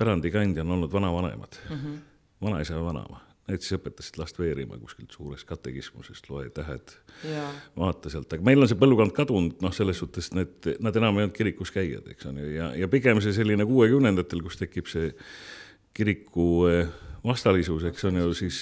pärandi kandja, on olnud vanavanemad mm, -hmm. vanaisa ja vanaema. Need siis õpetasid last veerima kuskilt suurest katekismusest, loe tähed, vaata sealt, aga meil on see põlvkond kadunud, noh, selles suhtes need, nad enam ei olnud kirikus käijad, eks on ju, ja, ja pigem see selline kuuekümnendatel, kus tekib see kiriku eh, vastalisus, eks on ju, siis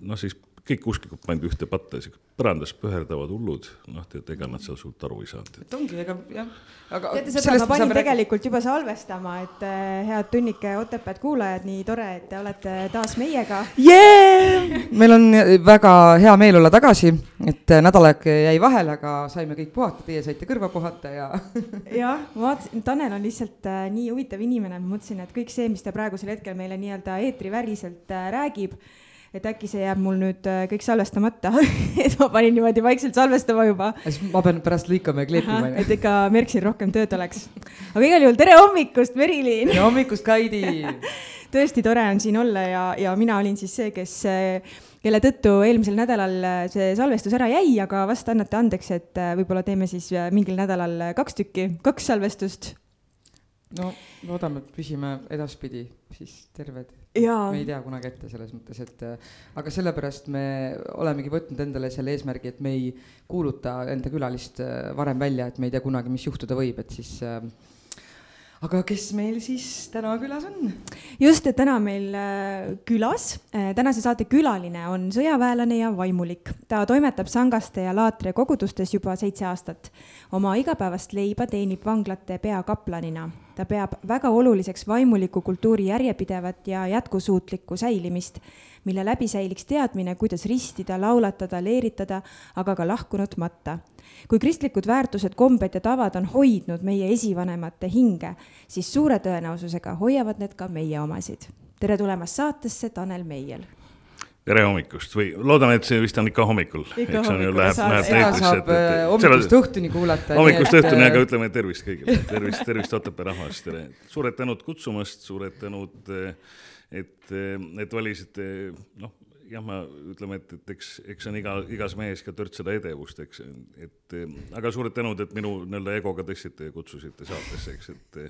noh, siis kõik usklikud pandi ühte patta, põrandas pöherdavad hullud, noh, tead, ega nad seal suurt aru ei saanud. et ongi, ega jah, aga. teate seda, ma panin tegelikult juba salvestama, et äh, head Tunnike Otepääd kuulajad, nii tore, et te olete taas meiega yeah!. meil on väga hea meel olla tagasi, et äh, nädal aega jäi vahele, aga saime kõik puhata, teie saite kõrva puhata ja jah, ma vaatasin, Tanel on lihtsalt äh, nii huvitav inimene, ma mõtlesin, et kõik see, mis ta praegusel hetkel meile nii-öelda eetriväliselt äh, räägib et äkki see jääb mul nüüd äh, kõik salvestamata et ma panin niimoodi vaikselt salvestama juba. siis ma pean pärast lõikama ja kleepima. et ikka Merksil rohkem tööd oleks. aga igal juhul tere hommikust, Merilin. tere hommikust, Kaidi tõesti tore on siin olla ja, ja mina olin siis see, kes kelle tõttu eelmisel nädalal äh, see salvestus ära jäi, aga vast annate andeks, et äh, võib-olla teeme siis mingil nädalal kaks tükki, kaks salvestust. no loodame, et püsime edaspidi siis terved me ei tea kunagi ette selles mõttes, et äh, aga sellepärast me olemegi võtnud endale selle eesmärgi, et me ei kuuluta enda külalist äh, varem välja, et me ei tea kunagi, mis juhtuda võib, et siis äh, aga kes meil siis täna külas on? just, et täna meil külas, tänase saate külaline on sõjaväelane ja vaimulik. ta toimetab Sangaste ja Laatre kogudustes juba seitse aastat. oma igapäevast leiba teenib vanglate peakaplanina ta peab väga oluliseks vaimuliku kultuuri järjepidevat ja jätkusuutlikku säilimist, mille läbi säiliks teadmine, kuidas ristida, laulatada, leeritada, aga ka lahkunud matta. Kui kristlikud väärtused, kombed ja tavad on hoidnud meie esivanemate hinge, siis suure tõenäosusega hoiavad need ka meie omasid. tere tulemast saatesse, Tanel Meiel tere hommikust või loodan, et see vist on ikka hommikul. ikka hommikul läheb, läheb seda saab äh, hommikust õhtuni kuulata. hommikust õhtuni, aga ütleme tervist kõigile, tervist, tervist Otepää rahvastele. suured tänud kutsumast, suured tänud, et, et valisite noh, jah, ma ütleme, et, et eks, eks on iga, igas mehes ka törtsida edevust, eks, et aga suured tänud, et minu nii-öelda egoga tõstsite ja kutsusite saatesse, eks, et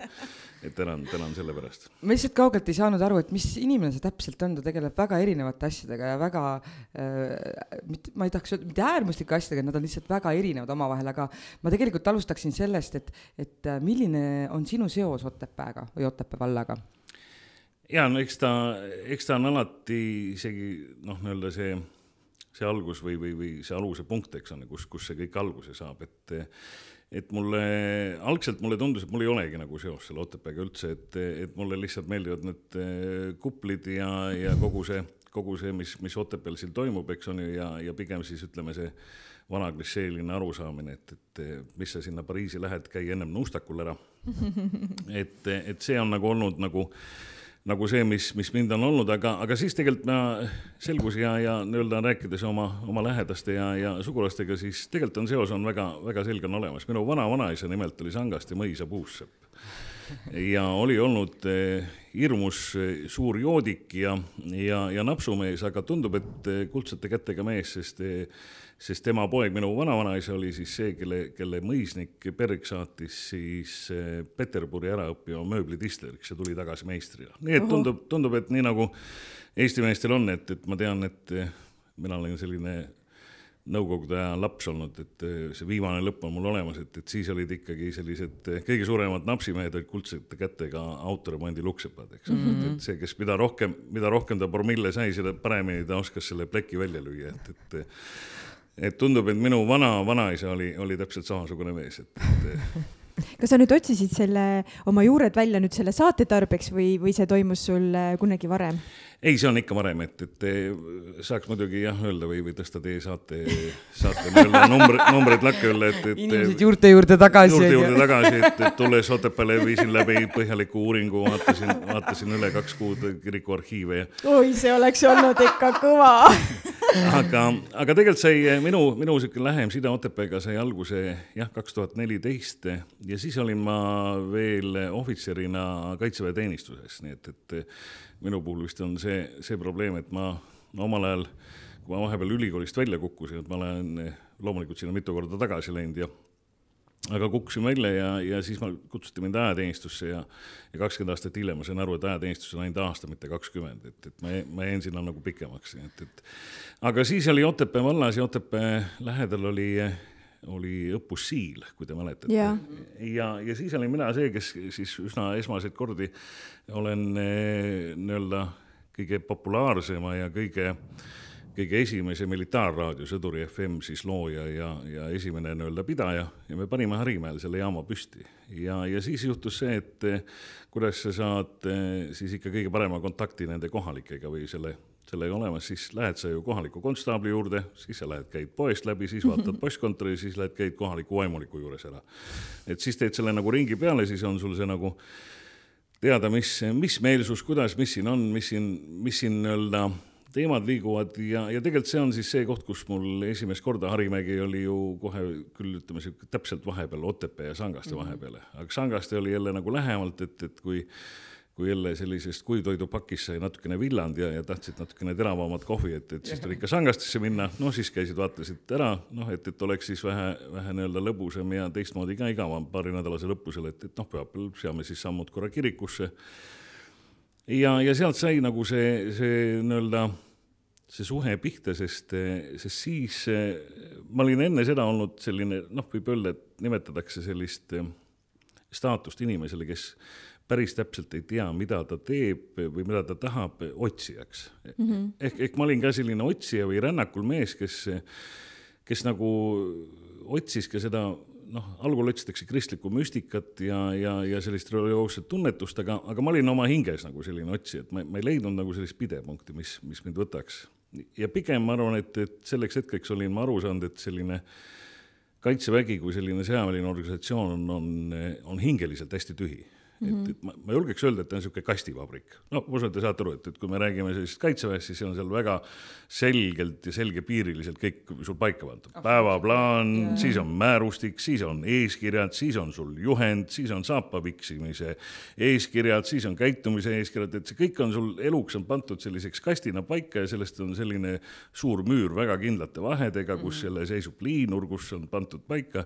et tänan, tänan selle pärast. ma lihtsalt kaugelt ei saanud aru, et mis inimene see täpselt on, ta tegeleb väga erinevate asjadega ja väga äh, mitte, ma ei tahaks öelda, mitte äärmuslike asjadega, nad on lihtsalt väga erinevad omavahel, aga ma tegelikult alustaksin sellest, et, et milline on sinu seos Otepääga või Otepää vallaga ja no eks ta, eks ta on alati isegi noh, nii-öelda see, see algus või, või, või see aluse punkt, eks ole, kus, kus see kõik alguse saab, et et mulle, algselt mulle tundus, et mul ei olegi nagu seost selle Otepääga üldse, et, et mulle lihtsalt meeldivad need eh, kuplid ja, ja kogu see, kogu see, mis, mis Otepääl siin toimub, eks on ju, ja, ja pigem siis ütleme, see vana klišeeline arusaamine, et, et mis sa sinna Pariisi lähed, käi ennem nuustakul ära. et, et see on nagu olnud nagu nagu see, mis, mis mind on olnud, aga, aga siis tegelikult ma selgus ja, ja nii-öelda rääkides oma, oma lähedaste ja, ja sugulastega, siis tegelikult on seos on väga, väga selge on olemas. minu vana-vanaisa nimelt oli Sangaste mõisa puussepp ja oli olnud eh, hirmus eh, suur joodik ja, ja, ja napsumees, aga tundub, et eh, kuldsete kätega mees, sest sest tema poeg, minu vanavanaisa oli siis see, kelle, kelle mõisnik Berg saatis siis Peterburi ära õppima mööblidistleriks ja tuli tagasi meistrina. nii et tundub, tundub, et nii nagu Eesti meestel on, et, et ma tean, et mina olen selline nõukogude aja laps olnud, et see viimane lõpp on mul olemas, et, et siis olid ikkagi sellised kõige suuremad napsimehed olid kuldsete kätega autoremondi luksepad, eks mm -hmm., et see, kes mida rohkem, mida rohkem ta promille sai, seda paremini ta oskas selle pleki välja lüüa, et, et et tundub, et minu vana, vanaisa oli, oli täpselt samasugune mees, et, et kas sa nüüd otsisid selle, oma juured välja nüüd selle saate tarbeks või, või see toimus sul kunagi varem? Ei, see on ikka varem, et, et saaks muidugi jah öelda või, või tõsta teie saate, saate nii-öelda numbreid, numbreid lakke alla, et, et. inimesed juurte juurde tagasi. juurte juurde tagasi, et, et tulles Otepääle viisin läbi põhjaliku uuringu, vaatasin, vaatasin üle kaks kuud kiriku arhiive ja. oi, see oleks olnud ikka kõva aga, aga tegelikult sai minu, minu sihuke lähem side Otepääga sai alguse jah, kaks tuhat neliteist ja siis olin ma veel ohvitserina kaitseväeteenistuses, nii et, et minu puhul vist on see, see probleem, et ma no omal ajal, kui ma vahepeal ülikoolist välja kukkusin, et ma olen loomulikult sinna mitu korda tagasi läinud ja aga kukkusin välja ja, ja siis ma, kutsuti mind ajateenistusse ja, ja kakskümmend aastat hiljem ma sain aru, et ajateenistus on ainult aasta, mitte kakskümmend, et, et ma, ma jäin sinna nagu pikemaks, et, et aga siis oli Otepää vallas ja Otepää lähedal oli oli õppus Siil, kui te mäletate. ja, ja, ja siis olin mina see, kes siis üsna esmaseid kordi olen eh, nii-öelda kõige populaarsema ja kõige, kõige esimese militaarraadio Sõduri FM siis looja ja, ja esimene nii-öelda pidaja ja me panime Harimäel selle jaama püsti. ja, ja siis juhtus see, et eh, kuidas sa saad eh, siis ikka kõige parema kontakti nende kohalikega või selle sellega olemas, siis lähed sa ju kohaliku konstaabli juurde, siis sa lähed, käid poest läbi, siis vaatad postkontori, siis lähed, käid kohaliku vaimuliku juures ära. et siis teed selle nagu ringi peale, siis on sul see nagu teada, mis, mis meelsus, kuidas, mis siin on, mis siin, mis siin nii-öelda teemad liiguvad ja, ja tegelikult see on siis see koht, kus mul esimest korda Harimägi oli ju kohe küll ütleme sihuke täpselt vahepeal Otepää ja Sangaste mhm. vahepeal, aga Sangaste oli jälle nagu lähemalt, et, et kui kui jälle sellisest kuivtoidupakist sai natukene villand ja, ja tahtsid natukene teravamat kohvi, et, et siis tuli ikka Sangastesse minna, noh siis käisid, vaatasid ära, noh, et, et oleks siis vähe, vähe nii-öelda lõbusam ja teistmoodi ka igavam paarinädalase lõpusel, et, et noh, pühapäeval seame siis sammud korra kirikusse. ja, ja sealt sai nagu see, see nii-öelda see suhe pihta, sest, sest siis ma olin enne seda olnud selline, noh, võib öelda, et nimetatakse sellist staatust inimesele, kes päris täpselt ei tea, mida ta teeb või mida ta tahab, otsijaks mm. -hmm. ehk, ehk ma olin ka selline otsija või rännakul mees, kes, kes nagu otsis ka seda noh, algul otsitakse kristlikku müstikat ja, ja, ja sellist religioosset tunnetust, aga, aga ma olin oma hinges nagu selline otsija, et ma, ma ei leidnud nagu sellist pidepunkti, mis, mis mind võtaks. ja pigem ma arvan, et, et selleks hetkeks olin ma aru saanud, et selline kaitsevägi kui selline sõjaväeline organisatsioon on, on, on hingeliselt hästi tühi Mm -hmm. et, mhm. et ma, ma julgeks öelda, et ta on niisugune kastivabrik. no ma usun, et te saate aru, et, et kui me räägime sellisest kaitseväest, siis on seal väga selgelt ja selgepiiriliselt kõik sul paika pandud. päevaplaan, siis on määrustik, siis on eeskirjad, siis on sul juhend, siis on saapa viksimise eeskirjad, siis on käitumise eeskirjad, et see kõik on sul eluks on pandud selliseks kastina paika ja sellest on selline suur müür väga kindlate vahedega, kus mm -hmm. jälle seisub liinur, kus on pandud paika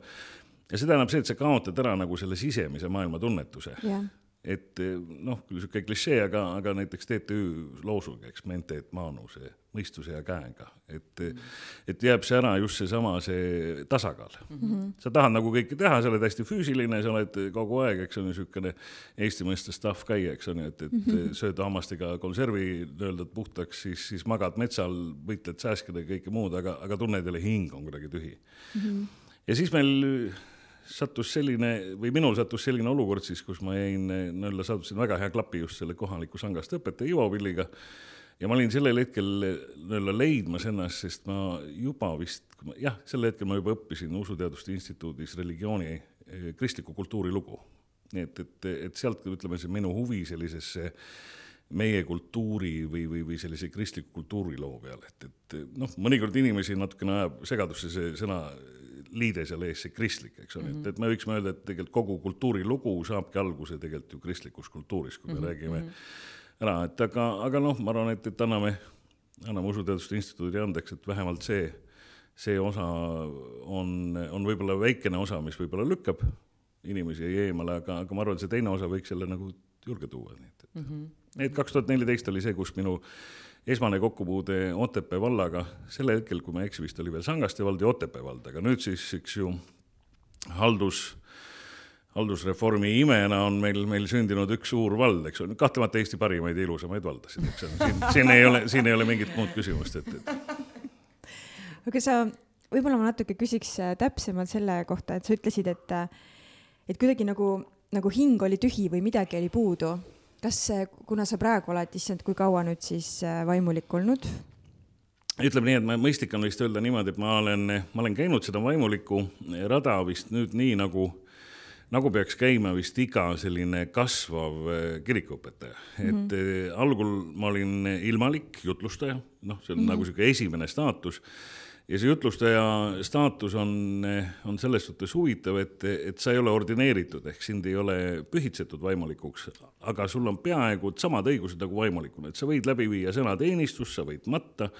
ja see tähendab see, et sa kaotad ära nagu selle sisemise maailma tunnetuse yeah.. et noh, küll sihuke klišee, aga, aga näiteks TTÜ loosung, eks, mente et manuse, mõistuse ja käega, et mm, -hmm. et jääb see ära just seesama, see tasakaal mm. -hmm. sa tahad nagu kõike teha, sa oled hästi füüsiline, sa oled kogu aeg, eks on ju, niisugune Eesti mõistes tough guy, eks on ju, et, et mm -hmm. sööd hammastega konservi nii-öelda puhtaks, siis, siis magad metsal, võitled sääskidega, kõike muud, aga, aga tunned jälle hing on kuidagi tühi mm. -hmm. ja siis meil sattus selline või minul sattus selline olukord siis, kus ma jäin nii-öelda sattusin väga hea klapi just selle kohaliku Sangaste õpetaja Ivo Villiga. ja ma olin sellel hetkel nii-öelda leidmas ennast, sest ma juba vist, jah, sel hetkel ma juba õppisin Usuteaduste Instituudis religiooni, eh, kristliku kultuuri lugu. nii et, et, et sealt ütleme, see minu huvi sellisesse meie kultuuri või, või, või sellise kristliku kultuuriloo peale, et, et noh, mõnikord inimesi natukene ajab segadusse see sõna liide seal ees, see kristlik, eks ole mm, -hmm. et, et me võiksime öelda, et tegelikult kogu kultuurilugu saabki alguse tegelikult ju kristlikus kultuuris, kui me mm -hmm. räägime mhm. ära, et aga, aga noh, ma arvan, et, et anname, anname Usuteaduste Instituudile andeks, et vähemalt see, see osa on, on võib-olla väikene osa, mis võib-olla lükkab inimesi eemale, aga, aga ma arvan, et see teine osa võiks jälle nagu juurde tuua, nii et, et mm -hmm. et kaks tuhat neliteist oli see, kus minu esmane kokkupuude Otepää vallaga, sel hetkel, kui ma ei eksi, vist oli veel Sangaste vald ja Otepää vald, aga nüüd siis, eks ju, haldus, haldusreformi imena on meil, meil sündinud üks suur vald, eks ole, kahtlemata Eesti parimaid ja ilusamaid valdasid, eks ole, siin, siin ei ole, siin ei ole mingit muud küsimust, et, et. aga sa, võib-olla ma natuke küsiks äh, täpsemalt selle kohta, et sa ütlesid, et et kuidagi nagu, nagu hing oli tühi või midagi oli puudu. Kas, kuna sa praegu oled, issand, kui kaua nüüd siis äh, vaimulik olnud? ütleme nii, et ma mõistlik on vist öelda niimoodi, et ma olen, ma olen käinud seda vaimulikku rada vist nüüd nii nagu nagu peaks käima vist iga selline kasvav äh, kirikuõpetaja mm, -hmm. et algul ma olin ilmalik jutlustaja, noh, see on mm -hmm. nagu niisugune esimene staatus ja see jutlustaja staatus on, on selles suhtes huvitav, et, et sa ei ole ordineeritud, ehk sind ei ole pühitsetud vaimulikuks, aga sul on peaaegu samad õigused nagu vaimulikuna, et sa võid läbi viia sõnateenistust, sa võid matta,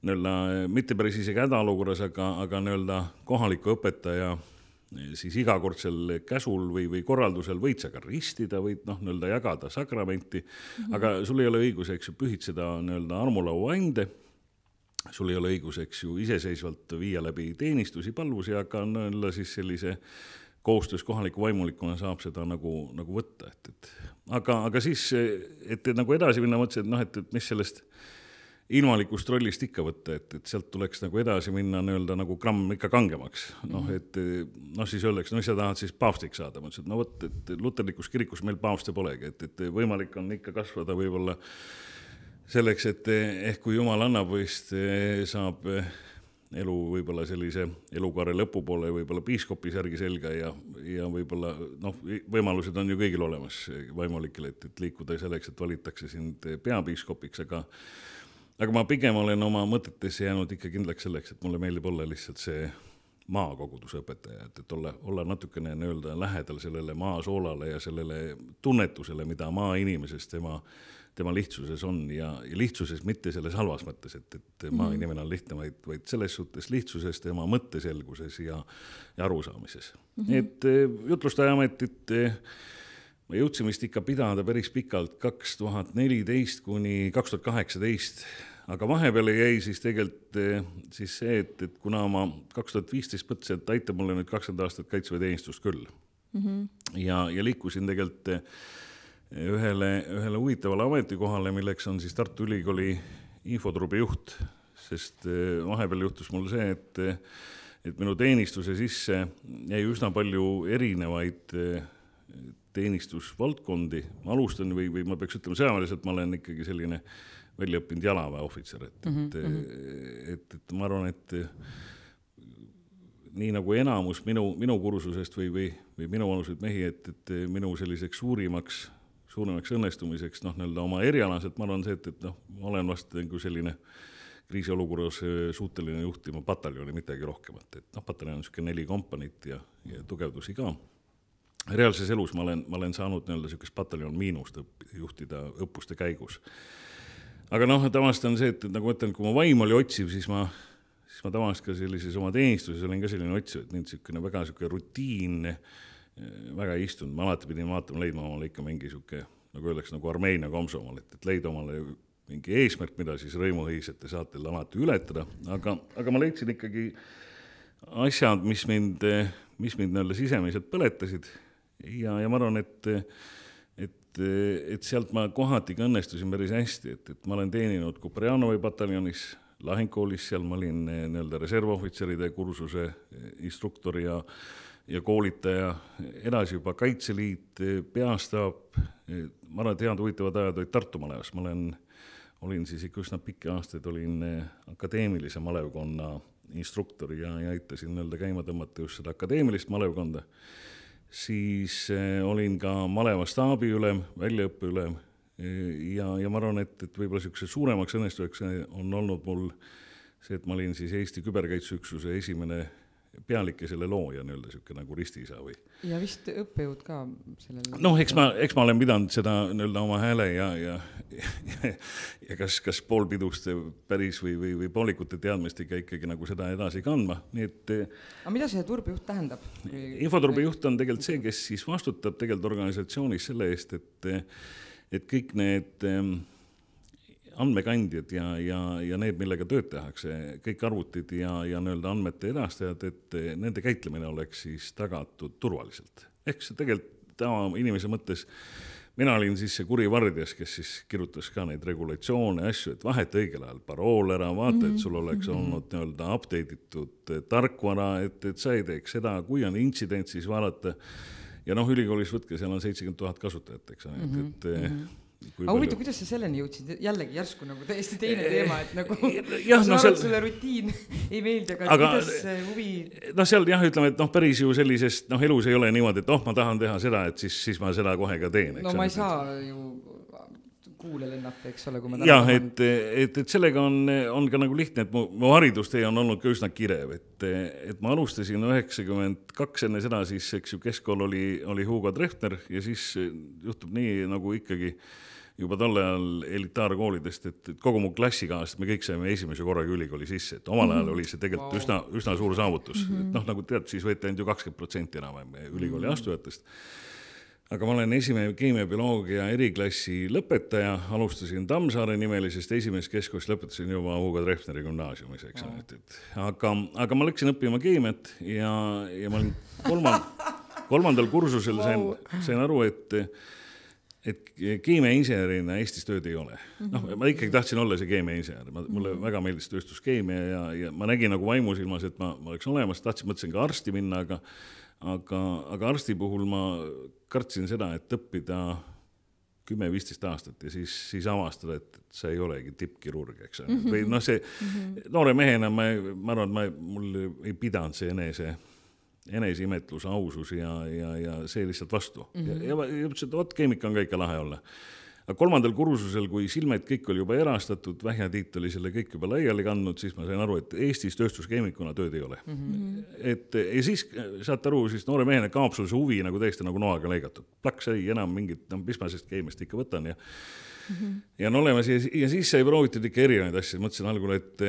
nii-öelda mitte päris isegi hädaolukorras, aga, aga nii-öelda kohaliku õpetaja siis igakordsel käsul või, või korraldusel võid sa ka ristida, võid noh, nii-öelda jagada sakramenti mm, -hmm. aga sul ei ole õigus, eks ju, pühitseda nii-öelda armulauaande sul ei ole õigus, eks ju, iseseisvalt viia läbi teenistusi, palvusi, aga nii-öelda siis sellise koostöös kohaliku vaimulikuna saab seda nagu, nagu võtta, et, et aga, aga siis, et, nagu edasi minna, mõtlesin, et noh, et, et mis sellest ilmalikust rollist ikka võtta, et, et sealt tuleks nagu edasi minna nii-öelda nagu gramm ikka kangemaks. noh, et noh, siis öeldakse, no mis sa tahad siis paavstiks saada, ma ütlesin, et no vot, et luterlikus kirikus meil paavste polegi, et, et võimalik on ikka kasvada võib-olla selleks, et ehk kui jumal annab, vist eh, saab eh, elu võib-olla sellise elukaare lõpupoole võib-olla piiskopi särgi selga ja, ja võib-olla noh, võimalused on ju kõigil olemas vaimulikel, et, et liikuda selleks, et valitakse sind peapiiskopiks, aga aga ma pigem olen oma mõtetes jäänud ikka kindlaks selleks, et mulle meeldib olla lihtsalt see maakoguduse õpetaja, et, et olla, olla natukene nii-öelda lähedal sellele maasoolale ja sellele tunnetusele, mida maainimesest tema tema lihtsuses on ja, ja lihtsuses mitte selles halvas mõttes, et, et maainimene on lihtne, vaid, vaid selles suhtes lihtsuses tema mõtteselguses ja, ja arusaamises mm. -hmm. et eh, jutlustaja ametit eh, ma jõudsin vist ikka pidada päris pikalt, kaks tuhat neliteist kuni kaks tuhat kaheksateist, aga vahepeale jäi siis tegelikult eh, siis see, et, et kuna ma kaks tuhat viisteist mõtlesin, et aitab mulle nüüd kakskümmend aastat kaitseväeteenistust küll mm. -hmm. ja, ja liikusin tegelikult ühele, ühele huvitavale ametikohale, milleks on siis Tartu Ülikooli infotrubi juht, sest eh, vahepeal juhtus mul see, et, et minu teenistuse sisse jäi üsna palju erinevaid eh, teenistusvaldkondi, ma alustan või, või ma peaks ütlema sõjaväeliselt, ma olen ikkagi selline väljaõppinud jalaväeohvitser, et mm, -hmm. et, mhm. et, et ma arvan, et nii nagu enamus minu, minu kursusest või, või, või minuvanuseid mehi, et, et minu selliseks suurimaks suuremaks õnnestumiseks, noh, nii-öelda oma erialaselt ma arvan see, et, et noh, ma olen vast nagu selline kriisiolukorras äh, suuteline juhtima pataljoni, midagi rohkemat, et noh, pataljon on niisugune neli kompaniit ja, ja tugevdusi ka. reaalses elus ma olen, ma olen saanud nii-öelda niisugust pataljon miinust õpp-, juhtida õppuste käigus. aga noh, tavaliselt on see, et, et nagu ma ütlen, kui mu vaim oli otsiv, siis ma, siis ma tavaliselt ka sellises oma teenistuses olin ka selline otsiv, et mind niisugune väga niisugune rutiinne väga ei istunud, ma alati pidin vaatama, leidma omale ikka mingi sihuke, nagu öeldakse, nagu Armeenia komsomal, et, et leida omale mingi eesmärk, mida siis rõimuhõisete saatel alati ületada, aga, aga ma leidsin ikkagi asjad, mis mind, mis mind nii-öelda sisemiselt põletasid. Ja, ja ma arvan, et et, et sealt ma kohati ka õnnestusin päris hästi, et, et ma olen teeninud Kuperjanovi pataljonis, lahingkoolis, seal ma olin nii-öelda reservohvitseride kursuse instruktor ja ja koolitaja, edasi juba Kaitseliit, Peastaap, ma arvan, et head huvitavad ajad olid Tartu malevas, ma olen, olin siis ikka üsna pikki aastaid, olin akadeemilise malevkonna instruktor ja, ja aitasin nii-öelda käima tõmmata just seda akadeemilist malevkonda. siis eh, olin ka maleva staabiülem, väljaõppeülem ja, ja ma arvan, et, et võib-olla niisuguseks suuremaks õnnestuseks on olnud mul see, et ma olin siis Eesti Küberkaitseüksuse esimene pealik ja selle looja nii-öelda niisugune nagu ristiisa või. ja vist õppejõud ka sellel. noh, eks ma, eks ma olen pidanud seda nii-öelda oma hääle ja, ja, ja, ja kas, kas poolpiduste päris või, või, või poolikute teadmistega ikkagi nagu seda edasi kandma, nii et. aga mida see turbejuht tähendab? infoturbejuht on tegelikult see, kes siis vastutab tegelikult organisatsioonis selle eest, et, et kõik need andmekandjad ja, ja, ja need, millega tööd tehakse, kõik arvutid ja, ja nii-öelda andmete edastajad, et nende käitlemine oleks siis tagatud turvaliselt. ehk see tegelikult tavainimese mõttes, mina olin siis see kuri vardjas, kes siis kirjutas ka neid regulatsioone, asju, et vaheta õigel ajal parool ära, vaata mm, -hmm. et sul oleks mm -hmm. olnud nii-öelda update itud tarkvara, et, et sa ei teeks seda, kui on intsident, siis vaadata ja noh, ülikoolis võtke, seal on seitsekümmend tuhat kasutajat, eks ole mm, -hmm. et, et mm -hmm aga huvitav, kuidas sa selleni jõudsid, jällegi järsku nagu täiesti teine teema, et nagu jah, no seal sulle rutiin ei meeldi, aga, aga kuidas see huvi noh, seal jah, ütleme, et noh, päris ju sellisest noh, elus ei ole niimoodi, et oh, ma tahan teha seda, et siis, siis ma seda kohe ka teen, no ma ei saa ju kuule lennata, eks ole, kui ma jah, et, et, et sellega on, on ka nagu lihtne, et mu, mu haridustee on olnud ka üsna kirev, et, et ma alustasin üheksakümmend kaks, enne seda siis, eks ju, keskkool oli, oli Hugo Treffner ja siis juhtub nii, nagu ikkagi juba tol ajal elitaarkoolidest, et, et kogu mu klassikaaslased, me kõik saime esimese korraga ülikooli sisse, et omal ajal oli see tegelikult wow. üsna, üsna suur saavutus mm, -hmm. et noh, nagu tead, siis võeti ainult ju kakskümmend protsenti enam-vähem ülikooli astujatest mm. -hmm aga ma olen esimene keemiabioloogia eriklassi lõpetaja, alustasin Tammsaare nimelisest, esimest keskkoolist lõpetasin juba Hugo Treffneri gümnaasiumis, eks ole, et, et. Aga, aga ma läksin õppima keemiat ja, ja ma olin kolmand-, kolmandal kursusel sain sain aru, et et keemiainsenerina Eestis tööd ei ole. noh, ma ikkagi tahtsin olla see keemiainsener, ma, mulle väga meeldis tööstuskeemia ja, ja ma nägin nagu vaimusilmas, et ma, ma oleks olemas, tahtsin, mõtlesin ka arsti minna, aga aga, aga arsti puhul ma kartsin seda, et õppida kümme-viisteist aastat ja siis, siis avastada, et sa ei olegi tippkirurg, eks ole mm -hmm., või noh, see mm -hmm. noore mehena ma, ma arvan, et ma, mul ei pidanud see enese, eneseimetlus, ausus ja, ja, ja see lihtsalt vastu mm. -hmm. ja, ja, ja ütlesin, et vot keemika on ka ikka lahe olla aga kolmandal kursusel, kui Silmet kõik oli juba erastatud, Vähja-Tiit oli selle kõik juba laiali kandnud, siis ma sain aru, et Eestis tööstuskeemikuna tööd ei ole mm. -hmm. et ja siis saate aru, siis noore mehena kaob sul see huvi nagu täiesti nagu noaga lõigatud. plaks ei enam mingit, no mis ma sellest keemiast ikka võtan ja mm -hmm. ja on olemas ja, ja siis sai proovitud ikka erinevaid asju, mõtlesin algul, et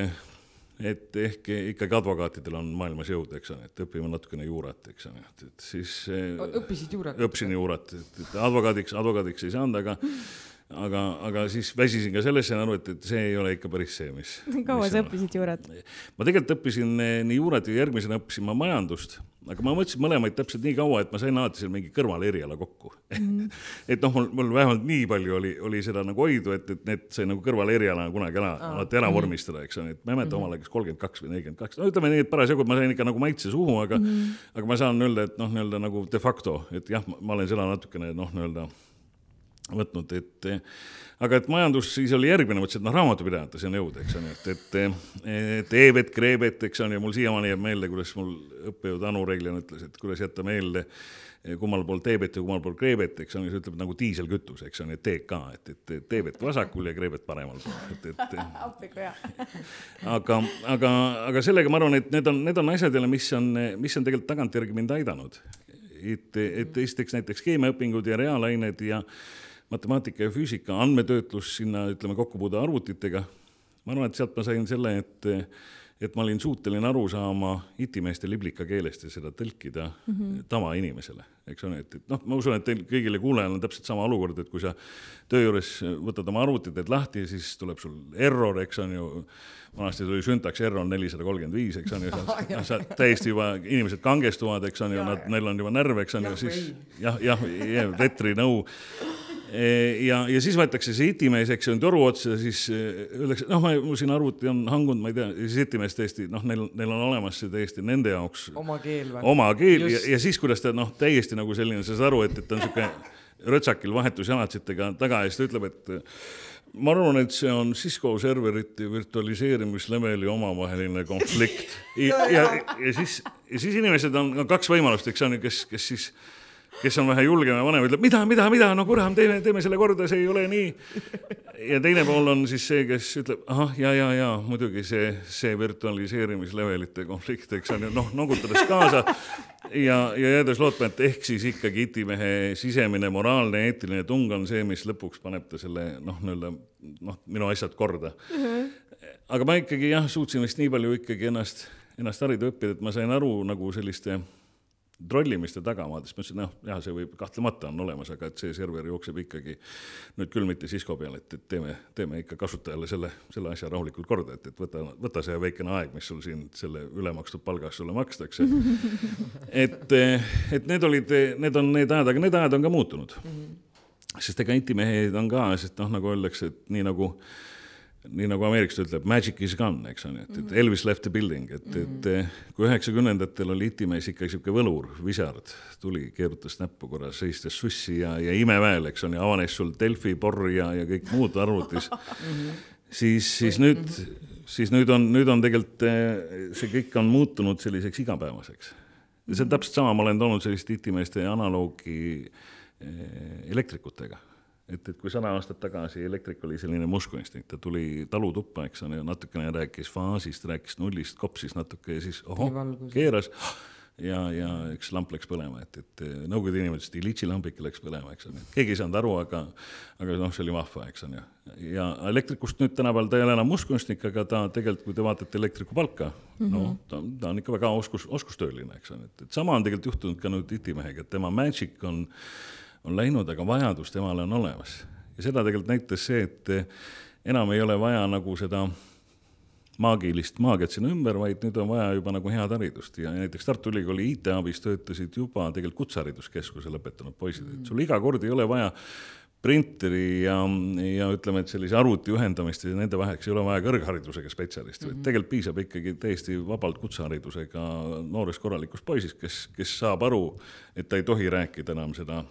et ehk ikkagi advokaatidel on maailmas jõud, eks ole, et õpime natukene juurat, eks ole, et, siis. õppisid juurat? õppisin juurat, et advokaadiks, advokaadiks ei saanud, aga aga, aga siis väsisin ka sellesse aru, et, et see ei ole ikka päris see, mis. kaua sa õppisid juurat? ma tegelikult õppisin eh, nii juurat ja järgmisena õppisin ma majandust, aga ma mõtlesin mõlemaid täpselt nii kaua, et ma sain alati seal mingi kõrvaleriala kokku mm. et noh, mul, mul vähemalt nii palju oli, oli seda nagu hoidu, et, et need sai nagu kõrvalerialana kunagi ära ah., alati ära mm vormistada, eks ole, et ma ei mäleta -hmm. omal ajal, kas kolmkümmend kaks või nelikümmend kaks, no ütleme nii, et parasjagu ma sain ikka nagu maitse suhu, aga mm, aga ma saan öelda, et noh, nii-öelda nagu de facto, et jah, ma olen seda natukene noh, nii-öelda võtnud, et aga et majandus siis oli järgmine, mõtlesin, et noh, raamatupidajate see on jõud, eks ole, et, et, et e-vett, kreebet, eks ole, ja mul siiamaani jääb meelde, kuidas mul õppejõud Anu Reiglane ütles, et kuidas jätta meelde, kummal pool teebet ja kummal pool kreebet, eks ole, see ütleb nagu diiselkütus, eks ole, TK, et, et teebet vasakul ja kreebet paremal pool, et, et appiku hea aga, aga, aga sellega ma arvan, et need on, need on asjad jälle, mis on, mis on tegelikult tagantjärgi mind aidanud. et, et esiteks näiteks keemiaõpingud ja reaalained ja matemaatika ja füüsika, andmetöötlus sinna, ütleme, kokkupuude arvutitega. ma arvan, et sealt ma sain selle, et, et ma olin suuteline aru saama itimeeste liblika keelest ja seda tõlkida mm -hmm. tavainimesele, eks ole, et, et noh, ma usun, et teil kõigile kuulajal on täpselt sama olukord, et kui sa töö juures võtad oma arvuti, teed lahti ja siis tuleb sul error, eks on ju vanasti tuli süntaks error nelisada kolmkümmend viis, eks on ju, sa, sa täiesti juba, inimesed kangestuvad, eks on ju, nad, neil on juba närv, eks on ju, siis jah, jah, veterinõu ja, ja siis võetakse see itimees, eks ju, toru otsa, siis eh, öeldakse, noh, ma, mul siin arvuti on hangunud, ma ei tea, siis itimees tõesti, noh, neil, neil on olemas see täiesti nende jaoks. oma keel või? oma keel Just. ja, ja siis, kuidas ta noh, täiesti nagu selline, sa saad aru, et, et ta on sihuke rõtsakil vahetusjalatsitega taga ja siis ta ütleb, et ma arvan, et see on Cisco serverite virtualiseerimisleveli omavaheline konflikt ja, ja, ja siis, ja siis inimesed on, on kaks võimalust, eks on ju, kes, kes siis kes on vähe julgem ja vanem, ütleb mida, mida, mida, no kuram, teeme, teeme selle korda, see ei ole nii. ja teine pool on siis see, kes ütleb, ahah, ja, ja, ja muidugi see, see virtualiseerimislevelite konflikt, eks on ju, noh, nogutades kaasa ja, ja jäädes lootma, et ehk siis ikkagi itimehe sisemine moraalne, eetiline tung on see, mis lõpuks paneb ta selle noh, nii-öelda noh, minu asjad korda mm. -hmm. aga ma ikkagi jah, suutsin vist nii palju ikkagi ennast, ennast harida õppida, et ma sain aru nagu selliste trollimiste tagamaadest, ma ütlesin, noh, jah, see võib, kahtlemata on olemas, aga et see server jookseb ikkagi nüüd küll mitte Cisco peal, et, et teeme, teeme ikka kasutajale selle, selle asja rahulikult korda, et, et võta, võta see väikene aeg, mis sul siin selle ülemakstud palga eest sulle makstakse. et, et need olid, need on need ajad, aga need ajad on ka muutunud mm. -hmm. sest ega intimehed on ka, sest noh, nagu öeldakse, et nii nagu nii nagu ameeriklased ütleb, magic is gone, eks on ju, et, et Elvis left the building, et mm, -hmm. et kui üheksakümnendatel oli itimees ikka sihuke võlur, visard, tuli, keerutas näppu korra, seistes sussi ja, ja imeväel, eks on ju, avanes sul Delfi, Borr ja, ja kõik muud arvutis. -hmm. siis, siis nüüd siis nüüd on, nüüd on tegelikult see kõik on muutunud selliseks igapäevaseks. ja see on täpselt sama, ma olen toonud sellist itimeeste analoogi elektrikutega et, et kui sada aastat tagasi elektrik oli selline muskuinstinkt, ta tuli talutuppa, eks ole, natukene rääkis faasist, rääkis nullist, kopsis natuke ja siis ohoh, keeras ja, ja üks lamp läks põlema, et, et Nõukogude inimesed ütlesid, litsilambike läks põlema, eks ole, keegi ei saanud aru, aga, aga noh, see oli vahva, eks on ju. ja elektrikust nüüd tänapäeval ta ei ole enam muskunstnik, aga ta tegelikult, kui te vaatate elektriku palka mm, -hmm. no ta, ta on ikka väga oskus, oskustööline, eks ole, et, et sama on tegelikult juhtunud ka nüüd itimehega, et tema magic on on läinud, aga vajadus temale on olemas. ja seda tegelikult näitas see, et enam ei ole vaja nagu seda maagilist maagiat sinna ümber, vaid nüüd on vaja juba nagu head haridust ja näiteks Tartu Ülikooli IT-abis töötasid juba tegelikult kutsehariduskeskuse lõpetanud poisid, et sul iga kord ei ole vaja printeri ja, ja ütleme, et sellise arvuti ühendamist ja nende vaheks ei ole vaja kõrgharidusega spetsialisti mm, -hmm. vaid tegelikult piisab ikkagi täiesti vabalt kutseharidusega noorest korralikust poisist, kes, kes saab aru, et ta ei tohi rääkida enam seda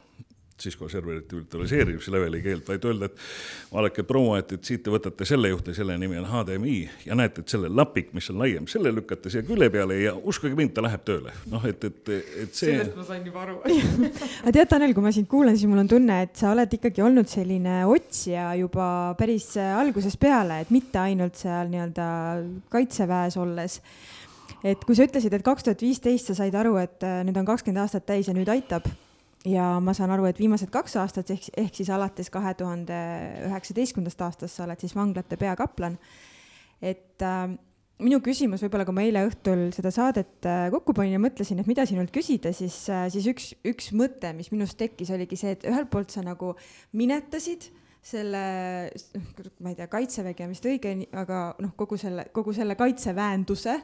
Cisco serverite virtualiseerimise leveli keelt, vaid öelda, et vaadake, proua, et, et siit te võtate selle juurde, selle nimi on HDMI ja näete, et selle lapik, mis on laiem, selle lükkate siia külje peale ja uskuge mind, ta läheb tööle. noh, et, et, et see. sellest ma sain juba aru aga tead, Tanel, kui ma sind kuulan, siis mul on tunne, et sa oled ikkagi olnud selline otsija juba päris algusest peale, et mitte ainult seal nii-öelda kaitseväes olles et kui sa ütlesid, et kaks tuhat viisteist sa said aru, et nüüd on kakskümmend aastat täis ja nüüd aitab ja ma saan aru, et viimased kaks aastat ehk, ehk siis alates kahe tuhande üheksateistkümnendast aastast sa oled siis vanglate peakaplan. et äh, minu küsimus võib-olla, kui ma eile õhtul seda saadet äh, kokku panin ja mõtlesin, et mida sinult küsida, siis äh,, siis üks, üks mõte, mis minus tekkis, oligi see, et ühelt poolt sa nagu minetasid selle, ma ei tea, kaitsevägi on vist õige, aga noh, kogu selle, kogu selle kaitseväenduse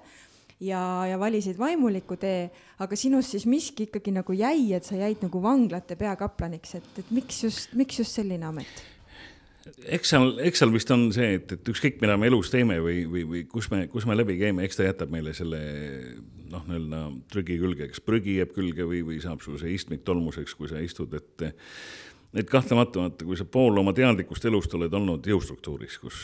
ja, ja valisid vaimuliku tee, aga sinust siis miski ikkagi nagu jäi, et sa jäid nagu vanglate peakaplaniks, et, et miks just, miks just selline amet? eks seal, eks seal vist on see, et, et ükskõik, mida me elus teeme või, või, või kus me, kus me läbi käime, eks ta jätab meile selle noh, nii-öelda trügi külge, kas prügi jääb külge või, või saab sul see istmik tolmuseks, kui sa istud, et et kahtlemata, vaata, kui sa pool oma teadlikust elust oled olnud jõustruktuuris, kus,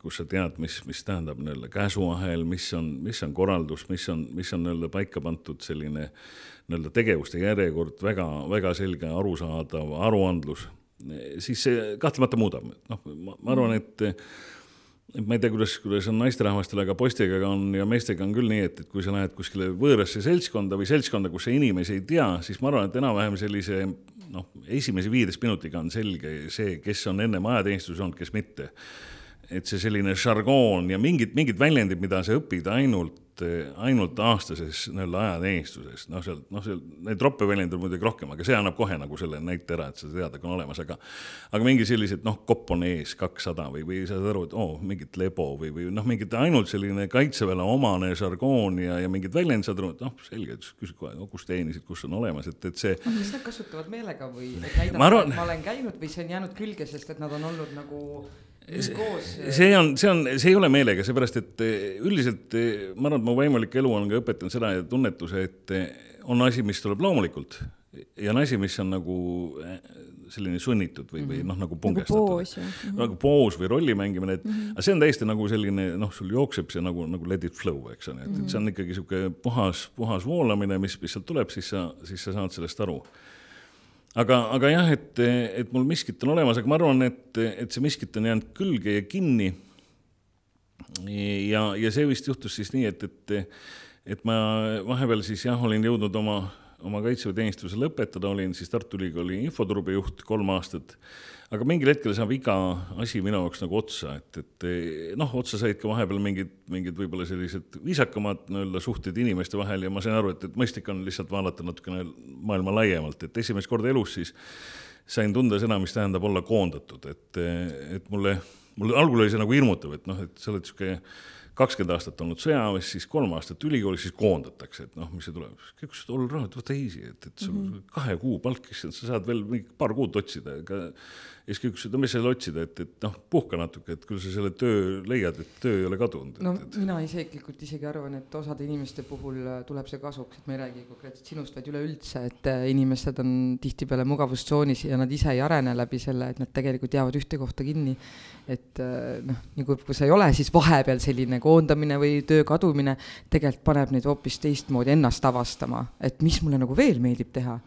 kus sa tead, mis, mis tähendab nii-öelda käsuahel, mis on, mis on korraldus, mis on, mis on nii-öelda paika pandud selline nii-öelda tegevuste järjekord, väga, väga selge, arusaadav aruandlus, siis see kahtlemata muudab, noh, ma arvan, et et ma ei tea, kuidas, kuidas on naisterahvastel, aga poistega on ja meestega on küll nii, et, et kui sa lähed kuskile võõrasse seltskonda või seltskonda, kus sa inimesi ei tea, siis ma arvan, et enam-vähem sellise noh, esimese viieteist minutiga on selge see, kes on ennem ajateenistuses olnud, kes mitte. et see selline žargoon ja mingid, mingid väljendid, mida sa õpid ainult ainult, ainult aastases nii-öelda ajateenistuses, noh, seal, noh, seal neid roppe väljendeid on muidugi rohkem, aga see annab kohe nagu selle näite ära, et sa tead, et on olemas, aga aga mingi sellised, noh, kopp on ees, kakssada või, või saad aru, et oo oh,, mingit lebo või, või noh, mingit ainult selline kaitseväele omane žargoon ja, ja mingid väljendid saad aru, et noh, selge, küsid kohe, no kus teenisid, kus on olemas, et, et see. kas nad kasutavad meelega või et näidata, et ma olen käinud või see on jäänud külge, sest et nad on olnud nagu see on, see on, see ei ole meelega, seepärast et eh, üldiselt eh, ma arvan, et mu vaimulik elu on ka õpetanud seda ja tunnetuse, et eh, on asi, mis tuleb loomulikult ja on asi, mis on nagu selline sunnitud või, või noh, nagu, nagu pungestatud. nagu, nagu poos või rolli mängimine, et mm -hmm. aga see on täiesti nagu selline noh, sul jookseb see nagu, nagu let it flow, eks ole, et, et see on mhm. ikkagi sihuke puhas, puhas voolamine, mis, mis sealt tuleb, siis sa, siis sa saad sellest aru aga, aga jah, et, et mul miskit on olemas, aga ma arvan, et, et see miskit on jäänud külge ja kinni. ja, ja see vist juhtus siis nii, et, et, et ma vahepeal siis jah, olin jõudnud oma, oma kaitseväeteenistuse lõpetada, olin siis Tartu Ülikooli infoturbejuht kolm aastat aga mingil hetkel saab iga asi minu jaoks nagu otsa, et, et noh, otsa said ka vahepeal mingid, mingid võib-olla sellised viisakamad nii-öelda suhted inimeste vahel ja ma sain aru, et, et mõistlik on lihtsalt vaadata natukene maailma laiemalt, et esimest korda elus siis sain tunda seda, mis tähendab olla koondatud, et, et mulle, mulle algul oli see nagu hirmutav, et noh, et sa oled sihuke kakskümmend aastat olnud sõjaväes, siis kolm aastat ülikoolis, siis koondatakse, et noh, mis see tuleb. kõik ütlesid, ole rahu, võta easy, et, et sul mm -hmm. kahe kuu palk, issand, sa saad veel mingi paar kuud otsida, ega ja siis kõik ütlesid, no mis seal otsida, et, et noh, puhka natuke, et küll sa selle töö leiad, et töö ei ole kadunud. no et, mina isiklikult isegi arvan, et osade inimeste puhul äh, tuleb see kasuks, et ma ei räägi konkreetselt sinust, vaid üleüldse, et äh, inimesed on tihtipeale mugavustsoonis ja nad ise ei arene läbi selle, et nad tegelikult jäävad ühte kohta kinni. et äh, noh, nagu kui sa ei ole, siis vahepeal selline koondamine või töö kadumine tegelikult paneb neid hoopis teistmoodi ennast avastama, et mis mulle nagu veel meeldib teha?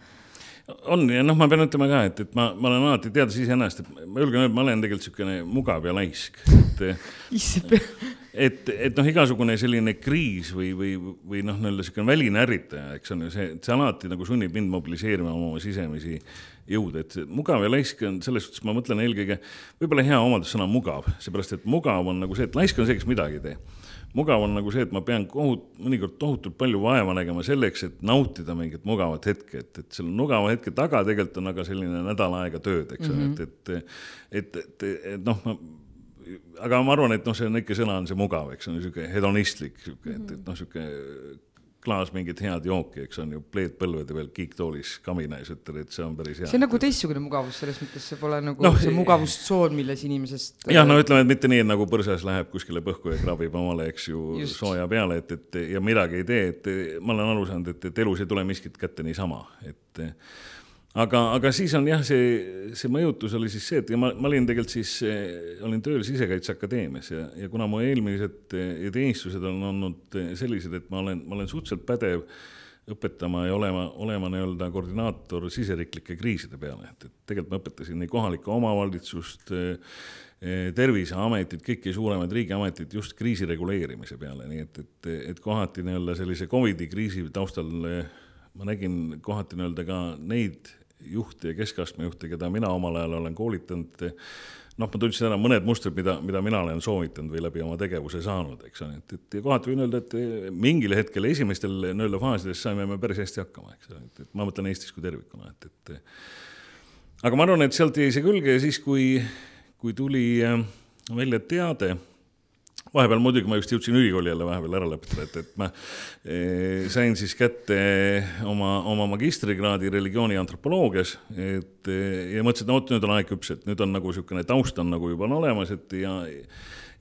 On ja noh, ma pean ütlema ka, et, et ma, ma olen alati teades iseennast, et ma julgen öelda, ma olen tegelikult niisugune mugav ja laisk, et et, et noh, igasugune selline kriis või, või, või noh, nii-öelda niisugune väline ärritaja, eks on ju see, see alati nagu sunnib mind mobiliseerima oma sisemisi jõude, et mugav ja laisk on selles suhtes, ma mõtlen eelkõige, võib-olla hea omadussõna mugav, seepärast et mugav on nagu see, et laisk on see, kes midagi ei tee mugav on nagu see, et ma pean kohut-, mõnikord tohutult palju vaeva nägema selleks, et nautida mingit mugavat hetke, et, et selle mugava hetke taga tegelikult on aga selline nädal aega tööd, eks ole mm -hmm., et, et, et, et, et noh, ma aga ma arvan, et noh, see on ikka sõna on see mugav, eks on niisugune hedonistlik, sihuke, et, et noh, sihuke klaas mingit head jooki, eks on ju, pleed põlvede peal, kiiktoolis kamina ees, ütled, et see on päris hea. see on nagu teistsugune mugavus, selles mõttes see pole nagu no, see mugavustsoon, milles inimesest. jah, no ütleme, et mitte nii, et nagu põrsas läheb kuskile põhku ja kraabib omale, eks ju, sooja peale, et, et ja midagi ei tee, et ma olen aru saanud, et, et elus ei tule miskit kätte niisama, et aga, aga siis on jah, see, see mõjutus oli siis see, et ja ma, ma olin tegelikult siis, olin tööl Sisekaitseakadeemias ja, ja kuna mu eelmised teenistused on olnud sellised, et ma olen, ma olen suhteliselt pädev õpetama ja olema, olema nii-öelda koordinaator siseriiklike kriiside peale, et, et tegelikult ma õpetasin nii kohalikku omavalitsust, terviseametit, kõiki suuremaid riigiameteid just kriisi reguleerimise peale, nii et, et, et kohati nii-öelda sellise Covidi kriisi taustal ma nägin kohati nii-öelda ka neid juhte ja keskastme juhte, keda mina omal ajal olen koolitanud, noh, ma tundsin ära mõned mustrid, mida, mida mina olen soovitanud või läbi oma tegevuse saanud, eks ole, et, et kohati võin öelda, et mingil hetkel esimestel nii-öelda faasides saime me päris hästi hakkama, eks ole, et, et ma mõtlen Eestis kui tervikuna, et, et aga ma arvan, et sealt jäi see külge ja siis, kui, kui tuli äh, välja teade vahepeal muidugi ma just jõudsin ülikooli jälle vahepeal ära lõpetada, et, et ma e, sain siis kätte oma, oma magistrikraadi religiooni antropoloogias, et ja mõtlesin, et vot, nüüd on aeg küps, et nüüd on nagu niisugune taust on nagu juba on olemas, et ja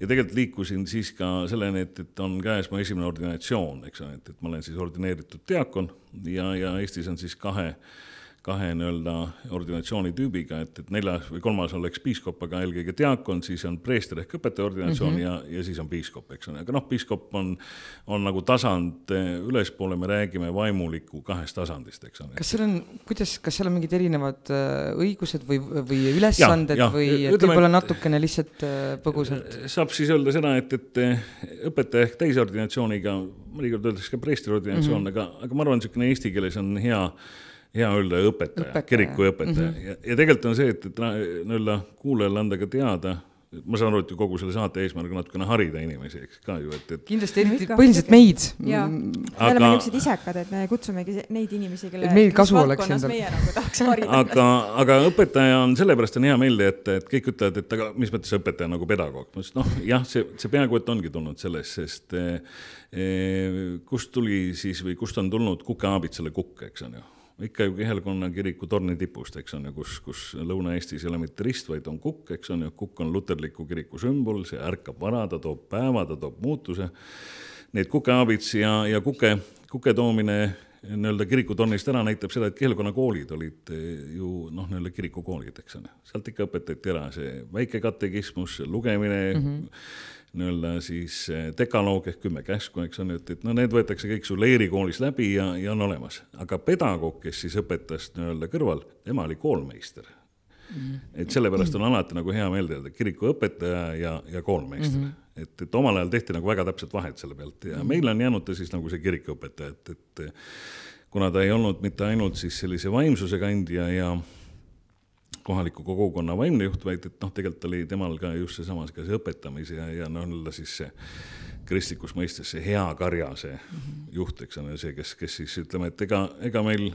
ja tegelikult liikusin siis ka selleni, et, et on käes mu esimene ordinatsioon, eks ole, et, et ma olen siis ordineeritud diakon ja, ja Eestis on siis kahe äh, kahe nii-öelda ordinatsiooni tüübiga, et, et neljas või kolmas oleks piiskop, aga eelkõige diakon, siis on preester ehk õpetaja ordinatsioon mm -hmm. ja, ja siis on piiskop, eks ole, aga noh, piiskop on, on nagu tasand ülespoole, me räägime vaimuliku kahest tasandist, eks ole. kas seal on, kuidas, kas seal on mingid erinevad eh, õigused või, või ülesanded ja, ja, või võib-olla natukene lihtsalt eh, põgusalt? saab siis öelda seda, et, et õpetaja ehk täisordinatsiooniga, mõnikord öeldakse ka preestri ordinatsioon mm, -hmm. aga, aga ma arvan, niisugune eesti keeles on hea hea öelda õpetaja, kirikuõpetaja mm -hmm. ja, ja tegelikult on see, et, et nii-öelda kuulajale anda ka teada, ma saan aru, et kogu selle saate eesmärk on natukene harida inimesi, eks ka ju, et, et. kindlasti eriti põhiliselt meid. jaa, me oleme niisugused isekad, et me kutsumegi neid inimesi, kelle. meil kasu oleks endal. meie nagu tahaks harida. aga, aga õpetaja on, sellepärast on hea meelde, et, et kõik ütlevad, et aga mis mõttes õpetaja nagu pedagoog, ma ütlesin, noh jah, see, see peaaegu et ongi tulnud sellest, sest eh, eh kust tuli siis või kust on tulnud kukeaabitsale kukk, eks on ju ikka ju Kihelkonna kiriku torni tipust, eks on ju, kus, kus Lõuna-Eestis ei ole mitte rist, vaid on kukk, eks on ju, kukk on luterliku kiriku sümbol, see ärkab vara, ta toob päeva, ta toob muutuse. Need kukeaabits ja, ja kuke, kuke toomine nii-öelda kirikutornist ära näitab seda, et Kihelkonna koolid olid ju noh, nii-öelda kirikukoolid, eks ole, sealt ikka õpetati ära see väike katekismus, lugemine mm, -hmm nii-öelda siis eh, dekaloog ehk kümme käsku, eks on et, et no need võetakse kõik su leerikoolis läbi ja, ja on olemas. aga pedagoog, kes siis õpetas nii-öelda kõrval, tema oli koolmeister mm. -hmm. et sellepärast on alati nagu hea meelde öelda, kirikuõpetaja ja, ja koolmeister mm. -hmm. et, et omal ajal tehti nagu väga täpset vahet selle pealt ja mm -hmm. meile on jäänud ta siis nagu see kirikuõpetaja, et, et kuna ta ei olnud mitte ainult siis sellise vaimsuse kandja ja kohaliku kogukonna vaimne juht, vaid et noh, tegelikult oli temal ka just seesama, ka see õpetamise ja, ja noh, nii-öelda siis see kristlikus mõistes see hea karja, see mm -hmm. juht, eks ole, see, kes, kes siis ütleme, et ega, ega meil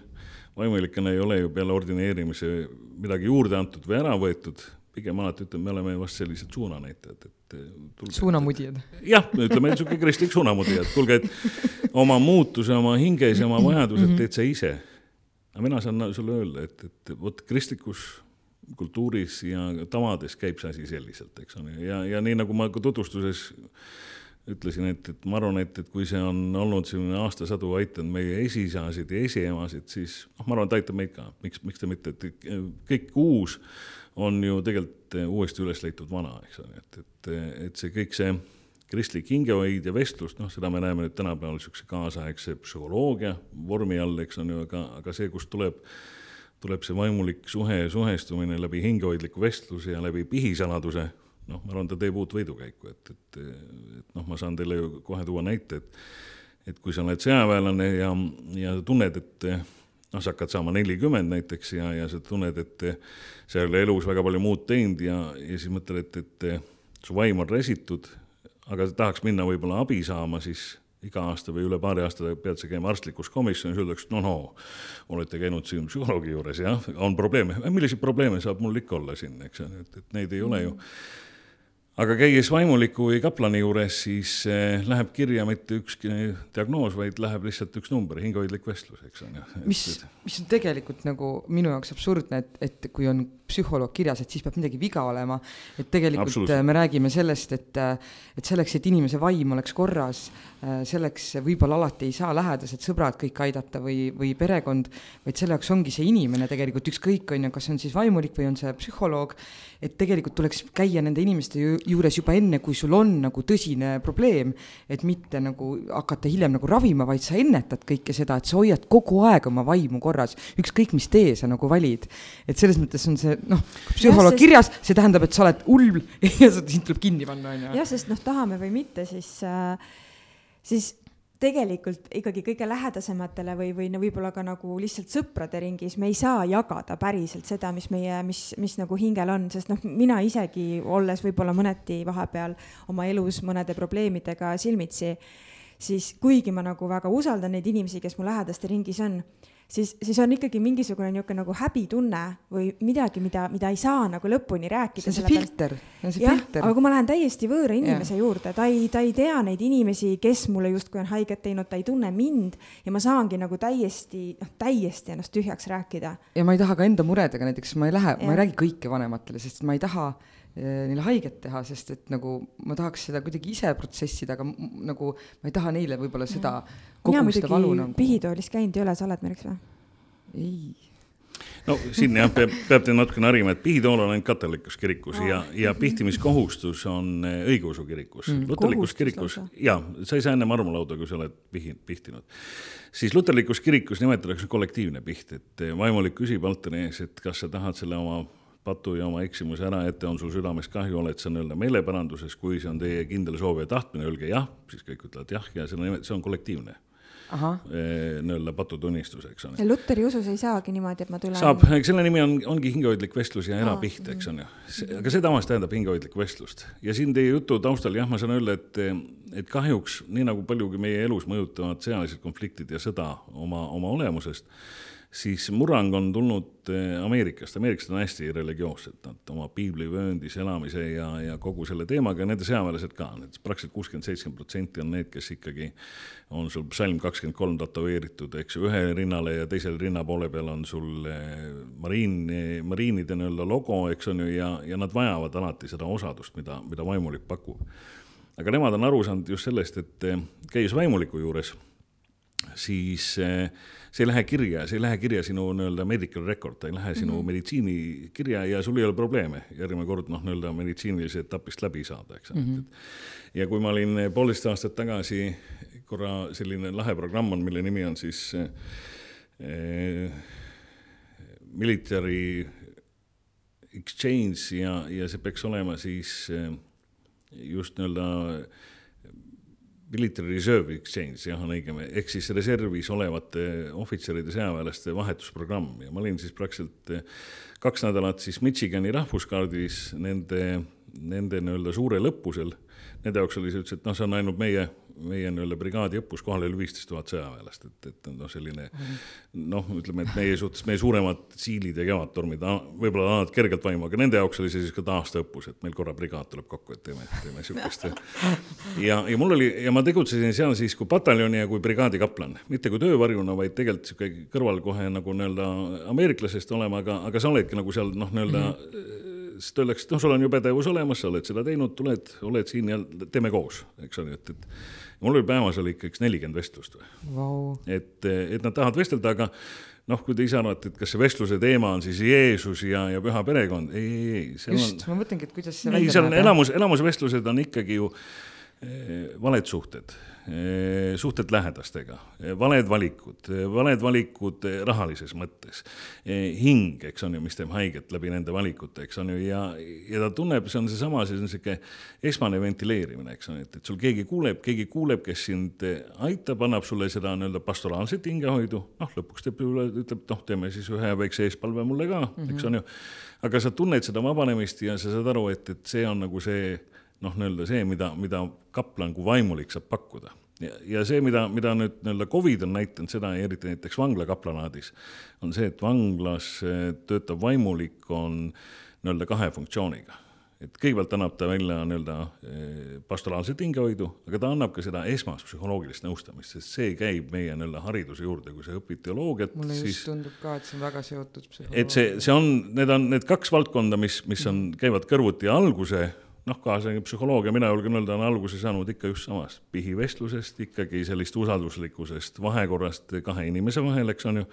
vaimulikena ei ole ju peale ordineerimise midagi juurde antud või ära võetud, pigem alati ütlen, me oleme vast sellised suunanäitajad, et suunamudijad. jah, ütleme niisugune kristlik suunamudija, et kuulge, et oma muutuse oma hinges ja oma vajadused mhm. teed sa ise. aga mina saan sulle öelda, et, et vot kristlikus kultuuris ja tavades käib see asi selliselt, eks ole, ja, ja nii nagu ma ka tutvustuses ütlesin, et, et ma arvan, et, et kui see on olnud selline aastasadu aidanud meie esiisasid ja esiemasid, siis noh, ma arvan, et aitab meid ka, miks, miks ta mitte, et kõik uus on ju tegelikult uuesti üles leitud vana, eks ole, et, et, et see kõik see kristlik hingehoid ja vestlus, noh, seda me näeme nüüd tänapäeval niisuguse kaasaegse psühholoogia vormi all, eks on ju, aga, aga see, kust tuleb, tuleb see vaimulik suhe ja suhestumine läbi hingehoidliku vestluse ja läbi pihisaladuse. Noh, ma arvan, ta teeb uut võidukäiku, et, et, et noh, ma saan teile ju kohe tuua näite, et et kui sa oled sõjaväelane ja, ja tunned, et noh, sa hakkad saama nelikümmend näiteks ja, ja sa tunned, et sa ei ole elus väga palju muud teinud ja, ja siis mõtled, et, et su vaim on resitud, aga tahaks minna võib-olla abi saama, siis iga aasta või üle paari aasta pead sa käima arstlikus komisjonis, öeldakse, no no, olete käinud siin psühholoogi juures, jah, on probleeme, milliseid probleeme saab mul ikka olla siin, eks, et, et neid ei ole ju. mm aga käies vaimuliku või kaplani juures, siis eh, läheb kirja mitte ükski diagnoos, vaid läheb lihtsalt üks number, hingehoidlik vestlus, eks on ju. mis, mis on tegelikult nagu minu jaoks absurdne, et, et kui on psühholoog kirjas, et siis peab midagi viga olema. et tegelikult me räägime sellest, et, et selleks, et inimese vaim oleks korras, selleks võib-olla alati ei saa lähedased sõbrad kõik aidata või, või perekond, vaid selle jaoks ongi see inimene tegelikult, ükskõik, on ju, kas on siis vaimulik või on see psühholoog, et tegelikult tuleks käia nende inimeste juures juba enne, kui sul on nagu tõsine probleem, et mitte nagu hakata hiljem nagu ravima, vaid sa ennetad kõike seda, et sa hoiad kogu aeg oma vaimu korras, ükskõik mis tee sa nagu valid. et selles mõttes on see noh, psühholoog sest... kirjas, see tähendab, et sa oled hull ja sind tuleb kinni panna, on ju. jah, sest noh, tahame või mitte, siis äh,, siis tegelikult ikkagi kõige lähedasematele või, või no võib-olla ka nagu lihtsalt sõprade ringis me ei saa jagada päriselt seda, mis meie, mis, mis nagu hingel on, sest noh, mina isegi olles võib-olla mõneti vahepeal oma elus mõnede probleemidega silmitsi, siis kuigi ma nagu väga usaldan neid inimesi, kes mu lähedaste ringis on siis, siis on ikkagi mingisugune niisugune nagu häbitunne või midagi, mida, mida ei saa nagu lõpuni rääkida. see on see filter, see on see jah, filter. aga kui ma lähen täiesti võõra inimese ja. juurde, ta ei, ta ei tea neid inimesi, kes mulle justkui on haiget teinud, ta ei tunne mind ja ma saangi nagu täiesti, noh, täiesti ennast tühjaks rääkida. ja ma ei taha ka enda muredega näiteks, ma ei lähe, ma ei räägi kõike vanematele, sest ma ei taha eh, neile haiget teha, sest et nagu ma tahaks seda kuidagi ise protsessida, aga nagu ma ei taha neile võib-olla seda mina muidugi nagu... pihitoolis käinud ei ole, sa oled märks või? ei no siin jah, peab, peab teid natukene harima, et pihitool on ainult katolikus kirikus ja, ja pihtimiskohustus on eh, õigeusu kirikus mm,. luterlikus kirikus, jaa, sa ei saa ennem armulauda, kui sa oled pihi, pihtinud. siis luterlikus kirikus nimetatakse kollektiivne piht, et eh, vaimulik küsib altari ees, et kas sa tahad selle oma patu ja oma eksimuse ära ette, on sul südames kahju, oled sa nii-öelda meeleparanduses, kui see on teie kindel soov ja tahtmine, öelge jah, siis kõik ütlevad jah ja see on, see on kollektiivne Eh, nii-öelda patutunnistus, eks ole. Luteri usus ei saagi niimoodi, et ma tulen. saab, selle nimi on, ongi hingehoidlik vestlus ja erapiht, eks on ju. aga see tavaliselt tähendab hingehoidlikku vestlust ja siin teie jutu taustal jah, ma saan öelda, et, et kahjuks nii nagu paljugi meie elus mõjutavad sõjalised konfliktid ja sõda oma, oma olemusest siis murrang on tulnud eh, Ameerikast, ameeriklased on hästi religioossed, nad oma piiblivööndis elamise ja, ja kogu selle teemaga nende sõjaväelased ka, need praktiliselt kuuskümmend, seitsekümmend protsenti on need, kes ikkagi on sul psalm kakskümmend kolm tätoveeritud, eks ju, ühe rinnale ja teisel rinna poole peal on sul eh, mariin, mariinide nii-öelda logo, eks on ju, ja, ja nad vajavad alati seda osadust, mida, mida vaimulik pakub. aga nemad on aru saanud just sellest, et eh, käies vaimuliku juures, siis äh, see ei lähe kirja, see ei lähe kirja sinu nii-öelda medical record, ta ei lähe sinu mm -hmm. meditsiinikirja ja sul ei ole probleeme järgmine kord noh, nii-öelda meditsiinilise etapist läbi saada, eks mm. -hmm. ja kui ma olin poolteist aastat tagasi, korra selline lahe programm on, mille nimi on siis eh, military exchange ja, ja see peaks olema siis eh, just nii-öelda Military Reserve Exchange, jah, on õigem, ehk siis reservis olevate ohvitseride, sõjaväelaste vahetusprogramm ja ma olin siis praktiliselt eh, kaks nädalat siis Michigani rahvuskaardis nende, nende nii-öelda suurel õppusel. Nende jaoks oli see üldse, et noh, see on ainult meie meie nii-öelda brigaadi õppuskohal oli viisteist tuhat sõjaväelast, et, et noh, selline noh, ütleme, et meie suhtes, meie suuremad siilid ja kevadtormid võib-olla annavad kergelt vaimu, aga nende jaoks oli see siis ka aastaõppus, et meil korra brigaad tuleb kokku, et teeme, teeme sihukest. ja, ja mul oli ja ma tegutsesin seal siis kui pataljoni ja kui brigaadi kaplan, mitte kui töövarjuna, vaid tegelikult sihuke kõrval kohe nagu nii-öelda ameeriklasest olema, aga, aga sa oledki nagu seal noh, nii-öelda mm -hmm siis ta et noh, sul on ju pädevus olemas, sa oled seda teinud, tuled, oled siin ja teeme koos, eks ole, et, et mul oli päevas oli ikka üks nelikümmend vestlust või? Wow.. et, et nad tahavad vestelda, aga noh, kui te ise arvate, et kas see vestluse teema on siis Jeesus ja, ja püha perekond, ei, ei, ei. just, ma mõtlengi, et kuidas see ei, seal on elamus, elamusvestlused on ikkagi ju eh, valed suhted suhted lähedastega, valed valikud, valed valikud rahalises mõttes, hing, eks on ju, mis teeb haiget läbi nende valikute, eks on ju, ja, ja ta tunneb, see on seesama, see on sihuke esmane ventileerimine, eks on ju, et, et sul keegi kuuleb, keegi kuuleb, kes sind aitab, annab sulle seda nii-öelda pastoraalset hingehoidu, noh, lõpuks teeb, ütleb, noh, teeme siis ühe väikse eespalve mulle ka mm, -hmm. eks on ju. aga sa tunned seda vabanemist ja sa saad aru, et, et see on nagu see noh, nii-öelda see, mida, mida kaplan kui vaimulik saab pakkuda. ja, ja see, mida, mida nüüd nii-öelda Covid on näidanud, seda eriti näiteks vanglakaplanaadis, on see, et vanglas eh, töötav vaimulik on nii-öelda kahe funktsiooniga et kõigepealt annab ta välja nii-öelda eh, pastoraalset hingehoidu, aga ta annab ka seda esmast psühholoogilist nõustamist, sest see käib meie nii-öelda hariduse juurde, kui sa õpid teoloogiat. mulle siis, just tundub ka, et see on väga seotud psühholoogiaga. et see, see on, need on need kaks valdkonda, mis, mis on, käivad kõrvuti alguse noh, kaasaegne psühholoogia, mina julgen öelda, on alguse saanud ikka just samast pihivestlusest, ikkagi sellist usalduslikkusest, vahekorrast kahe inimese vahel, eks on ju.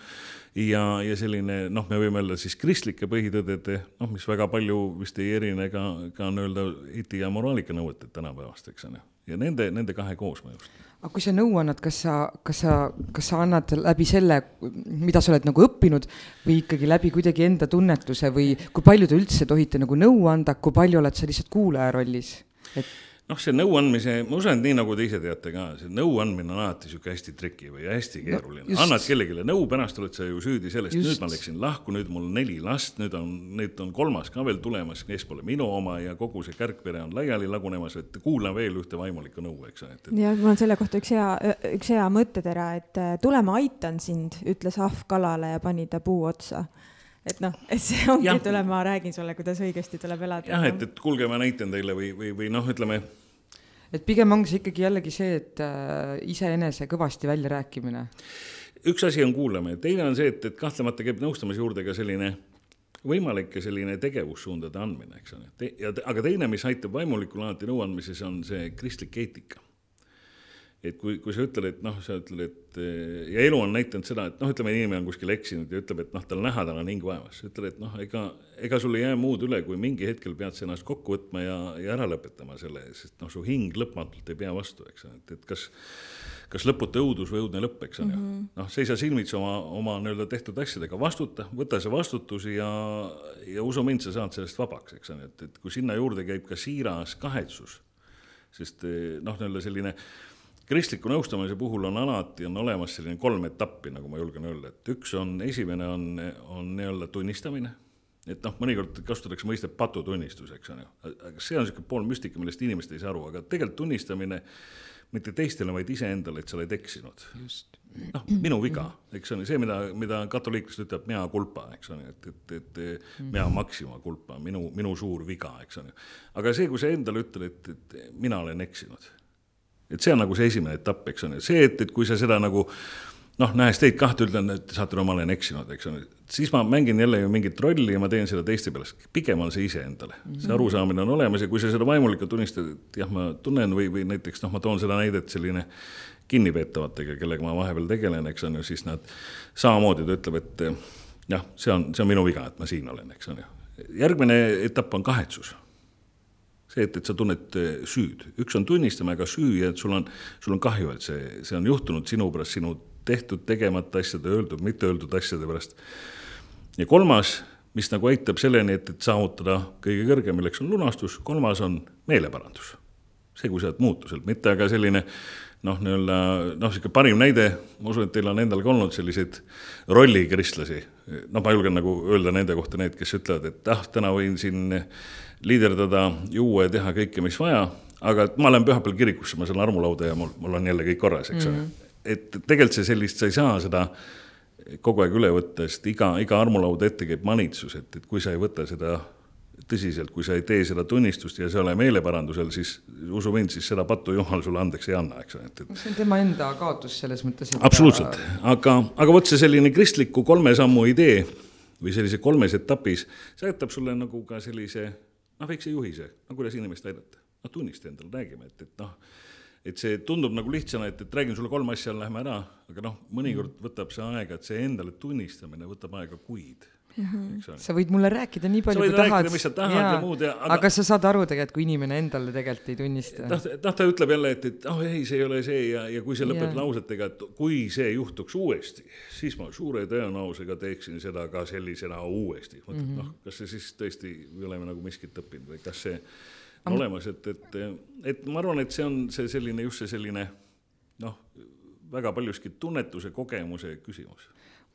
ja, ja selline noh, me võime öelda siis kristlike põhitõdede, noh, mis väga palju vist ei erine ka, ka nii-öelda eti- ja moraalika nõueted tänapäevast, eks on ju. ja nende, nende kahe koosmõjust aga kui sa nõu annad, kas sa, kas sa, kas sa annad läbi selle, mida sa oled nagu õppinud või ikkagi läbi kuidagi enda tunnetuse või kui palju te üldse tohite nagu nõu anda, kui palju oled sa lihtsalt kuulaja rollis, et noh, see nõuandmise, ma usun, et nii nagu te ise teate ka, see nõuandmine on alati sihuke hästi triki või hästi keeruline. no,. annad kellelegi nõu, pärast oled sa ju süüdi sellest, nüüd ma läksin lahku, nüüd mul neli last, nüüd on, nüüd on kolmas ka veel tulemas, kes pole minu oma ja kogu see kärgpere on laiali lagunemas, et kuulan veel ühte vaimulikku nõu, eks ole, et, et.... ja mul on selle kohta üks hea, üks hea mõttetera, et tule ma aitan sind, ütles ahv kalale ja pani ta puu otsa et noh, et see ongi, tule ma räägin sulle, kuidas õigesti tuleb elada. jah, et, et kuulge, ma näitan teile või, või, või noh, ütleme. et pigem ongi see ikkagi jällegi see, et äh, iseenese kõvasti väljarääkimine. üks asi on kuulamine, teine on see, et, et kahtlemata käib nõustamise juurde ka selline võimalike selline tegevussuundade andmine, eks ole ja, aga teine, mis aitab vaimulikul alati nõuandmises, on see kristlik eetika et kui, kui sa ütled, et noh, sa ütled, et ja elu on näidanud seda, et noh, ütleme, inimene on kuskil eksinud ja ütleb, et noh, tal näha, tal on hing vaevas, ütled, et noh, ega, ega sul ei jää muud üle, kui mingi hetkel pead sa ennast kokku võtma ja, ja ära lõpetama selle, sest noh, su hing lõpmatult ei pea vastu, eks ole, et, et kas kas lõputu õudus või õudne lõpp, eks ju mm -hmm.. noh, seisa silmitsi oma, oma nii-öelda tehtud asjadega, vastuta, võta see vastutus ja, ja usu mind, sa saad sellest vabaks, eks ju, et, et kui sinna juurde käib ka siiras kahetsus, sest noh, nii-öelda selline kristliku nõustamise puhul on alati, on olemas selline kolm etappi, nagu ma julgen öelda, et üks on, esimene on, on nii-öelda tunnistamine, et noh, mõnikord kasutatakse mõistet patutunnistus, eks on ju, aga see on niisugune pool müstika, millest inimesed ei saa aru, aga tegelikult tunnistamine mitte teistele, vaid iseendale, et sa oled eksinud. noh, minu viga, eks on ju, see, mida, mida katoliiklased ütlevad, mea culpa, eks on ju, et, et, et mea maxima culpa, minu, minu suur viga, eks on ju. aga see, kui sa endale ütled, et, et mina olen eksinud et see on nagu see esimene etapp, eks ju, see, et, et kui sa seda nagu noh, nähes teid kahte, ütlen, et saate aru, ma olen eksinud, eks ole, siis ma mängin jälle ju mingit rolli ja ma teen seda teiste pärast, pigem on see iseendale mm. -hmm. see arusaamine on olemas ja kui sa seda vaimulikult tunnistad, et jah, ma tunnen või, või näiteks noh, ma toon seda näidet selline kinnipeetavatega, kellega ma vahepeal tegelen, eks on ju, siis nad samamoodi ta ütleb, et jah, see on, see on minu viga, et ma siin olen, eks on ju. järgmine etapp on kahetsus see, et, et sa tunned eh, süüd, üks on tunnistamine, aga süü ja et sul on, sul on kahju, et see, see on juhtunud sinu pärast, sinu tehtud, tegemata asjade, öeldud, mitte öeldud asjade pärast. ja kolmas, mis nagu aitab selleni, et, et saavutada kõige kõrgem, milleks on lunastus, kolmas on meeleparandus. see, kui sa oled muutuselt, mitte aga selline noh, nii-öelda noh, sihuke parim näide, ma usun, et teil on endal ka olnud selliseid rollikristlasi. noh, ma julgen nagu öelda nende kohta need, kes ütlevad, et ah, täna võin siin liiderdada, juua ja teha kõike, mis vaja, aga ma lähen pühapäeval kirikusse, ma saan armulauda ja mul, mul on jälle kõik korras, eks ole mm -hmm.. et tegelikult see sellist, sa ei saa seda kogu aeg üle võtta, sest iga, iga armulauda ette käib manitsus, et, et kui sa ei võta seda tõsiselt, kui sa ei tee seda tunnistust ja see ei ole meeleparandusel, siis usu mind, siis seda pattu Jumal sulle andeks ei anna, eks ole, et, et. see on tema enda kaotus selles mõttes. absoluutselt, aga, aga vot see selline kristliku kolme sammu idee või sellise kolmes etapis, see jätab sulle nagu ka sellise noh, väikse juhise, no kuidas inimest aidata. noh, tunnista endale, räägime, et, et noh, et see tundub nagu lihtsana, et, et räägin sulle kolm asja, lähme ära, aga noh, mõnikord võtab see aega, et see endale tunnistamine võtab aega kuid sa võid mulle rääkida nii palju, kui tahad. mis sa tahad ja, ja muud ja aga... aga sa saad aru tegelikult, kui inimene endale tegelikult ei tunnista. noh, noh, ta ütleb jälle, et, et oh ei, see ei ole see ja, ja kui see lõpeb ja. lausetega, et kui see juhtuks uuesti, siis ma suure tõenäosusega teeksin seda ka sellisena uuesti. mõtled mm -hmm., noh, kas see siis tõesti, me oleme nagu miskit õppinud või kas see on Am... olemas, et, et, et ma arvan, et see on see selline, just see selline noh, väga paljuski tunnetuse, kogemuse küsimus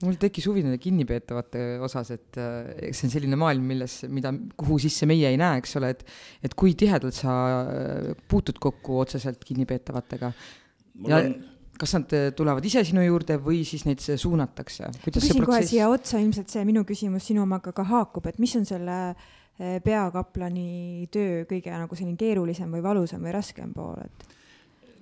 mul tekkis huvi nende kinnipeetavate osas, et äh, see on selline maailm, milles, mida, kuhu sisse meie ei näe, eks ole, et et kui tihedalt sa äh, puutud kokku otseselt kinnipeetavatega ja on... kas nad äh, tulevad ise sinu juurde või siis neid suunatakse? küsin kohe siia otsa, ilmselt see minu küsimus sinu omaga ka haakub, et mis on selle peakaplani töö kõige nagu selline keerulisem või valusam või raskem pool, et?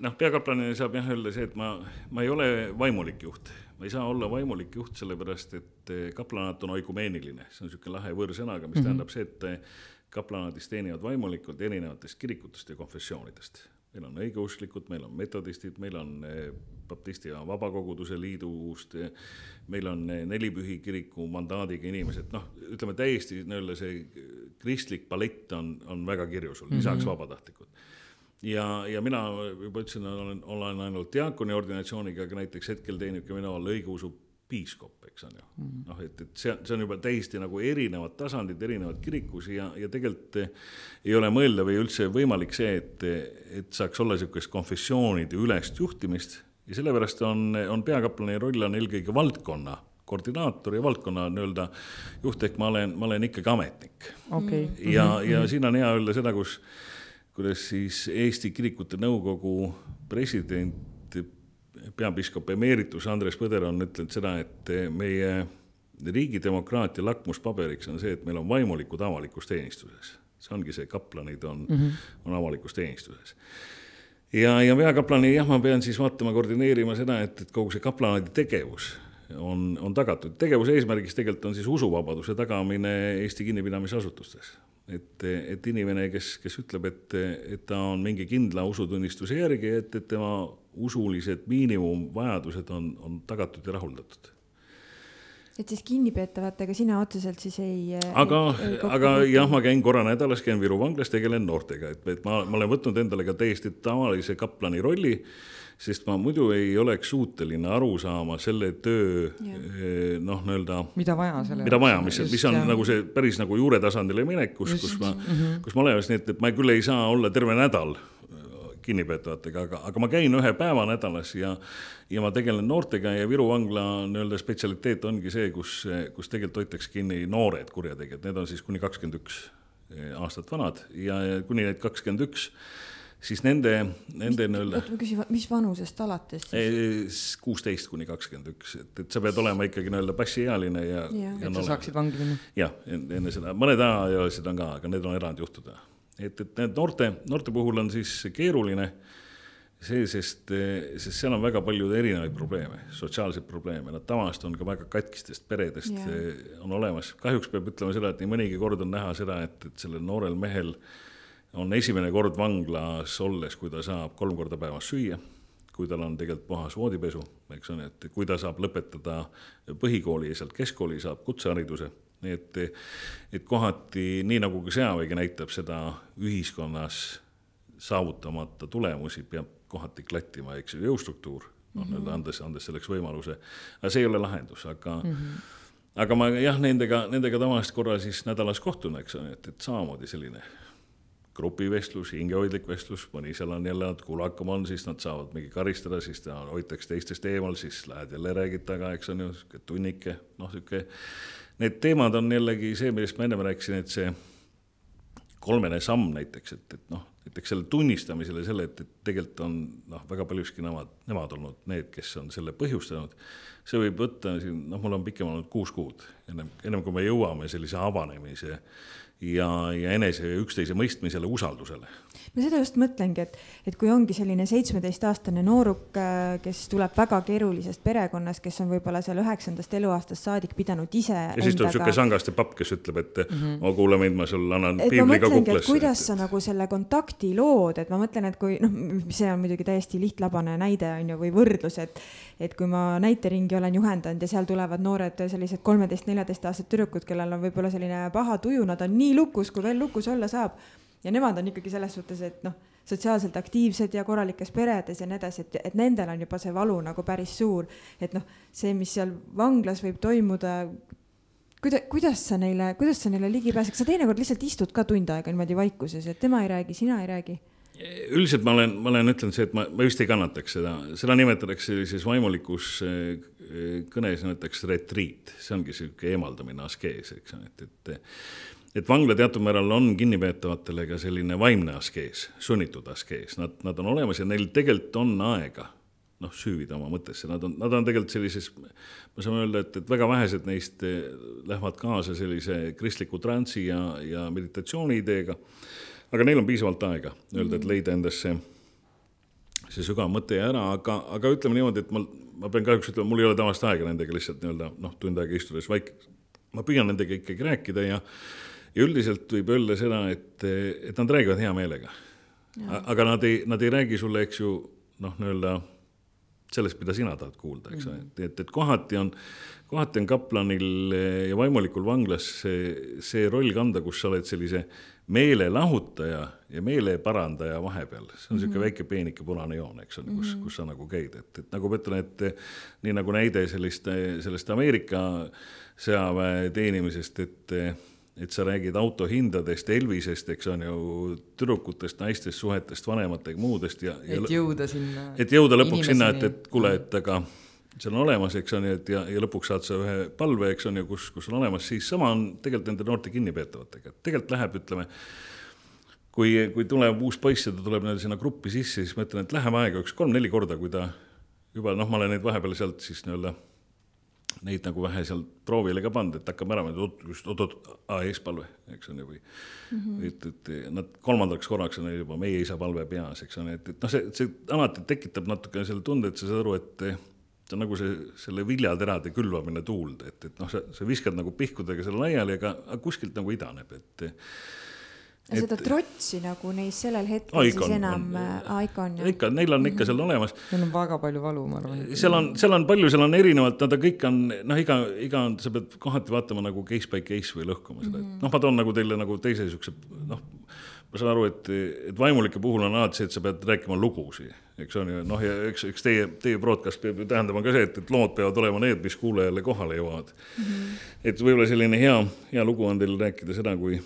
noh, peakaplanina saab jah öelda see, et ma, ma ei ole vaimulik juht ma ei saa olla vaimulik juht, sellepärast et eh, kaplanaat on oigumeeniline, see on niisugune lahe võõrsõnaga, mis mm -hmm. tähendab see, et eh, kaplanaadis teenivad vaimulikud erinevatest kirikutest ja konfessioonidest. meil on õigeusklikud, meil on metodistid, meil on eh, baptisti ja vabakoguduse liidust, meil on nelipühi kiriku mandaadiga inimesed, noh, ütleme täiesti nii-öelda see kristlik palett on, on väga kirju sul, lisaks mm -hmm. vabatahtlikud ja, ja mina juba ütlesin, olen, olen ainult diaakoni ordinatsiooniga, aga näiteks hetkel teenib ka minu all õigeusu piiskop, eks on ju. Mm -hmm.. noh, et, et see, see on juba täiesti nagu erinevad tasandid, erinevad kirikus ja, ja tegelikult ei ole mõeldav või üldse võimalik see, et, et saaks olla niisugust konfessioonide ülest juhtimist ja sellepärast on, on peakaplani roll on eelkõige valdkonna koordinaator ja valdkonna nii-öelda juht, ehk ma olen, ma olen ikkagi ametnik. Okay.. ja, ja siin on hea öelda seda, kus kuidas siis Eesti Kirikute Nõukogu president, peapiiskop emeritus Andres Põder on ütlenud seda, et meie riigi demokraatia lakmuspaberiks on see, et meil on vaimulikud avalikus teenistuses. see ongi see, kaplanid on mm, -hmm. on avalikus teenistuses ja, ja peakaplani jah, ma pean siis vaatama, koordineerima seda, et, et kogu see kaplanaadi tegevus on, on tagatud. tegevuse eesmärgiks tegelikult on siis usuvabaduse tagamine Eesti kinnipidamisasutustes et, et inimene, kes, kes ütleb, et, et ta on mingi kindla usutunnistuse järgi, et, et tema usulised miinimumvajadused on, on tagatud ja rahuldatud et siis kinnipeetavatega sina otseselt siis ei. aga, aga jah, ma käin korra nädalas, käin Viru vanglas, tegelen noortega, et, et ma, ma olen võtnud endale ka täiesti tavalise kaplani rolli sest ma muidu ei oleks suuteline aru saama selle töö eh, noh, nii-öelda. mida vaja selle. mida vaja, mis, mis on jah. nagu see päris nagu juuretasandile minek, kus, kus ma mm, -hmm. kus ma olen, nii et, et ma küll ei saa olla terve nädal äh, kinnipeetavatega, aga, aga ma käin ühe päeva nädalas ja, ja ma tegelen noortega ja Viru vangla nii-öelda spetsialiteet ongi see, kus, kus tegelikult hoitakse kinni noored kurjategijad, need on siis kuni kakskümmend üks eh, aastat vanad ja, ja kuni need kakskümmend üks siis nende, nende nii-öelda. oota, ma küsin, mis vanusest alates siis? kuusteist kuni kakskümmend üks, et, et sa pead olema ikkagi nii-öelda passiealine ja, ja. et sa saaksid vangi minna. jah, enne seda, mõned alaealised on ka, aga need on erandjuhtud. et, et need noorte, noorte puhul on siis keeruline see, sest, sest seal on väga palju erinevaid probleeme, sotsiaalseid probleeme, nad tavaliselt on ka väga katkistest peredest yeah. on olemas. kahjuks peab ütlema seda, et nii mõnigi kord on näha seda, et, et sellel noorel mehel äh, on esimene kord vanglas olles, kui ta saab kolm korda päevas süüa, kui tal on tegelikult puhas voodipesu, eks ole, et kui ta saab lõpetada põhikooli ja sealt keskkooli saab kutsehariduse, nii et, et kohati, nii nagu ka sõjavägi näitab seda ühiskonnas saavutamata tulemusi, peab kohati klattima, eks ju, jõustruktuur, noh mm -hmm., nii-öelda andes, andes selleks võimaluse, aga see ei ole lahendus, aga mm -hmm. aga ma jah, nendega, nendega tavaliselt korra siis nädalas kohtun, eks ole, et, et samamoodi selline grupivestlus, hingehoidlik vestlus, mõni seal on jälle natuke kulakam on, siis nad saavad mingi karistada, siis ta hoitakse teistest eemal, siis lähed jälle räägid taga, eks on ju, sihuke tunnike, noh, sihuke. Need teemad on jällegi see, millest ma ennem rääkisin, et see kolmene samm näiteks, et, et noh, et eks selle tunnistamisele, selle, et, et tegelikult on noh, väga paljuski nemad, nemad olnud need, kes on selle põhjustanud, see võib võtta siin, noh, mul on pikem olnud kuus kuud, ennem, ennem kui me jõuame sellise avanemise ja, ja enese üksteise mõistmisele, usaldusele ma seda just mõtlengi, et, et kui ongi selline seitsmeteistaastane nooruk, äh, kes tuleb väga keerulisest perekonnast, kes on võib-olla seal üheksandast eluaastast saadik pidanud ise. ja siis tuleb sihuke sangaste papp, kes ütleb, et mm -hmm. oh kuule mind, ma sulle annan piibliga kuklasse. kuidas sa nagu selle kontakti lood, et ma mõtlen, et kui noh, see on muidugi täiesti lihtlabane näide on ju, või võrdlus, et, et kui ma näiteringi olen juhendanud ja seal tulevad noored sellised kolmeteist-neljateistaastased tüdrukud, kellel on võib-olla selline paha tuju, nad on nii lukus, kui veel lukus olla saab ja nemad on ikkagi selles suhtes, et noh, sotsiaalselt aktiivsed ja korralikes peredes ja nii edasi, et, et nendel on juba see valu nagu päris suur. et noh, see, mis seal vanglas võib toimuda, kuida-, kuidas sa neile, kuidas sa neile ligi pääsed, kas sa teinekord lihtsalt istud ka tund aega niimoodi vaikuses, et tema ei räägi, sina ei räägi? üldiselt ma olen, ma olen ütelnud see, et ma, ma just ei kannataks seda, seda nimetatakse sellises vaimulikus eh, kõnes nimetatakse retriit, see ongi sihuke eemaldamine, askees, eks ole, et, et et vangla teatud määral on kinnipeetavatele ka selline vaimne askees, sunnitud askees, nad, nad on olemas ja neil tegelikult on aega noh, süüvida oma mõttesse, nad on, nad on tegelikult sellises, me saame öelda, et, et väga vähesed neist eh, lähevad kaasa sellise kristliku transi ja, ja meditatsiooni ideega. aga neil on piisavalt aega öelda, et mhm. leida endasse see sügav mõte ära, aga, aga ütleme niimoodi, et ma, ma pean kahjuks ütlema, mul ei ole tavaliselt aega nendega lihtsalt nii-öelda noh, tund aega istudes vaik-, ma püüan nendega ikkagi rääkida ja ja üldiselt võib öelda seda, et, et nad räägivad hea meelega. aga nad ei, nad ei räägi sulle, eks ju, noh, nii-öelda sellest, mida sina tahad kuulda, eks ole mm -hmm., et, et kohati on, kohati on kaplanil ja vaimulikul vanglas see, see roll kanda, kus sa oled sellise meelelahutaja ja meeleparandaja vahepeal, see on niisugune mm -hmm. väike peenike punane joon, eks ole, kus -hmm. kus sa nagu käid, et, et nagu ma ütlen, et nii nagu näide sellist, sellest Ameerika sõjaväe teenimisest, et et sa räägid autohindadest, Elvisest, eks on ju, tüdrukutest, naistest, suhetest, vanematega, muudest ja. et jõuda sinna. et jõuda lõpuks sinna, et, et kuule, et aga see on olemas, eks on ju, et ja, ja lõpuks saad sa ühe palve, eks on ju, kus, kus on olemas, siis sama on tegelikult nende noorte kinnipeetavatega, et tegelikult läheb, ütleme. kui, kui tuleb uus poiss ja ta tuleb nii-öelda sinna gruppi sisse, siis ma ütlen, et läheb aega üks kolm-neli korda, kui ta juba noh, ma olen neid vahepeal sealt siis nii-öelda neid nagu vähe seal proovile ka pannud, et hakkame ära, just oot-oot, eespalve, eks on ju, või mm -hmm. et, et nad kolmandaks korraks on juba meie isa palve peas, eks ole, et, et noh, see, see alati tekitab natukene selle tunde, et sa saad aru, et see on nagu see, selle viljaterade külvamine tuulde, et, et noh, sa, sa viskad nagu pihkudega selle laiali, aga kuskilt nagu idaneb, et et seda trotsi nagu neis sellel hetkel Icon, siis enam on, Icon jah? ikka, neil on ikka seal olemas. Neil on väga palju valu, ma arvan. seal on, seal on palju, seal on erinevalt, nad kõik on noh, iga, iga on, sa pead kohati vaatama nagu case by case või lõhkuma seda mm, -hmm. et noh, ma toon nagu teile nagu teise siukse noh, ma saan aru, et, et vaimulike puhul on alati see, et sa pead rääkima lugusid, eks on ju, noh ja eks, eks teie, teie broadcast peab ju tähendama ka see, et, et lood peavad olema need, mis kuulajale kohale jõuavad mm. -hmm. et võib-olla selline hea, hea lugu on teil rääkida seda, kui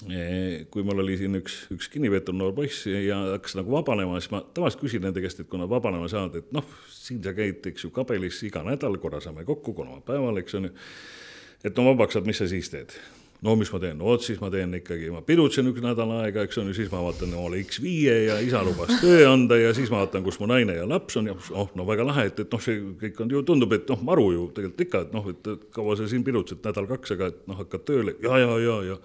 kui mul oli siin üks, üks kinnipeetud noor poiss ja hakkas nagu vabanema, siis ma tavaliselt küsin nende käest, et kui nad vabanema saavad, et noh, siin sa käid, eks ju, kabelis iga nädal, korra saame kokku, kolmapäeval, eks on ju. et no vabaks saad, mis sa siis teed? no mis ma teen, no vot siis ma teen ikkagi, ma pidutsen üks nädal aega, eks on ju, siis ma vaatan omale X5-e ja isa lubas töö anda ja siis ma vaatan, kus mu naine ja laps on ja oh, no väga lahe, et, et noh, see kõik on ju, tundub, et noh, maru ju tegelikult ikka, et noh, et kaua sa siin pidutsed, nädal-kaks, aga et noh, hakkad tööle ja, ja, ja, ja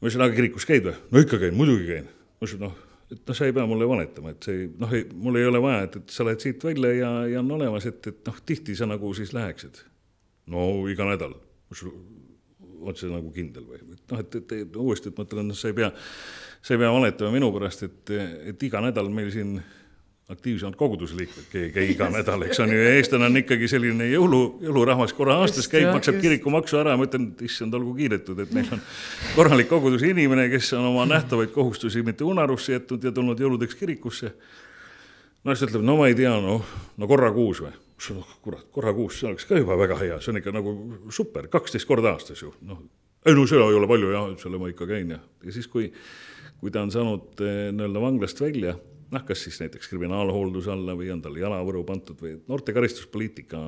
ma ütlesin, aga kirikus käid või? no ikka käin, muidugi käin. ma ütlesin, noh, et noh, sa ei pea mulle valetama, et see noh, mul ei ole vaja, et, et sa lähed siit välja ja, ja on olemas, et, et noh, tihti sa nagu siis läheksid. no iga nädal. oled sa nagu kindel või? et noh, et, et, et uuesti, et ma ütlen, noh, sa ei pea, sa ei pea valetama minu pärast, et, et iga nädal meil siin aktiivsemad koguduse liikmed ei käi iga nädal, eks on ju, eestlane on ikkagi selline jõulu, jõulurahvas, korra aastas käib, maksab kirikumaksu ära, ma ütlen, et issand, olgu kiidetud, et meil on korralik koguduse inimene, kes on oma nähtavaid kohustusi mitte unarusse jätnud ja tulnud jõuludeks kirikusse. ta ütleb, no ma ei tea, noh, no korra kuus või? kurat, korra kuus, see oleks ka juba väga hea, see on ikka nagu super, kaksteist korda aastas ju, noh. ei no seda ei ole palju jah, selle ma ikka käin ja, ja siis, kui, kui ta on saanud eh, nii-öelda vanglast välja noh, kas siis näiteks kriminaalhoolduse alla või on tal jalavõru pandud või noorte karistuspoliitika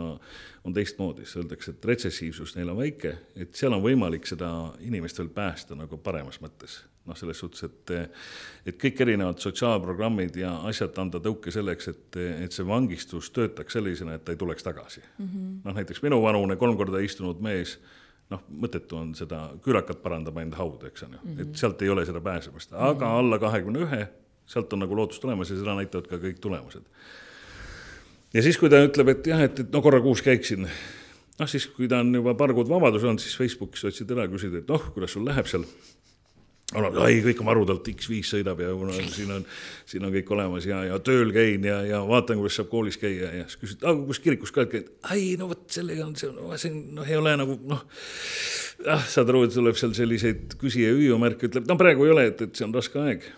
on teistmoodi, siis öeldakse, et retsessiivsus neil on väike, et seal on võimalik seda inimest veel päästa nagu paremas mõttes. noh, selles suhtes, et, et kõik erinevad sotsiaalprogrammid ja asjad anda tõuke selleks, et, et see vangistus töötaks sellisena, et ta ei tuleks tagasi mm -hmm.. noh, näiteks minuvanune kolm korda istunud mees noh, mõttetu on seda küürakat parandama enda hauda, eks on ju mm, -hmm. et sealt ei ole seda pääsemist, aga mm -hmm. alla kahekümne ühe, sealt on nagu lootust olemas ja seda näitavad ka kõik tulemused. ja siis, kui ta ütleb, et jah, et, et no korra kuus käiksin, noh siis, kui ta on juba paar kuud vabadus olnud, siis Facebookis otsid ära, küsid, et noh, kuidas sul läheb seal ei, kõik on varudelt, X5 sõidab ja kuna siin on, siin on kõik olemas ja, ja tööl käin ja, ja vaatan, kuidas saab koolis käia ja siis küsid, aga kus kirikus ka käid? ei, no vot sellega on see, no see noh, ei ole nagu noh. ah, saad aru, et tuleb seal selliseid küsi ja hüüu märke, ütleb, no praegu ei ole, et, et see on raske aeg.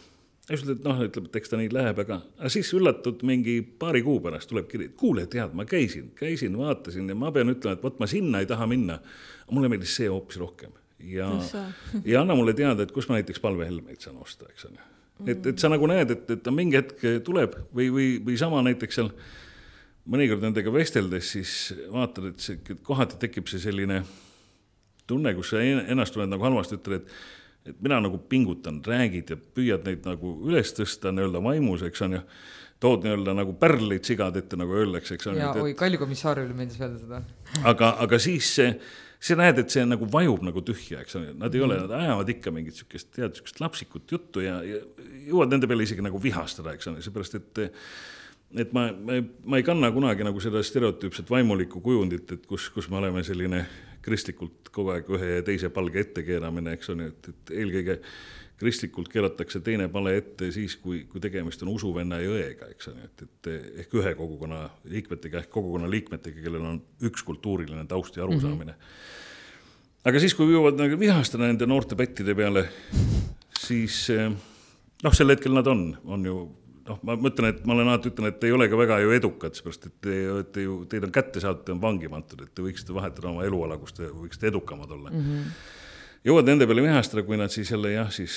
Ja siis ütled, noh, ütleb, et eks ta nii läheb, aga, aga siis üllatud mingi paari kuu pärast tuleb kiri, et kuule, tead, ma käisin, käisin, vaatasin ja ma pean ütlema, et vot ma sinna ei taha minna. mulle meeldis see hoopis rohkem ja, ja anna mulle teada, et kus ma näiteks palvehelmeid saan osta, eks ole. et, et sa nagu näed, et, et ta mingi hetk tuleb või, või, või sama näiteks seal mõnikord nendega vesteldes, siis vaatad, et see kohati tekib see selline tunne, kus sa ennast tunned nagu halvasti, ütled, et et mina nagu pingutan, räägid ja püüad neid nagu üles tõsta nii-öelda vaimus, eks on ju, tood nii-öelda nagu pärleid sigad ette, nagu öeldakse, eks on ju. oi, Kalju komissaarile meeldis öelda seda. aga, aga siis see sa näed, et see nagu vajub nagu tühja, eks ole, nad ei ole, nad ajavad ikka mingit sihukest, tead, sihukest lapsikut juttu ja, ja jõuad nende peale isegi nagu vihastada, eks ole, seepärast et et ma, ma, ma ei kanna kunagi nagu seda stereotüüpset vaimulikku kujundit, et kus, kus me oleme selline kristlikult kogu aeg ühe ja teise palge ettekeeramine, eks ole, et, et eelkõige kristlikult keeratakse teine pale ette siis, kui, kui tegemist on usuvenna ja õega, eks ole, et, et ehk ühe kogukonna liikmetega ehk kogukonna liikmetega, kellel on üks kultuuriline taust ja arusaamine mm. -hmm. aga siis, kui jõuavad nagu vihastada nende noorte pättide peale, siis noh, sel hetkel nad on, on ju noh, ma mõtlen, et ma olen alati ütlen, et ei ole ka väga ju edukad, seepärast et te olete ju, teid on kätte saadud, te on vangi pandud, et te võiksite vahetada oma eluala, kus te võiksite edukamad olla mm. -hmm jõuad nende peale vihastada, kui nad siis jälle jah, siis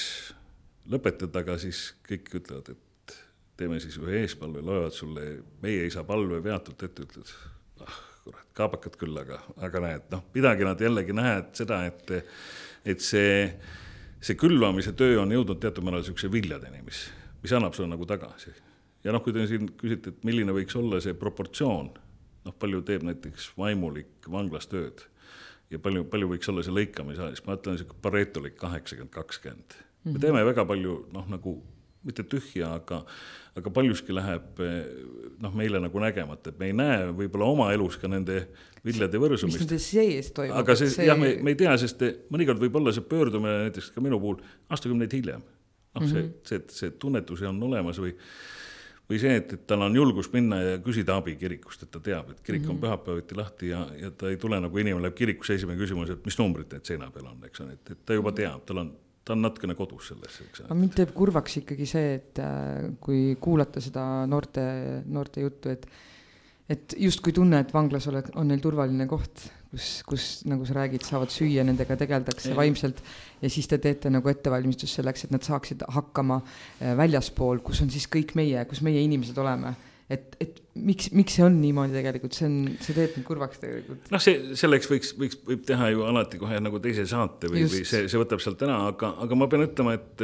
lõpetad, aga siis kõik ütlevad, et teeme siis ühe eespalve, loevad sulle meie isa palve peatult ette, ütled, ah kurat, kaabakad küll, aga, aga näed, noh, pidage nad jällegi näed seda, et, et see, see külvamise töö on jõudnud teatud määral niisuguse viljadeni, mis, mis annab sulle nagu tagasi. ja noh, kui te siin küsite, et milline võiks olla see proportsioon, noh, palju teeb näiteks vaimulik vanglas tööd ja palju, palju võiks olla see lõikamise, siis ma ütlen niisugune paretolik kaheksakümmend, kakskümmend. me mhm. teeme väga palju noh, nagu mitte tühja, aga, aga paljuski läheb noh, meile nagu nägemata, et me ei näe võib-olla oma elus ka nende viljade võrsumist. mis nende sees toimub. aga see, see... jah, me, me ei tea, sest mõnikord võib olla see pöördumine näiteks ka minu puhul aastakümneid hiljem. Noh mm -hmm., see, see, see tunnetus on olemas või või see, et, et tal on julgus minna ja küsida abi kirikust, et ta teab, et kirik mm -hmm. on mhm. pühapäeviti lahti ja, ja ta ei tule nagu inimene läheb kirikusse, esimene küsimus, et mis numbrid need seina peal on, eks ole, et, et ta juba teab, tal on, ta on natukene kodus selles, eks ole. aga mind teeb kurvaks ikkagi see, et äh, kui kuulata seda noorte, noorte juttu, et et justkui tunne, et vanglas oled, on neil turvaline koht, kus, kus nagu sa räägid, saavad süüa, nendega tegeldakse ja. vaimselt ja siis te teete nagu ettevalmistust selleks, et nad saaksid hakkama äh, väljaspool, kus on siis kõik meie, kus meie inimesed oleme et, et miks, miks see on niimoodi tegelikult, see on, see teeb mind kurvaks tegelikult. noh, see selleks võiks, võiks, võib teha ju alati kohe nagu teise saate või, või see, see võtab sealt ära, aga, aga ma pean ütlema, et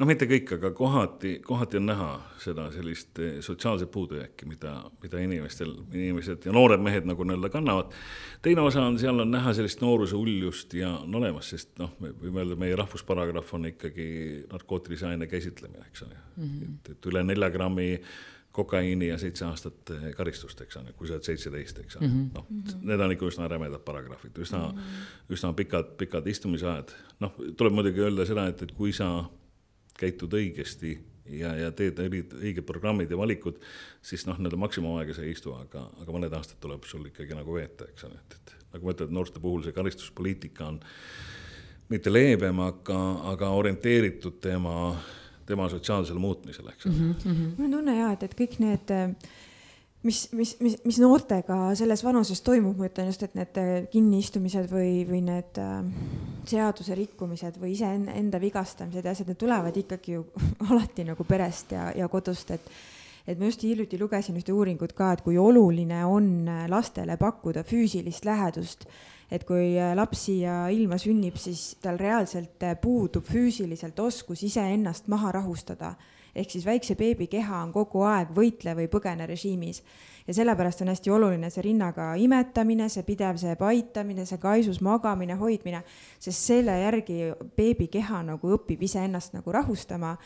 noh, mitte kõik, aga kohati, kohati on näha seda sellist sotsiaalset puudujääki, mida, mida inimestel, inimesed ja noored mehed nagu nii-öelda kannavad. teine osa on, seal on näha sellist nooruse uljust ja on olemas, sest noh, me võime öelda, meie rahvusparagrahv on ikkagi narkootilise aine käsitlemine, eks ole mm. -hmm. et, et üle nelja grammi kokaiini ja seitse aastat eh, karistust, eks ole, kui sa oled seitseteist, eks ole mm -hmm., noh, need on ikka üsna rämedad paragrahvid, üsna mm, -hmm. üsna pikad, pikad istumisajad. noh, tuleb muidugi öelda seda, et, et kui sa käitud õigesti ja, ja teed õiged programmid ja valikud, siis noh, nii-öelda maksimumaega sa ei istu, aga, aga mõned aastad tuleb sul ikkagi nagu veeta, eks ole, et, et nagu ma ütlen, noorte puhul see karistuspoliitika on mitte leebem, aga, aga orienteeritud tema tema sotsiaalsele muutmisele, eks ole mm. -hmm. mul on tunne jaa, et, et kõik need mis, mis, mis, mis noortega selles vanuses toimub, ma ütlen just, et need kinniistumised või, või need äh, seaduse rikkumised või iseenda vigastamised ja asjad, need tulevad ikkagi ju alati nagu perest ja, ja kodust, et et ma just hiljuti lugesin ühte uuringut ka, et kui oluline on lastele pakkuda füüsilist lähedust et kui laps siia ilma sünnib, siis tal reaalselt puudub füüsiliselt oskus iseennast maha rahustada ehk siis väikse beebi keha on kogu aeg võitle või põgene režiimis. ja sellepärast on hästi oluline see rinnaga imetamine, see pidev see paitamine, see kaisus magamine, hoidmine, sest selle järgi beebi keha nagu õpib iseennast nagu rahustama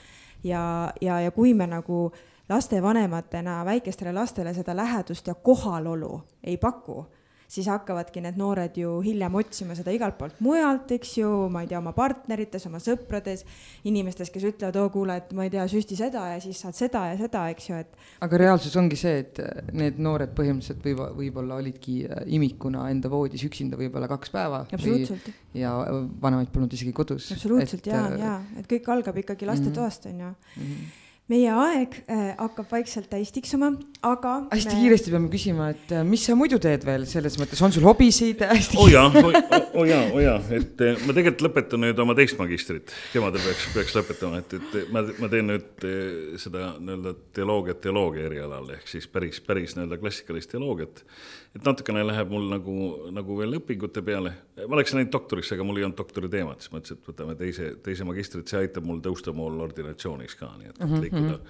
ja, ja, ja kui me nagu lastevanematena väikestele lastele seda lähedust ja kohalolu ei paku siis hakkavadki need noored ju hiljem otsima seda igalt poolt mujalt, eks ju, ma ei tea, oma partnerites, oma sõprades, inimestes, kes ütlevad, oo kuule, et ma ei tea, süsti seda ja siis saad seda ja seda, eks ju, et. aga reaalsus ongi see, et need noored põhimõtteliselt võib, võib-olla olidki äh, imikuna enda voodis üksinda võib-olla kaks päeva. absoluutselt. ja vanemaid polnud isegi kodus. absoluutselt et, ja, äh, ja, et kõik algab ikkagi lastetoast, on ju mm -hmm meie aeg äh, hakkab vaikselt täis tiksuma, aga. hästi me... kiiresti peame küsima, et äh, mis sa muidu teed veel selles mõttes, on sul hobisid hästi? oo oh jaa, oo oh, jaa, oo jaa, et äh, ma tegelikult lõpetan nüüd oma teist magistrit, kevadel peaks, peaks lõpetama, et, et ma, ma teen nüüd äh, seda nii-öelda teoloogiat teoloogia erialal ehk siis päris, päris nii-öelda klassikalist teoloogiat et natukene läheb mul nagu, nagu veel õpingute peale. ma oleksin läinud doktorisse, aga mul ei olnud doktori teemat, siis mõtlesin, et võtame teise, teise magistrit, see aitab mul tõusta mul ordinatsioonis ka, nii et mm -hmm.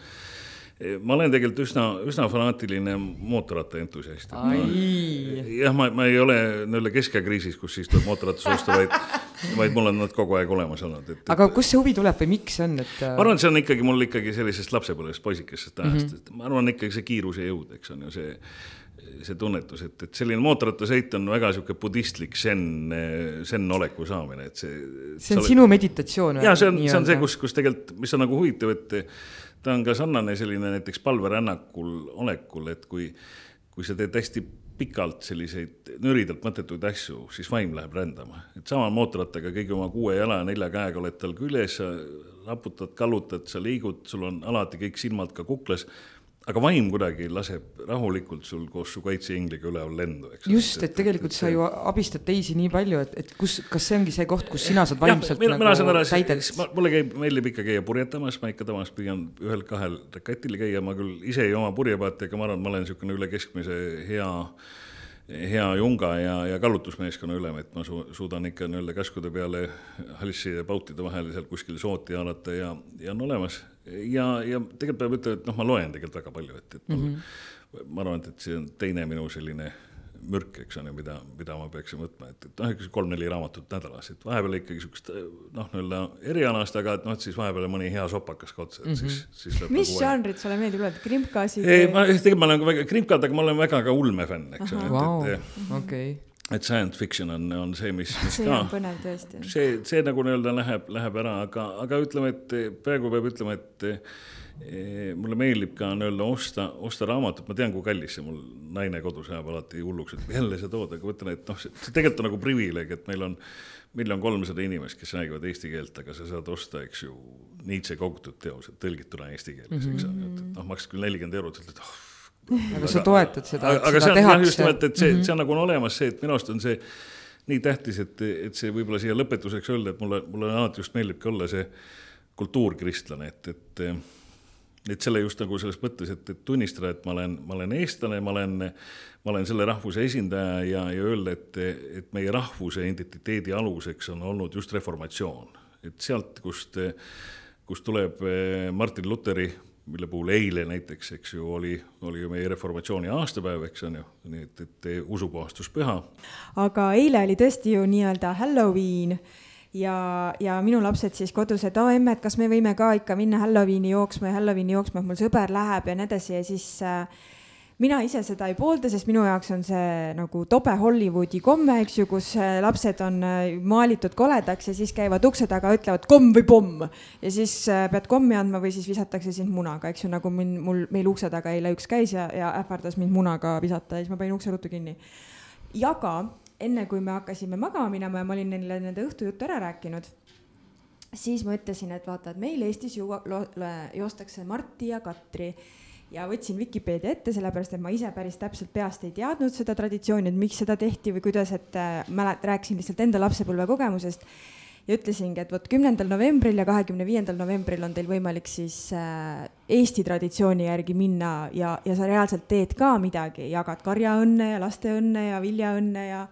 Ma olen tegelikult üsna, üsna fanaatiline mootorratta entusiast. jah, ma, ma ei ole nii-öelda keskeakriisis, kus siis tuleb mootorrattas osta, vaid, vaid mul on nad kogu aeg olemas olnud. aga kust see huvi tuleb või miks see on, et? ma arvan, et see on ikkagi mul ikkagi sellisest lapsepõlvest poisikesest ajast mm, -hmm. et ma arvan ikkagi see kiiruse jõud, eks on ju see see tunnetus, et, et selline mootorrattasõit on väga sihuke budistlik zen, zen oleku saamine, et see. see on oled... sinu meditatsioon. ja see on, see on see, kus, kus tegelikult, mis on nagu huvitav, et ta on ka sarnane selline näiteks palverännakul olekul, et kui, kui sa teed hästi pikalt selliseid nüridalt mõttetuid asju, siis vaim läheb rändama. et sama mootorrattaga kõigi oma kuue jala ja nelja käega oled tal küljes, sa raputad, kallutad, sa liigud, sul on alati kõik silmad ka kuklas aga vaim kuidagi laseb rahulikult sul koos su kaitseingliga üleval lendu, eks. just, et tegelikult et, sa ju abistad teisi nii palju, et, et kus, kas see ongi see koht, kus sina saad vaimselt ja, nagu mina täidet? mulle käib, meeldib ikka käia purjetamas, ma ikka tavaliselt püüan ühel-kahel rekatil käia, ma küll ise ei oma purjepaati, aga ma arvan, et ma olen niisugune üle keskmise hea hea junga ja, ja kallutusmeeskonna ülem, et ma su-, suudan ikka nii-öelda käskude peale halsside ja pautide vahel seal kuskil sooti haarata ja, ja on olemas ja, ja tegelikult peab ütlema, et noh, ma loen tegelikult väga palju, et, et mm -hmm. ma arvan, et, see on teine minu selline mürk, eks on ju, mida, mida ma peaksin võtma, et, et noh, ikka kolm-neli raamatut nädalas, et vahepeal ikkagi sihukest noh, nii-öelda erialast, aga et noh, et siis vahepeal mõni hea sopakas ka otsa, et mm -hmm. siis, siis. mis žanrit sulle meeldib lugeda, krimkasid? ei, ma tegelikult ma olen väga, krimkad, aga ma olen väga ka ulmefänn, eks ju, et, et. okei et science fiction on, on see, mis, mis see ka. see on põnev tõesti. see, see nagu nii-öelda läheb, läheb ära, aga, aga ütleme, et praegu peab ütlema, et e, mulle meeldib ka nii-öelda osta, osta raamatut, ma tean, kui kallis see mul naine kodus ajab alati hulluks, et jälle sa tood, aga ma ütlen, et noh, see tegelikult on nagu privileeg, et meil on miljon kolmsada inimest, kes räägivad eesti keelt, aga sa saad osta, eks ju, Nietzsche kogutud teosed tõlgituna eesti keeles, eks ole, et noh, maksad küll nelikümmend eurot, ütled, oh aga sa toetad seda, et aga seda tehakse. jah, just nimelt, et see mm, -hmm. see on nagu on olemas see, et minu arust on see nii tähtis, et, et see võib-olla siia lõpetuseks öelda, et mulle, mulle alati just meeldibki olla see kultuurkristlane, et, et et selle just nagu selles mõttes, et, et tunnistada, et ma olen, ma olen eestlane, ma olen, ma olen selle rahvuse esindaja ja, ja öelda, et, et meie rahvuse identiteedi aluseks on olnud just reformatsioon. et sealt, kust, kust tuleb eh, Martin Luteri mille puhul eile näiteks, eks ju, oli, oli ju meie reformatsiooni aastapäev, eks on ju, nii et, et usupuhastuspüha. aga eile oli tõesti ju nii-öelda Halloween ja, ja minu lapsed siis kodus, et aa emme, et kas me võime ka ikka minna Halloweeni jooksma ja Halloweeni jooksma, et mul sõber läheb ja nii edasi ja siis äh, mina ise seda ei poolda, sest minu jaoks on see nagu tobe Hollywoodi komme, eks ju, kus äh, lapsed on äh, maalitud koledaks ja siis käivad ukse taga, ütlevad komm või pomm. ja siis äh, pead kommi andma või siis visatakse sind munaga, eks ju, nagu mind, mul, meil ukse taga eile üks käis ja, ja ähvardas mind munaga visata ja siis ma panin ukse ruttu kinni. ja ka enne, kui me hakkasime magama minema ja ma olin neile nende õhtujuttu ära rääkinud siis ma ütlesin, et vaata, et meil Eestis juua, joostakse Marti ja Katri ja võtsin Vikipeedia ette, sellepärast et ma ise päris täpselt peast ei teadnud seda traditsiooni, et miks seda tehti või kuidas, et äh, mälet-, rääkisin lihtsalt enda lapsepõlve kogemusest ja ütlesingi, et vot kümnendal novembril ja kahekümne viiendal novembril on teil võimalik siis äh, Eesti traditsiooni järgi minna ja, ja sa reaalselt teed ka midagi, jagad karjaõnne ja lasteõnne ja viljaõnne ja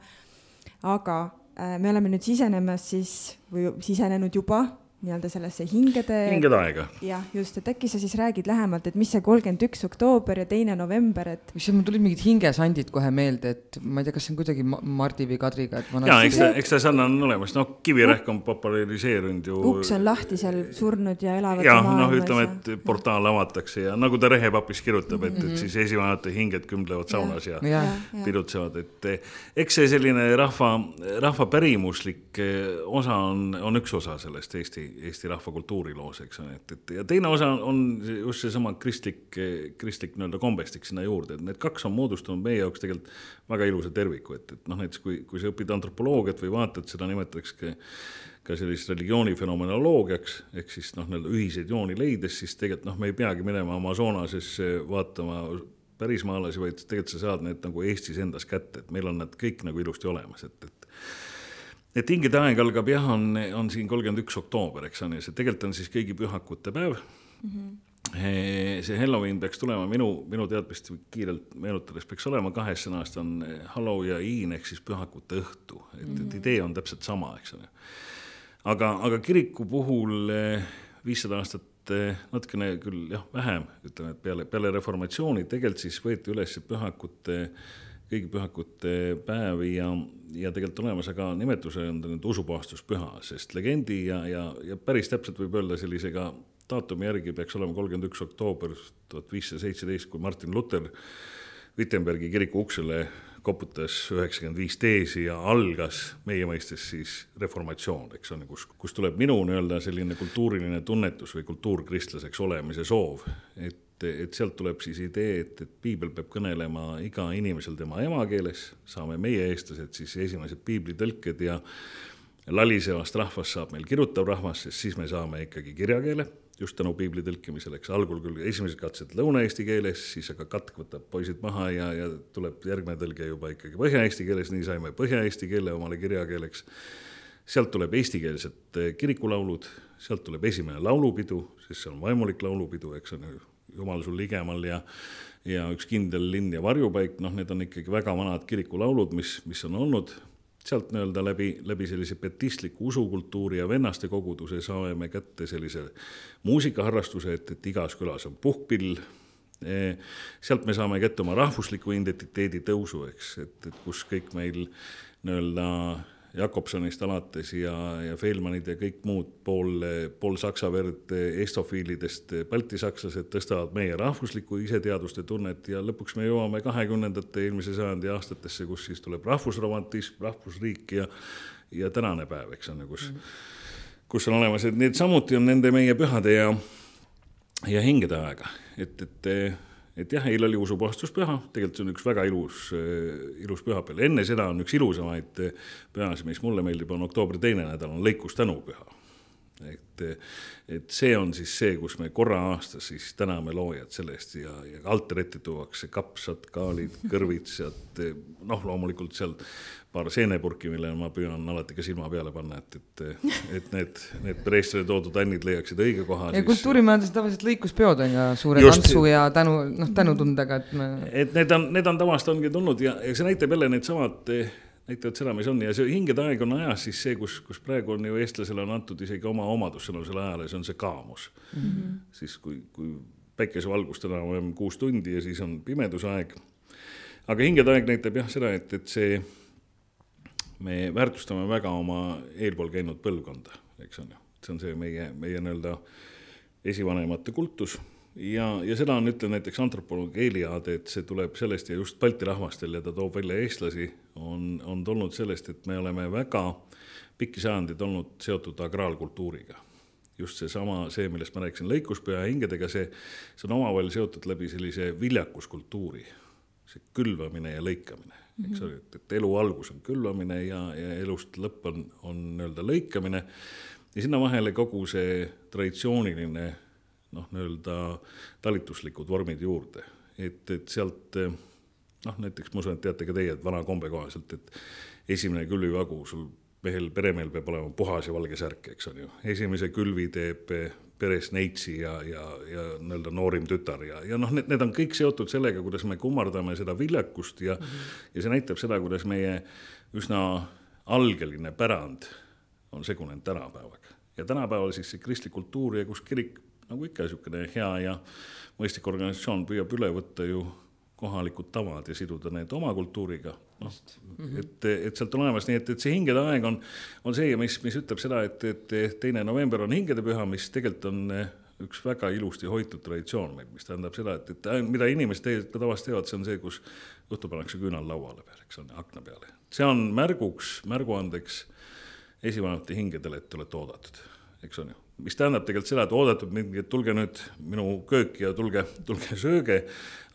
aga äh, me oleme nüüd sisenemas siis või sisenenud juba nii-öelda sellesse hingede. hingede aega. jah, just, et äkki sa siis räägid lähemalt, et mis see kolmkümmend üks oktoober ja teine november, et. issand, mul tulid mingid hingesandid kohe meelde, et ma ei tea, kas see on kuidagi Mardi või Kadriga, et. ja eks ta, eks ta sarnane on olemas, noh, kivirähk on populariseerinud ju. uks on lahti seal surnud ja elavad. jah, noh, ütleme, et portaal avatakse ja nagu ta Rehepapis kirjutab, et mm, -hmm. et mhm. siis esivanemate hinged kümlevad saunas ja, ja, ja pidutsevad, et eks see selline rahva, rahva pärimuslik eh, osa on, on üks osa sellest Eesti Eesti rahva kultuuriloos, eks ole, et, et ja teine osa on just seesama kristlik, kristlik nii-öelda kombestik sinna juurde, et need kaks on moodustanud meie jaoks tegelikult väga ilusa terviku, et, et noh, näiteks kui, kui sa õpid antropoloogiat või vaatad, seda nimetatakse ka selliseks religiooni fenomenoloogiaks, ehk siis noh, nii-öelda ühiseid jooni leides, siis tegelikult noh, me ei peagi minema Amazonasesse vaatama pärismaalasi, vaid tegelikult sa saad need nagu Eestis endas kätte, et meil on need kõik nagu ilusti olemas, et, et et hingede aeg algab jah, on, on siin kolmkümmend üks oktoober, eks on ju, see tegelikult on siis kõigi pühakute päev mm. -hmm see Halloween peaks tulema minu, minu teadmist kiirelt meenutades peaks olema kahes sõnast on Hallow ja Iin ehk siis pühakute õhtu, et mm, -hmm. et mhm. idee on täpselt sama, eks ole. aga, aga kiriku puhul eh, viissada aastat eh, natukene küll jah, vähem, ütleme, et peale, peale reformatsiooni tegelikult siis võeti üles pühakute kõigi pühakute päevi ja, ja tegelikult olemas, aga nimetuse on ta nüüd usupuhastuspüha, sest legendi ja, ja, ja päris täpselt võib öelda sellise ka daatumi järgi peaks olema kolmkümmend üks oktoober tuhat viissada seitseteist, kui Martin Luther Wittenbergi kiriku uksele koputas üheksakümmend viis teesi ja algas meie mõistes siis reformatsioon, eks ole, kus, kus tuleb minu nii-öelda selline kultuuriline tunnetus või kultuurkristlaseks olemise soov, et et, sealt tuleb siis idee, et, et piibel peab kõnelema iga inimesel tema emakeeles, saame meie, eestlased, siis esimesed piiblitõlked ja lalisevast rahvast saab meil kirjutav rahvas, sest siis me saame ikkagi kirjakeele, just tänu piibli tõlkimisele, eks algul küll esimesed katsed lõuna-eesti keeles, siis aga katk võtab poisid maha ja, ja tuleb järgmine tõlge juba ikkagi põhja-eesti keeles, nii saime põhja-eesti keele omale kirjakeeleks. sealt tuleb eestikeelsed kirikulaulud, sealt tuleb esimene laulupidu, sest see on vaimulik laulupidu, eks on ju jumal sul ligemal ja ja üks kindel linn ja varjupaik, noh, need on ikkagi väga vanad kirikulaulud, mis, mis on olnud sealt nii-öelda läbi, läbi sellise petistliku usukultuuri ja vennaste koguduse saame me kätte sellise muusikaharrastuse, et, et igas külas on puhkpill. Sealt me saame kätte oma rahvusliku identiteedi tõusu, eks, et, et kus kõik meil nii-öelda Jakobsonist alates ja, ja Feilmanid ja kõik muud pool, pool saksa verd estofiilidest baltisakslased tõstavad meie rahvuslikku iseteadvuste tunnet ja lõpuks me jõuame kahekümnendate eelmise sajandi aastatesse, kus siis tuleb rahvusromantism, rahvusriik ja, ja tänane päev, eks on ju, kus mm, -hmm. kus on olemas, et need samuti on nende meie pühade ja, ja hingede aega, et, et et jah, eile oli usupuhastuspüha, tegelikult see on üks väga ilus, äh, ilus pühapäev, enne seda on üks ilusamaid äh, pühasid, mis mulle meeldib, on oktoobri teine nädal, on lõikustänupüha. et, et see on siis see, kus me korra aastas siis täname loojat selle eest ja, ja altari ette tuuakse kapsad, kaalid, kõrvitsad, noh, loomulikult seal paar seenepurki, millele ma püüan alati ka silma peale panna, et, et, et need, need preestrile toodud ännid leiaksid õige koha. ja kultuurimajanduses tavaliselt lõikuspeod on ka suure Just, tantsu ja tänu, noh, tänutundega, et me. et need on, need on tavaliselt ongi tulnud ja, ja see näitab jälle needsamad näitavad seda, mis on ja see hingede aeg on ajas siis see, kus, kus praegu on ju eestlasele on antud isegi oma omadus sõnusele ajale, see on see kaamus mm. -hmm. siis kui, kui päikesevalgust enam on kuus tundi ja siis on pimedusaeg. aga hingede aeg näitab jah seda, et, et see me väärtustame väga oma eelpool käinud põlvkonda, eks on ju, see on see meie, meie nii-öelda esivanemate kultus. Ja, ja seda on, ütlen näiteks antropoloog Eliade, et see tuleb sellest ja just Balti rahvastel ja ta toob välja eestlasi, on, on tulnud sellest, et me oleme väga pikki sajandeid olnud seotud agraalkultuuriga. just seesama, see, millest ma rääkisin, lõikuspea hingedega, see, see on omavahel seotud läbi sellise viljakuskultuuri, see külvamine ja lõikamine eks ole, et, et elu algus on külvamine ja, ja elust lõpp on, on nii-öelda lõikamine. Ja sinna vahele kogu see traditsiooniline noh, nii-öelda talituslikud vormid juurde, et, et sealt noh, näiteks ma usun, et teate ka teie, et vana kombe kohaselt, et esimene külvivagu sul mehel, peremehel peab olema puhas ja valge särk, eks on ju. esimese külvi teeb peres neitsi ja, ja, ja nii-öelda noorim tütar ja, ja noh, need, need on kõik seotud sellega, kuidas me kummardame seda viljakust ja mm, -hmm. ja see näitab seda, kuidas meie üsna algeline pärand on segunenud tänapäevaga. ja tänapäeval siis see kristlik kultuur ja kus kirik nagu ikka niisugune hea ja mõistlik organisatsioon püüab üle võtta ju kohalikud tavad ja siduda need oma kultuuriga, noh, et, et sealt on olemas, nii et, et see hingede aeg on, on see, mis, mis ütleb seda, et, et teine november on hingedepüha, mis tegelikult on eh, üks väga ilusti hoitud traditsioon meil, mis tähendab seda, et, et mida inimesed tegelikult ka tavaliselt teevad, see on see, kus õhtul pannakse küünal lauale peale, eks on, akna peale. see on märguks, märguandeks esivanemate hingedele, et te olete oodatud, eks on ju mis tähendab tegelikult seda, et oodatud mingi, et tulge nüüd minu kööki ja tulge, tulge sööge.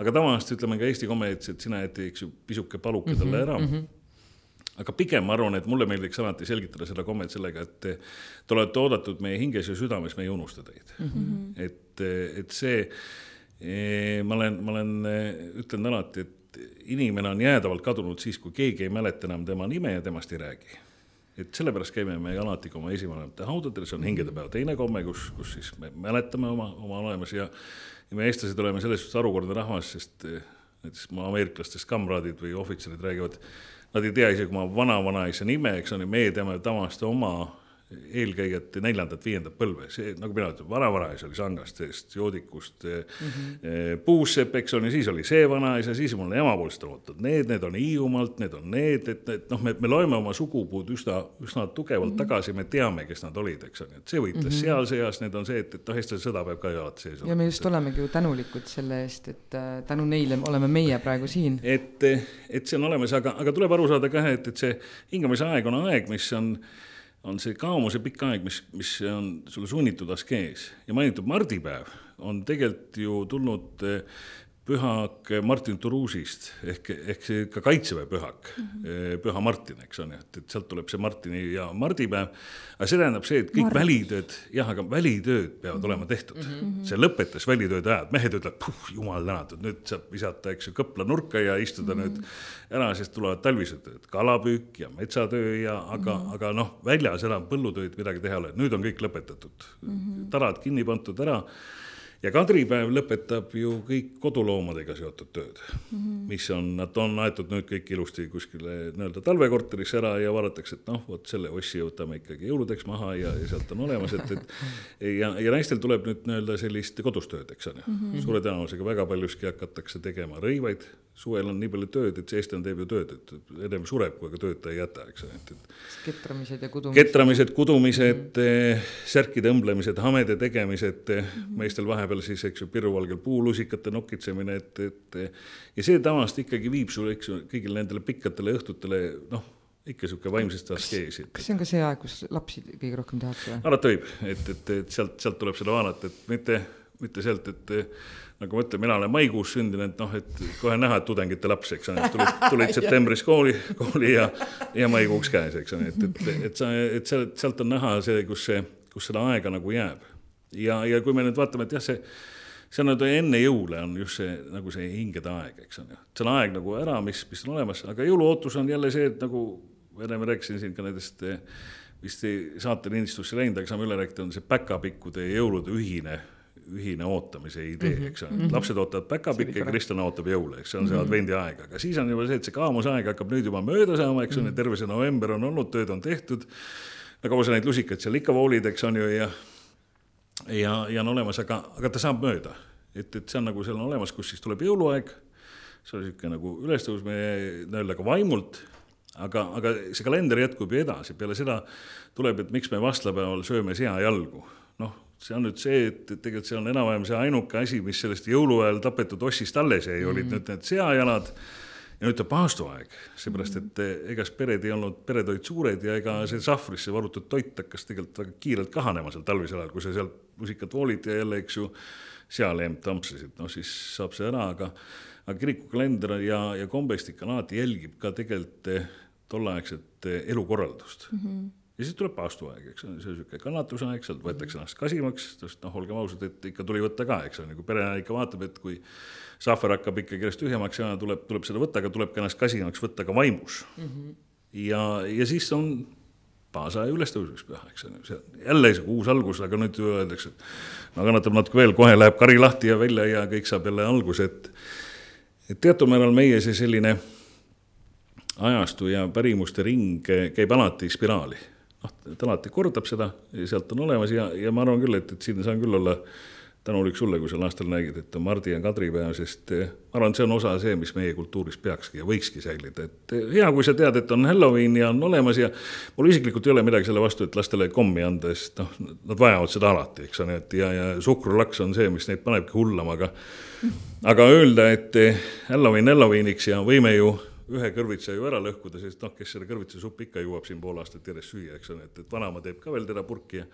aga tavaliselt ütleme ka Eesti komedis, et sina jäeti, eks ju, pisuke paluke talle mhm, ära mm. -hmm aga pigem ma arvan, et mulle meeldiks alati selgitada seda kommet sellega, et te olete oodatud meie hinges ja südames, me ei unusta teid mm. -hmm. et, et see, e, ma olen, ma olen, ütlen alati, et inimene on jäädavalt kadunud siis, kui keegi ei mäleta enam tema nime ja temast ei räägi et sellepärast käime me alati ka oma esivanemate haudadel, see on hingedepäeva teine komme, kus, kus siis me mäletame oma, oma olemas ja, ja me, eestlased, oleme selles suhtes harukordne rahvas, sest eh, näiteks mu ameeriklastest kamraadid või ohvitserid räägivad, nad ei tea isegi oma vanavanaisa nime, eks ole, meie teame tavaliselt oma eelkäijate neljandat-viiendat põlve, see nagu mina ütlen, vanavanaisa oli Sangastest, Joodikust mm, -hmm. Puusepp, eks ole, siis oli see vanaisa, siis mul emapoolsed on oot-oot, need, need on Hiiumaalt, need on need, et, et noh, me, me loeme oma sugupuud üsna, üsna tugevalt mm -hmm. tagasi, me teame, kes nad olid, eks ole, et see võitles mm -hmm. seal seas, need on see, et, et noh, eestlase sõda peab ka ju alati sees olema. ja me just olemegi ju tänulikud selle eest, et äh, tänu neile oleme meie praegu siin. et, et see on olemas, aga, aga tuleb aru saada ka, et, et see hingamise aeg on aeg, mis on on see kaomuse pikk aeg, mis, mis on sulle sunnitud askees. Ja mainitud mardipäev on tegelikult ju tulnud eh, pühak Martin Turuusist ehk, ehk see ka kaitseväe pühak mm, -hmm. püha Martin, eks on ju, et, et sealt tuleb see Martini ja mardipäev. aga see tähendab see, et kõik Mart. välitööd, jah, aga välitööd peavad mm -hmm. olema tehtud mm. -hmm. see lõpetas välitööde ajad, mehed ütlevad, jumal tänatud, nüüd saab visata, eks ju, kõpla nurka ja istuda mm -hmm. nüüd ära, sest tulevad talvised tööd, kalapüük ja metsatöö ja aga mm, -hmm. aga noh, väljas enam põllutöid midagi teha ei ole, nüüd on kõik lõpetatud mm. -hmm. tarad kinni pandud ära ja kadripäev lõpetab ju kõik koduloomadega seotud tööd mm, -hmm. mis on, nad on aetud nüüd kõik ilusti kuskile nii-öelda talvekorterisse ära ja vaadatakse, et noh, vot selle ossi võtame ikkagi jõuludeks maha ja, ja sealt on olemas, et, et ja, ja naistel tuleb nüüd nii-öelda sellist kodustööd, eks on ju mm -hmm.. suure tõenäosusega väga paljuski hakatakse tegema rõivaid suvel on nii palju tööd, et see eestlane teeb ju tööd, et ennem sureb, kui aga tööd ta ei jäta, eks ole, et, et. ketramised ja kudumised. ketramised, kudumised mm, -hmm. särkide õmblemised, hamede tegemised mm, -hmm. meestel vahepeal siis, eks ju, piruvalgel puulusikate nokitsemine, et, et. ja see tavaliselt ikkagi viib sulle, eks ju, kõigile nendele pikkadele õhtutele, noh ikka sihuke vaimsest askeesi. kas see on ka see aeg, kus lapsi kõige rohkem tehakse või? alati võib, et, et, et sealt, sealt tuleb seda vaadata, et mitte, mitte sealt, et nagu ma ütlen, mina olen maikuus sündinud, noh, et kohe näha, et tudengite laps, eks ole, tulid, tulid septembris kooli, kooli ja, ja maikuuks käes, eks ole, et, et, et sa, et sealt, sealt on näha see, kus see, kus seda aega nagu jääb. Ja, ja kui me nüüd vaatame, et jah, see, see on nagu enne jõule on just see nagu see hingede aeg, eks on ju. see on aeg nagu ära, mis, mis on olemas, aga jõuluootus on jälle see, et nagu enne ma rääkisin siin ka nendest vist saateliinistusse läinud, aga saame üle rääkida, on see päkapikkude ja jõulude ühine ühine ootamise idee, mhm. eks ole mm -hmm., lapsed ootavad päkapikke ja kristlane ootab jõule, eks see on see mm -hmm. advendiaeg, aga siis on juba see, et see kaamusaeg hakkab nüüd juba mööda saama, eks ole mm -hmm., terve see november on olnud, tööd on tehtud. no kaua sa neid lusikaid seal ikka voolid, eks on ju, ja, ja, ja on olemas, aga, aga ta saab mööda. et, et see on nagu seal on olemas, kus siis tuleb jõuluaeg, see on niisugune nagu ülestõusmine nii-öelda ka vaimult aga, aga see kalender jätkub ju edasi, peale seda tuleb, et miks me vastlapäeval sööme seajalgu. noh, see on nüüd see, et, tegelikult see on enam-vähem see ainuke asi, mis sellest jõuluajal tapetud ossist alles jäi mm, -hmm. olid nüüd need seajalad on paastuaeg, seepärast et eh, ega pered ei olnud, pered olid suured ja ega see sahvrisse varutud toit hakkas tegelikult väga kiirelt kahanema seal talvisel ajal, kui sa seal rusikat voolid ja jälle, eks ju, sealeemp tampsisid, noh siis saab see ära, aga aga kirikukalender ja, ja kombestik alati jälgib ka tegelikult eh, tolleaegset eh, elukorraldust mm. -hmm ja siis tuleb paastuaeg, eks ole, see on niisugune kannatusaeg, sealt võetakse ennast kasimaks, sest noh, olgem ausad, et ikka tuli võtta ka, eks ole, nagu pere ikka vaatab, et kui sahver hakkab ikkagi järjest tühjemaks ja tuleb, tuleb seda võtta, aga tuleb ka ennast kasimaks võtta ka vaimus mm. -hmm. ja, ja siis on baasaja ülestõusmispüha, eks ole, see jälle see uus algus, aga nüüd öeldakse, et no kannatab natuke veel, kohe läheb kari lahti ja välja ja kõik saab jälle alguse, et et teatud määral meie see selline ajastu ja pärimuste ring käib alati spiraali. noh, ta alati kordab seda ja sealt on olemas ja, ja ma arvan küll, et, et siin saan küll olla tänulik sulle, kui sel aastal nägid, et on Mardi ja Kadri päev, sest eh, ma arvan, et see on osa see, mis meie kultuuris peakski ja võikski säilida, et eh, hea, kui sa tead, et on Halloween ja on olemas ja mul isiklikult ei ole midagi selle vastu, et lastele kommi anda, sest noh, nad vajavad seda alati, eks ole, et ja, ja suhkrulaks on see, mis neid panebki hullama, aga aga öelda, et eh, Halloween Halloweeniks ja võime ju ühe kõrvitsa ju ära lõhkuda, sest noh, kes selle kõrvitsasuppi ikka jõuab siin pool aastat järjest süüa, eks ole, et, et vanaema teeb ka veel teda purki ja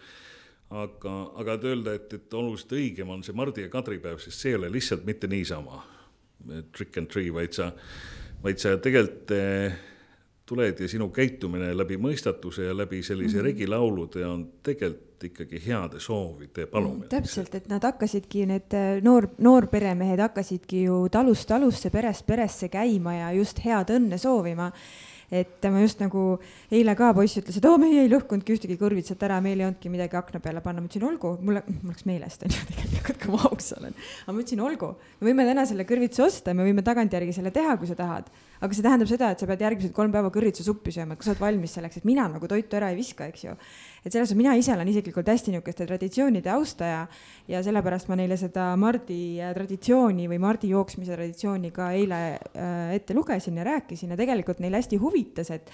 aga, aga et öelda, et, et oluliselt õigem on see Mardi ja Kadri päev, sest see ei ole lihtsalt mitte niisama trick and tree, vaid sa, vaid sa tegelikult eh, tuled ja sinu käitumine läbi mõistatuse ja läbi sellise mm -hmm. regilaulude on tegelikult ikkagi heade soovide palumine mm,. täpselt, et nad hakkasidki, need äh, noor, noorperemehed hakkasidki ju talust talusse, perest peresse käima ja just head õnne soovima et ma just nagu eile ka poiss ütles, et oo, meie ei lõhkunudki ühtegi kõrvitsat ära, meil ei olnudki midagi akna peale panna, ma ütlesin, olgu, mulle, mul läks meelest on ju tegelikult, kui ma aus olen. aga ma ütlesin, olgu, me võime täna selle kõrvitsa osta, me võime tagantjärgi selle teha, kui sa tahad aga see tähendab seda, et sa pead järgmised kolm päeva kõrvitsasuppi sööma, et kui sa oled valmis selleks, et mina nagu toitu ära ei viska, eks ju. et selles mõttes mina ise olen isiklikult hästi niisuguste traditsioonide austaja ja sellepärast ma neile seda Mardi äh, traditsiooni või Mardi jooksmise traditsiooni ka eile äh, ette lugesin ja rääkisin ja tegelikult neile hästi huvitas, et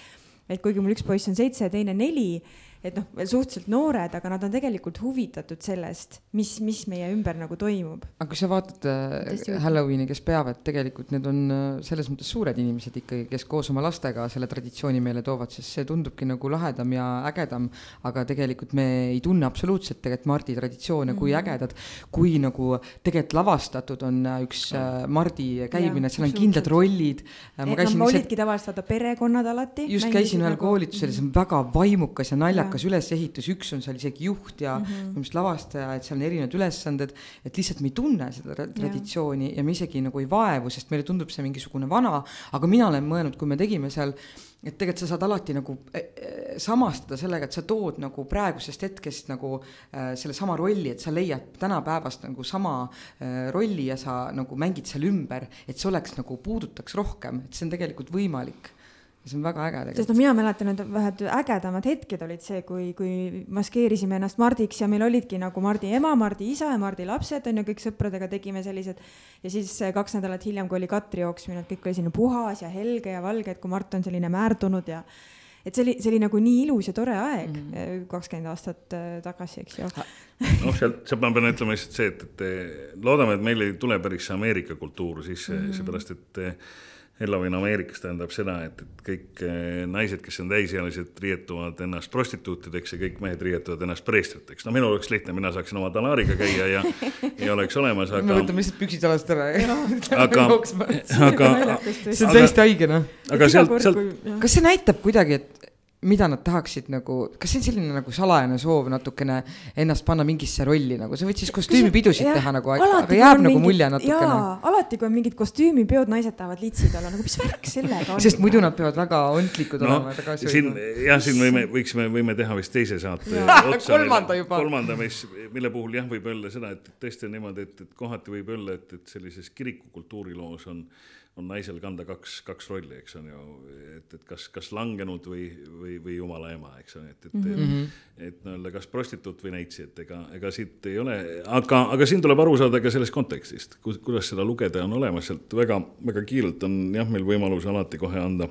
et kuigi mul üks poiss on seitse ja teine neli, et noh, veel suhteliselt noored, aga nad on tegelikult huvitatud sellest, mis, mis meie ümber nagu toimub. aga kui sa vaatad äh, Halloweeni, kes peavad, tegelikult need on äh, selles mõttes suured inimesed ikkagi, kes koos oma lastega selle traditsiooni meile toovad, sest see tundubki nagu lahedam ja ägedam, aga tegelikult me ei tunne absoluutselt tegelikult Mardi traditsioone mm, -hmm. kui mhm. ägedad, kui nagu tegelikult lavastatud on äh, üks äh, Mardi käimine, seal on kindlad rollid äh,. ma käisin no, olidki tavaliselt vaata perekonnad alati. just käisin ühel nagu... koolitusel see on väga vaimukas ja naljakas naljakas ülesehitus, üks on seal isegi juht ja mm -hmm. minu meelest lavastaja, et seal on erinevad ülesanded, et lihtsalt me ei tunne seda traditsiooni ja. ja me isegi nagu ei vaevu, sest meile tundub see mingisugune vana, aga mina olen mõelnud, kui me tegime seal et tegelikult sa saad alati nagu äh, samastada sellega, et sa tood nagu praegusest hetkest nagu äh, sellesama rolli, et sa leiad tänapäevast nagu sama äh, rolli ja sa nagu mängid seal ümber, et see oleks nagu puudutaks rohkem, et see on tegelikult võimalik see on väga äge tegelikult. sest noh, mina mäletan, et vähed ägedamad hetked olid see, kui, kui maskeerisime ennast Mardiks ja meil olidki nagu Mardi ema, Mardi isa ja Mardi lapsed on ju, kõik sõpradega tegime sellised. ja siis kaks nädalat hiljem, kui oli Katri jooksmine, et kõik oli selline puhas ja helge ja valge, et kui Mart on selline määrdunud ja et see oli, see oli nagu nii ilus ja tore aeg mhm. kakskümmend mm -hmm. aastat äh, tagasi, eks ju. noh, sealt, sealt ma pean ütlema lihtsalt see, et, et loodame, et meil ei tule päris see Ameerika kultuur sisse mm -hmm., seepärast et Halloween Ameerikas tähendab seda, et, et kõik eh, naised, kes on täisealised, riietuvad ennast prostituutideks ja kõik mehed riietuvad ennast preestriteks. no minul oleks lihtne, mina saaksin oma talaariga käia ja, ja oleks olemas, aga. me võtame lihtsalt püksid jalast ära ja. aga, aga. see on täiesti haige noh. aga sealt, sealt. kas see näitab kuidagi, et mida nad tahaksid nagu, kas see on selline nagu salajane soov natukene ennast panna mingisse rolli nagu, sa võid siis kostüümipidusid teha nagu, aga jääb nagu mingid, mulje natukene. jaa, alati kui on mingid kostüümipeod, naised tahavad litsid olla, nagu mis värk sellega on. sest muidu nad peavad väga ontlikud no, olema. siin jah, siin võime, võiksime, võime teha vist teise saate. kolmanda juba. kolmanda, mis, mille puhul jah, võib öelda seda, et tõesti on niimoodi, et, et kohati võib öelda, et, et sellises kirikukultuuriloos on on naisel kanda kaks, kaks rolli, eks on ju, et, et kas, kas langenud või, või, või jumala ema, eks ole, et, et mm, -hmm. et, et nii-öelda kas prostituut või neitsi, et ega, ega siit ei ole, aga, aga siin tuleb aru saada ka sellest kontekstist, kuidas seda lugeda on olemas, sealt väga, väga kiirelt on jah, meil võimalus alati kohe anda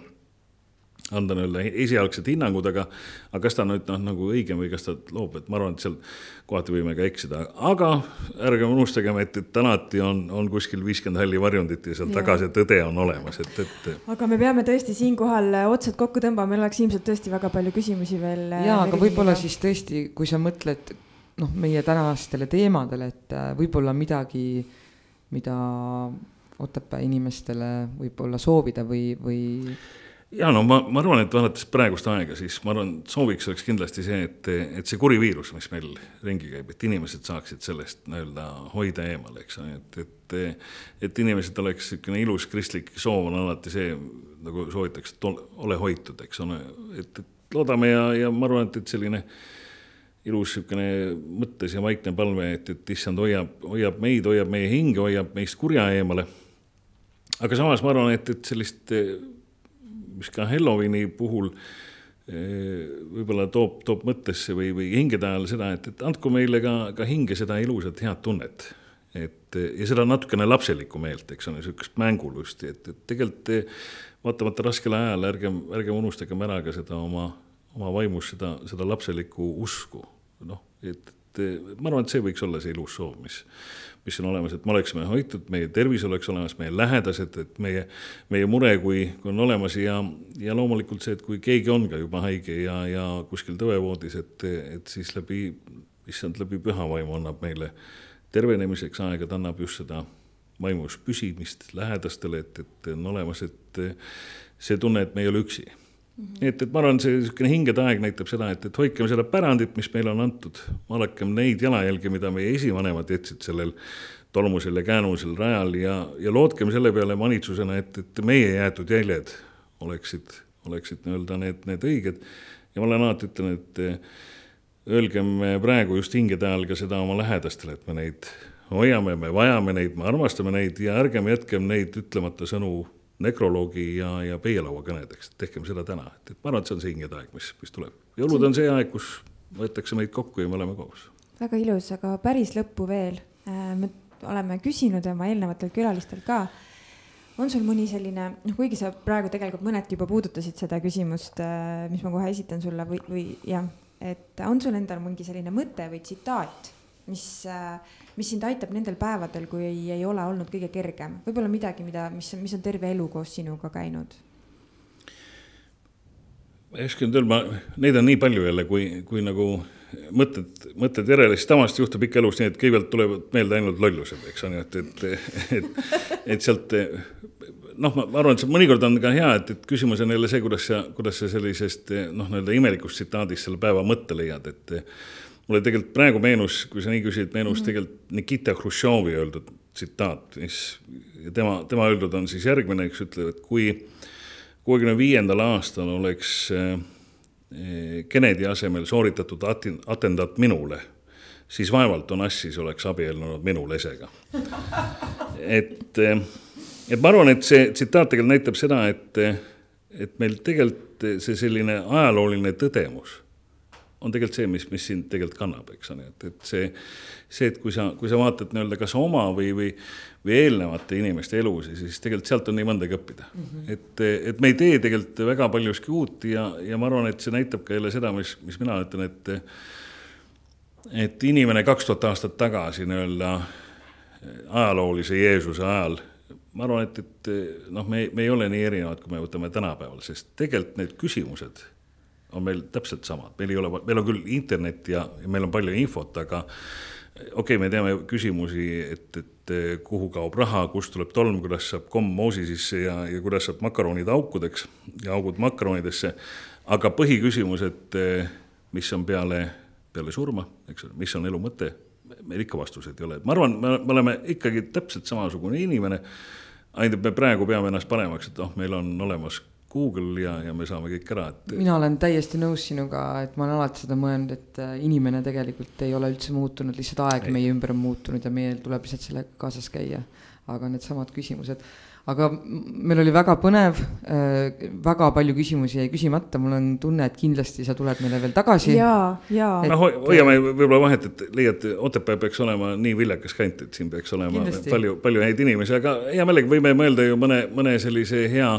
anda nii-öelda esialgsed hinnangud, aga, aga kas ta nüüd noh, nagu õigem või kas ta loob, et ma arvan, et seal kohati võime ka eksida, aga ärgem unustagem, et, et alati on, on kuskil viiskümmend halli varjundit ja seal taga see tõde on olemas, et, et. aga me peame tõesti siinkohal otsad kokku tõmbama, meil oleks ilmselt tõesti väga palju küsimusi veel. ja, aga võib-olla siis tõesti, kui sa mõtled noh, meie tänastele teemadele, et äh, võib-olla midagi, mida Otepää inimestele võib-olla soovida või, või ja no ma, ma arvan, et vaadates praegust aega, siis ma arvan, sooviks oleks kindlasti see, et, et see kuri viirus, mis meil ringi käib, et inimesed saaksid sellest nii-öelda hoida eemale, eks ole, et, et, et inimesed oleks niisugune ilus kristlik soov on alati see, nagu soovitakse, et ole hoitud, eks ole, et, et loodame ja, ja ma arvan, et, et selline ilus niisugune mõttes ja vaikne palve, et, et issand hoiab, hoiab meid, hoiab meie hinge, hoiab meist kurja eemale. aga samas ma arvan, et, et sellist mis ka Halloweeni puhul eh, võib-olla toob, toob mõttesse või, või hingede ajal seda, et, et andku meile ka, ka hinge seda ilusat head tunnet. et ja seda natukene lapselikku meelt, eks ole, niisugust mängulusti, et, et tegelikult vaatamata raskele ajale ärgem, ärgem unustagem ära ka seda oma, oma vaimus seda, seda lapselikku usku. noh, et ma arvan, et see võiks olla see ilus soov, mis mis on olemas, et me oleksime hoitud, meie tervis oleks olemas, meie lähedased, et meie, meie mure, kui, kui on olemas ja, ja loomulikult see, et kui keegi on ka juba haige ja, ja kuskil tõevoodis, et, et siis läbi, issand läbi püha vaimu annab meile tervenemiseks aega, ta annab just seda vaimus püsimist lähedastele, et, et on olemas, et see tunne, et me ei ole üksi Mm -hmm. et, et ma arvan, see niisugune hingede aeg näitab seda, et, et hoidkem seda pärandit, mis meile on antud, vaadakem neid jalajälgi, mida meie esivanemad jätsid sellel tolmusel ja käänusel rajal ja, ja lootkem selle peale manitsusena, et, et meie jäetud jäljed oleksid, oleksid nii-öelda need, need õiged. ja ma olen alati ütlen, et öelgem praegu just hingede ajal ka seda oma lähedastele, et me neid hoiame, me vajame neid, me armastame neid ja ärgem jätkem neid ütlemata sõnu nekroloogi ja, ja peielauakõnedeks, et tehkem seda täna, et, et ma arvan, et see on see hingede aeg, mis, mis tuleb. jõulud on see aeg, kus võetakse meid kokku ja me oleme koos. väga ilus, aga päris lõppu veel. Äh, me oleme küsinud oma eelnevatelt külalistelt ka, on sul mõni selline, noh, kuigi sa praegu tegelikult mõneti juba puudutasid seda küsimust, äh, mis ma kohe esitan sulle või, või jah, et on sul endal mingi selline mõte või tsitaat, mis äh, mis sind aitab nendel päevadel, kui ei, ei ole olnud kõige kergem, võib-olla midagi, mida, mis, mis on terve elu koos sinuga käinud? ma oska nüüd öelda, neid on nii palju jälle, kui, kui nagu mõtted, mõtted järele, siis tavaliselt juhtub ikka elus nii, et kõigepealt tulevad meelde ainult lollused, eks ole, et, et, et, et sealt noh, ma arvan, et see mõnikord on ka hea, et, et küsimus on jälle see, kuidas sa, kuidas sa sellisest noh, nii-öelda imelikust tsitaadist selle päeva mõtte leiad, et mulle tegelikult praegu meenus, kui sa nii küsid, meenus mm -hmm. tegelikult Nikita Hruštšovi öeldud tsitaat, mis tema, tema öeldud on siis järgmine, eks ütleb, et kui kuuekümne viiendal aastal oleks eh, Kennedy asemel sooritatud atendaat minule, siis vaevalt Onassis oleks abiellunud minu lesega. et, eh, et ma arvan, et see tsitaat tegelikult näitab seda, et, et meil tegelikult see selline ajalooline tõdemus on tegelikult see, mis, mis sind tegelikult kannab, eks ole, et, et see, see, et kui sa, kui sa vaatad nii-öelda kas oma või, või, või eelnevate inimeste elusid, siis tegelikult sealt on nii mõndagi õppida mm. -hmm. et, et me ei tee tegelikult väga paljuski uut ja, ja ma arvan, et see näitab ka jälle seda, mis, mis mina ütlen, et et inimene kaks tuhat aastat tagasi nii-öelda ajaloolise Jeesuse ajal, ma arvan, et, et noh, me, me ei ole nii erinevad, kui me võtame tänapäeval, sest tegelikult need küsimused on meil täpselt samad, meil ei ole, meil on küll internet ja, ja meil on palju infot, aga okei okay,, me teame küsimusi, et, et kuhu kaob raha, kust tuleb tolm, kuidas saab komm moosi sisse ja, ja kuidas saab makaronid aukudeks ja augud makaronidesse. aga põhiküsimus, et mis on peale, peale surma, eks ole, mis on elu mõte, meil ikka vastuseid ei ole, ma arvan, me oleme ikkagi täpselt samasugune inimene. ainult, et me praegu peame ennast paremaks, et noh, meil on olemas Google ja, ja me saame kõik ära, et. mina olen täiesti nõus sinuga, et ma olen alati seda mõelnud, et äh, inimene tegelikult ei ole üldse muutunud, lihtsalt aeg ei. meie ümber on muutunud ja meil tuleb lihtsalt sellega kaasas käia. aga needsamad küsimused, aga meil oli väga põnev äh,, väga palju küsimusi jäi küsimata, mul on tunne, et kindlasti sa tuled meile veel tagasi. ja, ja. noh, hoiame võib-olla vahet, et leiad, Otepää peaks olema nii viljakas kant, et siin peaks olema kindlasti. palju, palju häid inimesi, aga hea meelega võime mõelda ju mõne, mõne sellise hea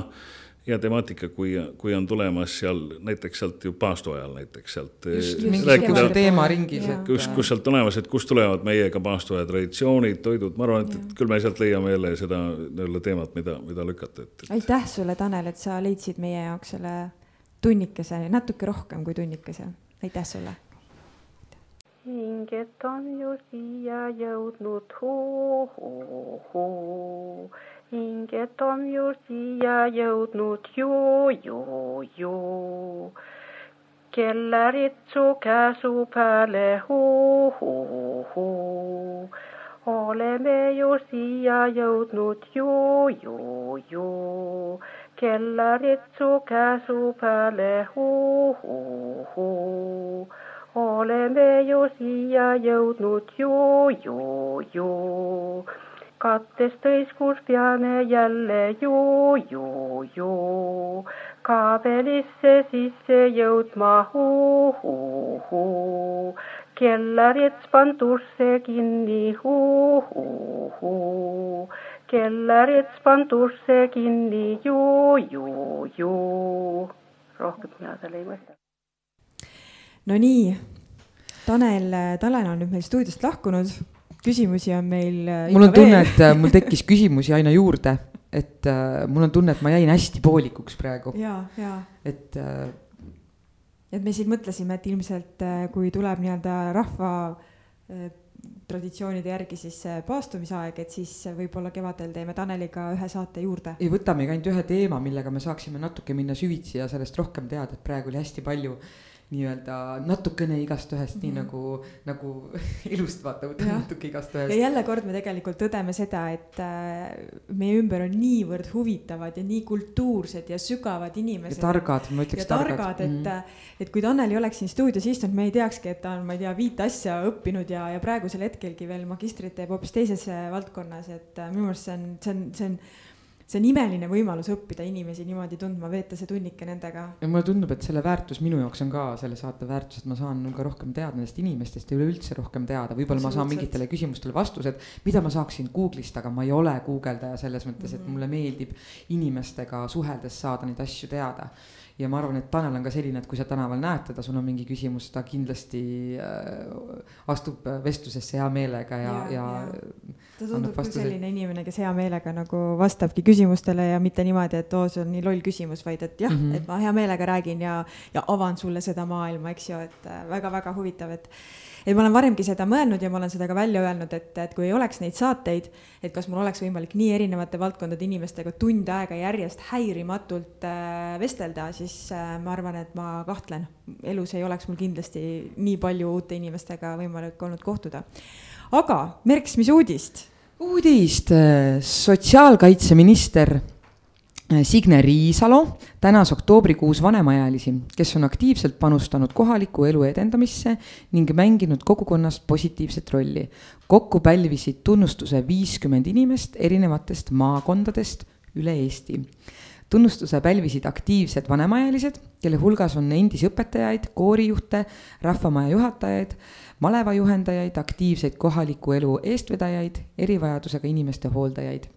hea temaatika, kui, kui on tulemas seal näiteks sealt ju paastu ajal näiteks sealt. teemaringis. kus, kus sealt olemas, et kust tulevad meiega paastu aja traditsioonid, toidud, ma arvan, et, et küll me sealt leiame jälle seda nii-öelda teemat, mida, mida lükata, et, et.... aitäh sulle, Tanel, et sa leidsid meie jaoks selle tunnikese, natuke rohkem kui tunnikese, aitäh sulle hinget on ju siia jõudnud huu-huu-huu hinge õiget on ju siia jõudnud ju, ju, ju. kellarit su käsu peale hu-, hu-, hu. oleme ju siia jõudnud ju, ju, ju. kellarit su käsu peale hu-, hu-, hu oleme ju siia jõudnud ju, ju, ju. kattest tõiskus peame jälle ju, ju, ju. kaabelisse sisse jõudma hu, hu, hu. kellarits pandusse kinni hu, hu, hu. kellarits pandusse kinni ju, ju, ju. rohkem mina seal ei mõtle no nii, Tanel, Tanel on nüüd meil stuudiost lahkunud, küsimusi on meil. Äh, mul on tunne, et äh, mul tekkis küsimusi aina juurde, et äh, mul on tunne, et ma jäin hästi poolikuks praegu. ja, ja. et äh,. et me siin mõtlesime, et ilmselt kui tuleb nii-öelda rahva äh, traditsioonide järgi siis paastumisaeg, et siis võib-olla kevadel teeme Taneliga ühe saate juurde. ei, võtamegi ainult ühe teema, millega me saaksime natuke minna süvitsi ja sellest rohkem teada, et praegu oli hästi palju äh, nii-öelda natukene igast ühest mm, -hmm. nii mhm. nagu, nagu elust vaata, võtame natuke igast ühest. ja jälle kord me tegelikult tõdeme seda, et äh, meie ümber on niivõrd huvitavad ja nii kultuursed ja sügavad inimesed. ja targad, ma ütleks targad. targad, et mm, -hmm. et kui Tanel ei oleks siin stuudios istunud, me ei teakski, et ta on, ma ei tea, viit asja õppinud ja, ja praegusel hetkelgi veel magistrit teeb hoopis teises äh, valdkonnas, et äh, minu meelest see on, see on, see on see on imeline võimalus õppida inimesi niimoodi tundma, veeta see tunnike nendega. ja mulle tundub, et selle väärtus minu jaoks on ka selle saate väärtus, et ma saan ka rohkem teada nendest inimestest ja üleüldse rohkem teada, võib-olla ma saan mingitele küsimustele vastused, mida ma saaksin Google'ist, aga ma ei ole guugeldaja selles mõttes, et mhm. mulle meeldib inimestega suheldes saada neid asju teada ja ma arvan, et Tanel on ka selline, et kui sa tänaval näed teda, sul on mingi küsimus, ta kindlasti äh, astub vestlusesse hea meelega ja, ja, ja. ta tundub küll selline inimene, kes hea meelega nagu vastabki küsimustele ja mitte niimoodi, et oo, see on nii loll küsimus, vaid et jah mm, -hmm. et ma hea meelega räägin ja, ja avan sulle seda maailma, eks ju, et väga-väga äh, huvitav, et et ma olen varemgi seda mõelnud ja ma olen seda ka välja öelnud, et, et kui ei oleks neid saateid, et kas mul oleks võimalik nii erinevate valdkondade inimestega tund aega järjest häirimatult äh, vestelda, siis äh, ma arvan, et ma kahtlen. elus ei oleks mul kindlasti nii palju uute inimestega võimalik olnud kohtuda. aga Merks, mis uudist? uudist, äh, sotsiaalkaitseminister Signe Riisalo tänas oktoobrikuus vanemaealisi, kes on aktiivselt panustanud kohaliku elu edendamisse ning mänginud kogukonnast positiivset rolli. kokku pälvisid tunnustuse viiskümmend inimest erinevatest maakondadest üle Eesti. tunnustuse pälvisid aktiivsed vanemaealised, kelle hulgas on endisi õpetajaid, koorijuhte, rahvamaja juhatajaid, malevajuhendajaid, aktiivseid kohaliku elu eestvedajaid, erivajadusega inimeste hooldajaid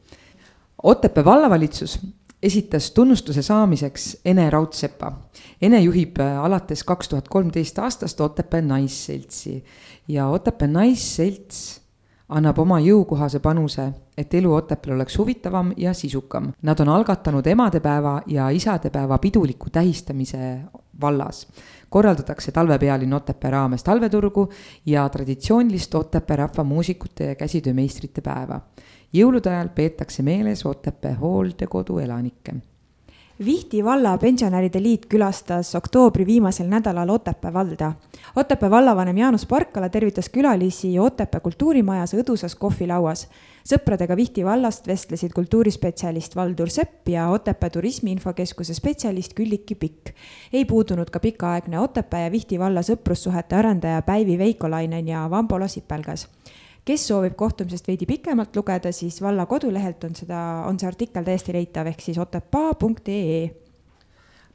Otepää vallavalitsus esitas tunnustuse saamiseks Ene Raudsepa. Ene juhib äh, alates kaks tuhat kolmteist aastast Otepää Naisseltsi ja Otepää Naisselts annab oma jõukohase panuse, et elu Otepääl oleks huvitavam ja sisukam. Nad on algatanud emadepäeva ja isadepäeva piduliku tähistamise vallas. korraldatakse talvepealinn Otepää raames talveturgu ja traditsioonilist Otepää rahvamuusikute ja käsitöömeistrite päeva jõulude ajal peetakse meeles Otepää hooldekodu elanikke. Vihti valla pensionäride liit külastas oktoobri viimasel nädalal Otepää valda. Otepää vallavanem Jaanus Parkala tervitas külalisi Otepää kultuurimajas õdusas kohvilauas. sõpradega Vihti vallast vestlesid kultuurispetsialist Valdur Sepp ja Otepää Turismi Infokeskuse spetsialist Külliki Pikk. ei puudunud ka pikaaegne Otepää ja Vihti valla sõprussuhete arendaja Päivi Veikolainen ja Vambola Sipelgas kes soovib kohtumisest veidi pikemalt lugeda, siis valla kodulehelt on seda, on see artikkel täiesti leitav, ehk siis otepaa.ee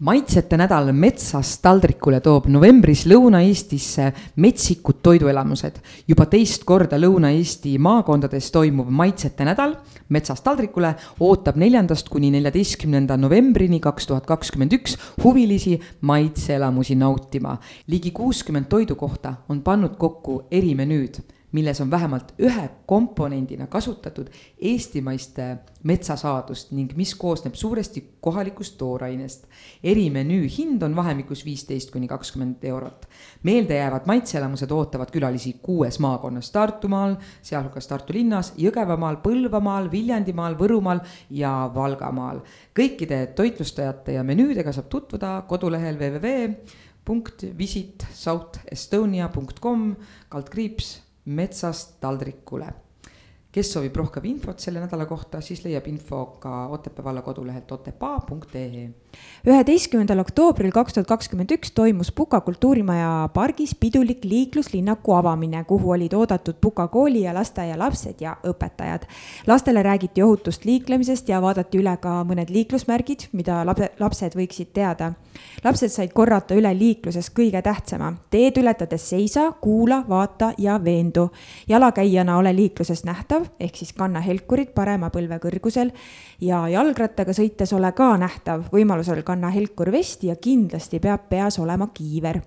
maitsete nädal metsast taldrikule toob novembris Lõuna-Eestisse metsikud toiduelamused. juba teist korda Lõuna-Eesti maakondades toimuv maitsete nädal metsast taldrikule ootab neljandast kuni neljateistkümnenda novembrini kaks tuhat kakskümmend üks huvilisi maitseelamusi nautima. ligi kuuskümmend toidukohta on pannud kokku erimenüüd milles on vähemalt ühe komponendina kasutatud eestimaiste metsasaadust ning mis koosneb suuresti kohalikust toorainest. erimenüü hind on vahemikus viisteist kuni kakskümmend eurot. meeldejäävad maitseelamused ootavad külalisi kuues maakonnas Tartumaal, sealhulgas Tartu linnas, Jõgevamaal, Põlvamaal, Viljandimaal, Võrumaal ja Valgamaal. kõikide toitlustajate ja menüüdega saab tutvuda kodulehel www punkt visit southestonia.com kaldkriips metsast taldrikule. kes soovib rohkem infot selle nädala kohta, siis leiab info ka Otepää valla kodulehelt otepaa.ee üheteistkümnendal oktoobril kaks tuhat kakskümmend üks toimus Puka kultuurimaja pargis pidulik liikluslinnaku avamine, kuhu olid oodatud Puka kooli ja lasteaia lapsed ja õpetajad. lastele räägiti ohutust liiklemisest ja vaadati üle ka mõned liiklusmärgid, mida lapsed võiksid teada. lapsed said korrata üle liikluses kõige tähtsama, teed ületades seisa, kuula, vaata ja veendu. jalakäijana ole liikluses nähtav, ehk siis kanna helkurid parema põlve kõrgusel ja jalgrattaga sõites ole ka nähtav, võimalusel kanna helkur vesti ja kindlasti peab peas olema kiiver.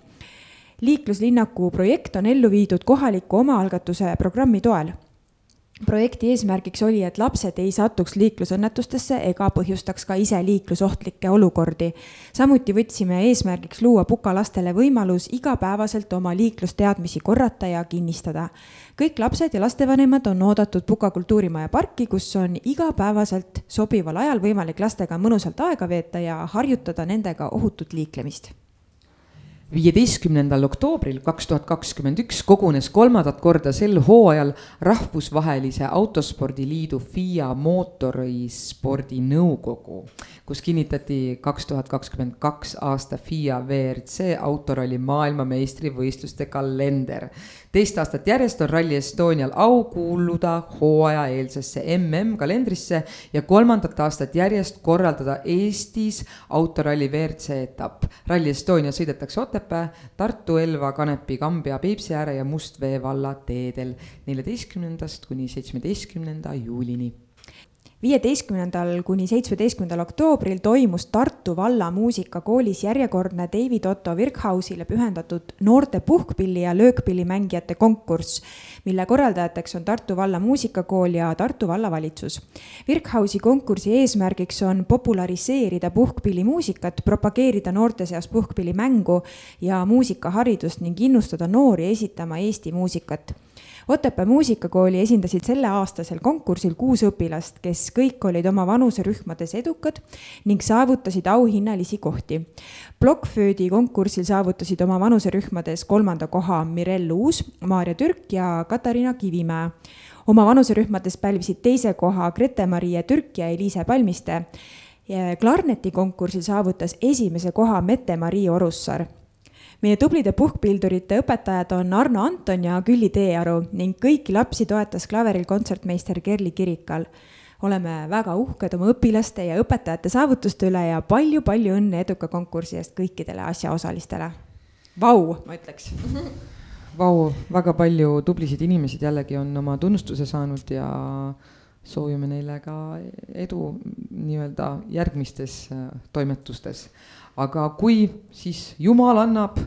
liikluslinnaku projekt on ellu viidud kohaliku omaalgatuse programmi toel projekti eesmärgiks oli, et lapsed ei satuks liiklusõnnetustesse ega põhjustaks ka ise liiklusohtlikke olukordi. samuti võtsime eesmärgiks luua Puka lastele võimalus igapäevaselt oma liiklusteadmisi korrata ja kinnistada. kõik lapsed ja lastevanemad on oodatud Puka kultuurimaja parki, kus on igapäevaselt sobival ajal võimalik lastega mõnusalt aega veeta ja harjutada nendega ohutut liiklemist viieteistkümnendal oktoobril kaks tuhat kakskümmend üks kogunes kolmandat korda sel hooajal Rahvusvahelise Autospordiliidu FIA mootorispordi nõukogu, kus kinnitati kaks tuhat kakskümmend kaks aasta FIA WRC autoralli maailmameistrivõistluste kalender teist aastat järjest on Rally Estonial au kuuluda hooajaeelsesse MM-kalendrisse ja kolmandat aastat järjest korraldada Eestis autoralli WRC etapp. Rally Estonia sõidetakse Otepää, Tartu, Elva, Kanepi, Kambja, Peipsiääre ja Mustvee valla teedel neljateistkümnendast kuni seitsmeteistkümnenda juulini viieteistkümnendal kuni seitsmeteistkümnendal oktoobril toimus Tartu valla muusikakoolis järjekordne David Otto Virkhausile pühendatud noorte puhkpilli ja löökpillimängijate konkurss, mille korraldajateks on Tartu valla muusikakool ja Tartu vallavalitsus. Virkhausi konkursi eesmärgiks on populariseerida puhkpillimuusikat, propageerida noorte seas puhkpillimängu ja muusikaharidust ning innustada noori esitama Eesti muusikat Otepää muusikakooli esindasid selleaastasel konkursil kuus õpilast, kes kõik olid oma vanuserühmades edukad ning saavutasid auhinnalisi kohti. Blockföödi konkursil saavutasid oma vanuserühmades kolmanda koha Mirel Uus, Maarja Türk ja Katariina Kivimäe. oma vanuserühmades pälvisid teise koha Grete-Marie Türk ja Eliise Palmiste. klarneti konkursil saavutas esimese koha Mette-Marii Orussaar meie tublide puhkpildurite õpetajad on Arno Anton ja Külli Teearu ning kõiki lapsi toetas klaveril kontsertmeister Kerli Kirikal. oleme väga uhked oma õpilaste ja õpetajate saavutuste üle ja palju-palju õnne eduka konkursi eest kõikidele asjaosalistele. Vau, ma ütleks Vau, väga palju tublisid inimesi jällegi on oma tunnustuse saanud ja soovime neile ka edu nii-öelda järgmistes äh, toimetustes aga kui siis Jumal annab,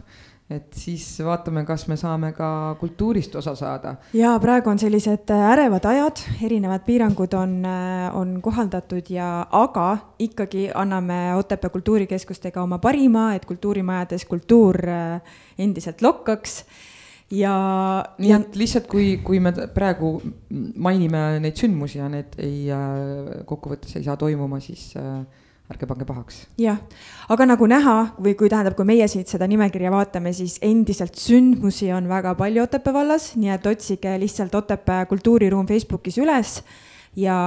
et siis vaatame, kas me saame ka kultuurist osa saada. ja praegu on sellised äh, ärevad ajad, erinevad piirangud on, äh, on kohaldatud ja, aga ikkagi anname Otepää kultuurikeskustega oma parima, et kultuurimajades kultuur äh, endiselt lokkaks ja. nii et lihtsalt, kui, kui me praegu mainime neid sündmusi ja need ei, kokkuvõttes ei saa toimuma, siis äh, ärge pange pahaks. jah, aga nagu näha või kui tähendab, kui meie siit seda nimekirja vaatame, siis endiselt sündmusi on väga palju Otepää vallas, nii et otsige lihtsalt Otepää kultuuriruum Facebookis üles ja,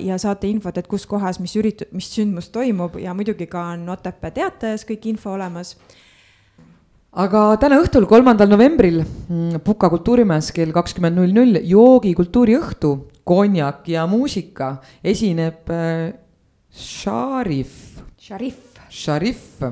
ja saate infot, et kus kohas, mis üritu-, mis sündmus toimub ja muidugi ka on Otepää teatajas kõik info olemas aga täna õhtul, kolmandal novembril mm, Puka kultuurimajas kell kakskümmend null null joogi kultuuriõhtu, konjak ja muusika esineb Sharif. Sharif. Sharif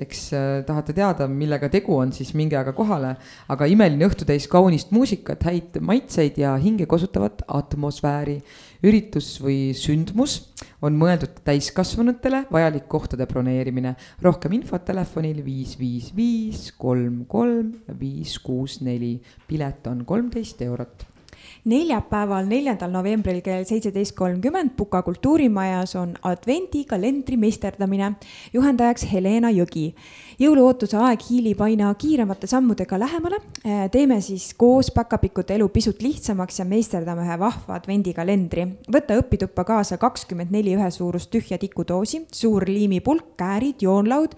eks äh, tahate teada, millega tegu on, siis minge aga kohale. aga imeline õhtutäis kaunist muusikat, häid maitseid ja hinge kosutavat atmosfääri. üritus või sündmus on mõeldud täiskasvanutele, vajalik kohtade broneerimine. rohkem infot telefonil viis, viis, viis, kolm, kolm, viis, kuus, neli. pilet on kolmteist eurot neljapäeval, neljandal novembril kell seitseteist kolmkümmend Puka kultuurimajas on advendikalendri meisterdamine, juhendajaks Helena Jõgi. jõuluootuse aeg hiilib aina kiiremate sammudega lähemale. Eh, teeme siis koos päkapikute elu pisut lihtsamaks ja meisterdame ühe vahva advendikalendri. võta õpituppa kaasa kakskümmend neli ühesuurust tühja tikudoosi, suur liimipulk, käärid, joonlaud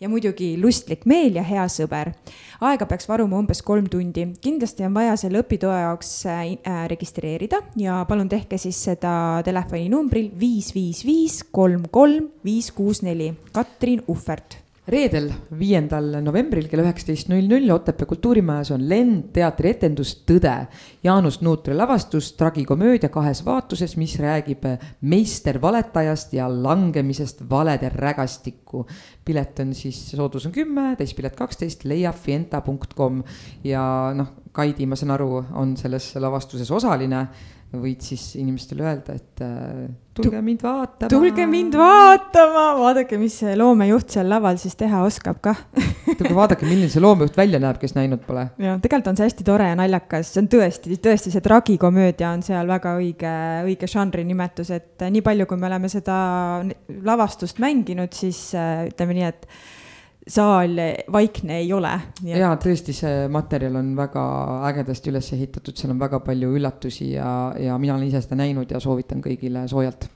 ja muidugi lustlik meel ja hea sõber. aega peaks varuma umbes kolm tundi. kindlasti on vaja selle õpitoe jaoks äh, äh, registreerida ja palun tehke siis seda telefoninumbril viis, viis, viis, kolm, kolm, viis, kuus, neli. Katrin Uhvert reedel, viiendal novembril kell üheksateist null null Otepää kultuurimajas on Len teatri etendus Tõde. Jaanus Nuutre lavastus, tragikomöödia kahes vaatuses, mis räägib meister valetajast ja langemisest valede rägastikku. pilet on siis, soodus on kümme, täispilet kaksteist, leiab fienta.com ja noh, Kaidi, ma saan aru, on selles lavastuses osaline võid siis inimestele öelda, et äh, tulge mind vaatama. tulge mind vaatama, vaadake, mis see loomejuht seal laval siis teha oskab kah tulge vaadake, milline see loomejuht välja näeb, kes näinud pole. ja tegelikult on see hästi tore ja naljakas, see on tõesti, tõesti see tragikomöödia on seal väga õige, õige žanri nimetus, et nii palju, kui me oleme seda lavastust mänginud, siis äh, ütleme nii, et saal vaikne ei ole. ja tõesti, see materjal on väga ägedasti üles ehitatud, seal on väga palju üllatusi ja, ja mina olen ise seda näinud ja soovitan kõigile soojalt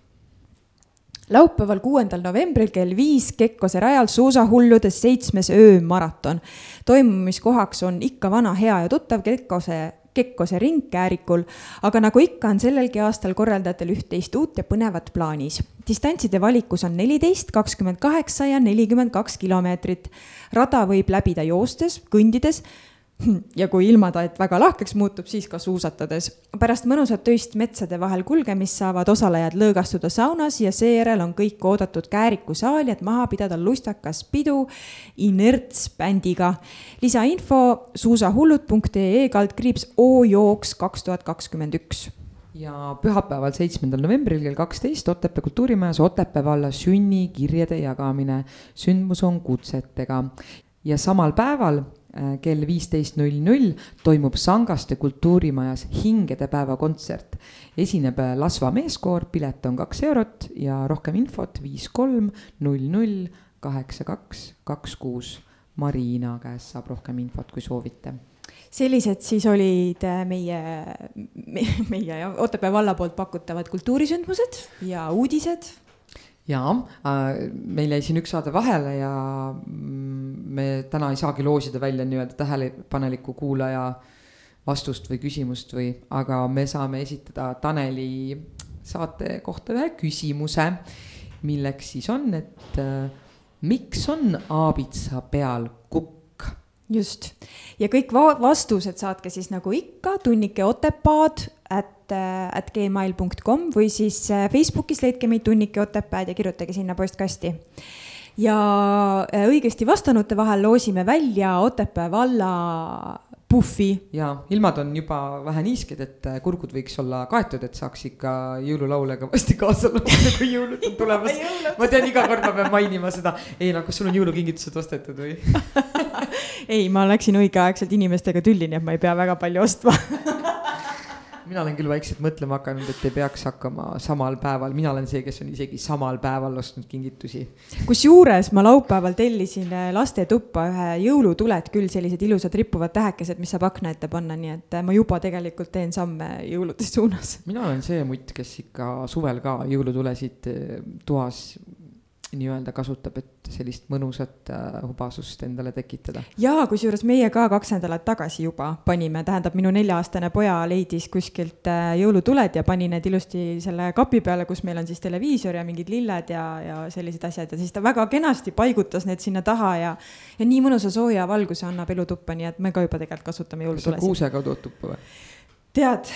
laupäeval, kuuendal novembril kell viis Kekkose rajal suusahullude seitsmes öömaraton. toimumiskohaks on ikka vana, hea ja tuttav Kekkose Kekkose ring Käärikul, aga nagu ikka, on sellelgi aastal korraldajatel üht-teist uut ja põnevat plaanis. distantside valikus on neliteist, kakskümmend kaheksa ja nelikümmend kaks kilomeetrit. rada võib läbida joostes, kõndides ja kui ilmataat väga lahkeks muutub, siis ka suusatades. pärast mõnusat öist metsade vahel kulgemist saavad osalejad lõõgastuda saunas ja seejärel on kõik oodatud Kääriku saali, et maha pidada lustakas pidu Inerts bändiga. lisainfo suusahullud.ee kaldkriips O-jooks kaks tuhat kakskümmend üks ja pühapäeval, seitsmendal novembril kell kaksteist Otepää kultuurimajas Otepää valla sünnikirjade jagamine. sündmus on kutsetega ja samal päeval kell viisteist null null toimub Sangaste kultuurimajas hingedepäeva kontsert. esineb äh, Lasva meeskoor, pilet on kaks eurot ja rohkem infot viis kolm null null kaheksa kaks kaks kuus. Marina käest saab rohkem infot, kui soovite sellised siis olid äh, meie, meie ja Otepää valla poolt pakutavad kultuurisündmused ja uudised jaa äh,, meil jäi siin üks saade vahele ja mm, me täna ei saagi loosida välja nii-öelda tähelepaneliku kuulaja vastust või küsimust või, aga me saame esitada Taneli saate kohta ühe küsimuse, milleks siis on, et äh, miks on aabitsa peal kukk? just, ja kõik va vastused saatke siis nagu ikka tunnike Otepaad at Äh, at gmail.com või siis äh, Facebookis leidke meid Tunnike Otepääd ja kirjutage sinna postkasti. ja äh, õigesti vastanute vahel loosime välja Otepää valla puhvi. ja ilmad on juba vähe niisked, et kurgud võiks olla kaetud, et saaks ikka jõululaule kõvasti kaasa laulda, kui jõulud on tulemas ma tean, iga kord ma pean mainima seda. ei no kas sul on jõulukingitused ostetud või ei, ma läksin õigeaegselt inimestega tülli, nii et ma ei pea väga palju ostma mina olen küll vaikselt mõtlema hakanud, et ei peaks hakkama samal päeval, mina olen see, kes on isegi samal päeval ostnud kingitusi. kusjuures ma laupäeval tellisin äh, lastetuppa ühe jõulutuled küll, sellised ilusad rippuvad tähekesed, mis saab akna ette panna, nii et äh, ma juba tegelikult teen samme jõulude suunas. mina olen see mutt, kes ikka suvel ka jõulutulesid äh, toas nii-öelda kasutab, et sellist mõnusat äh, hubasust endale tekitada. jaa, kusjuures meie ka kaks nädalat tagasi juba panime, tähendab, minu nelja-aastane poja leidis kuskilt äh, jõulutuled ja pani need ilusti selle kapi peale, kus meil on siis televiisor ja mingid lilled ja, ja sellised asjad ja siis ta väga kenasti paigutas need sinna taha ja ja nii mõnusa sooja valguse annab elutuppa, nii et me ka juba tegelikult kasutame jõulutulesid. kuusega tood tuppa või? Tead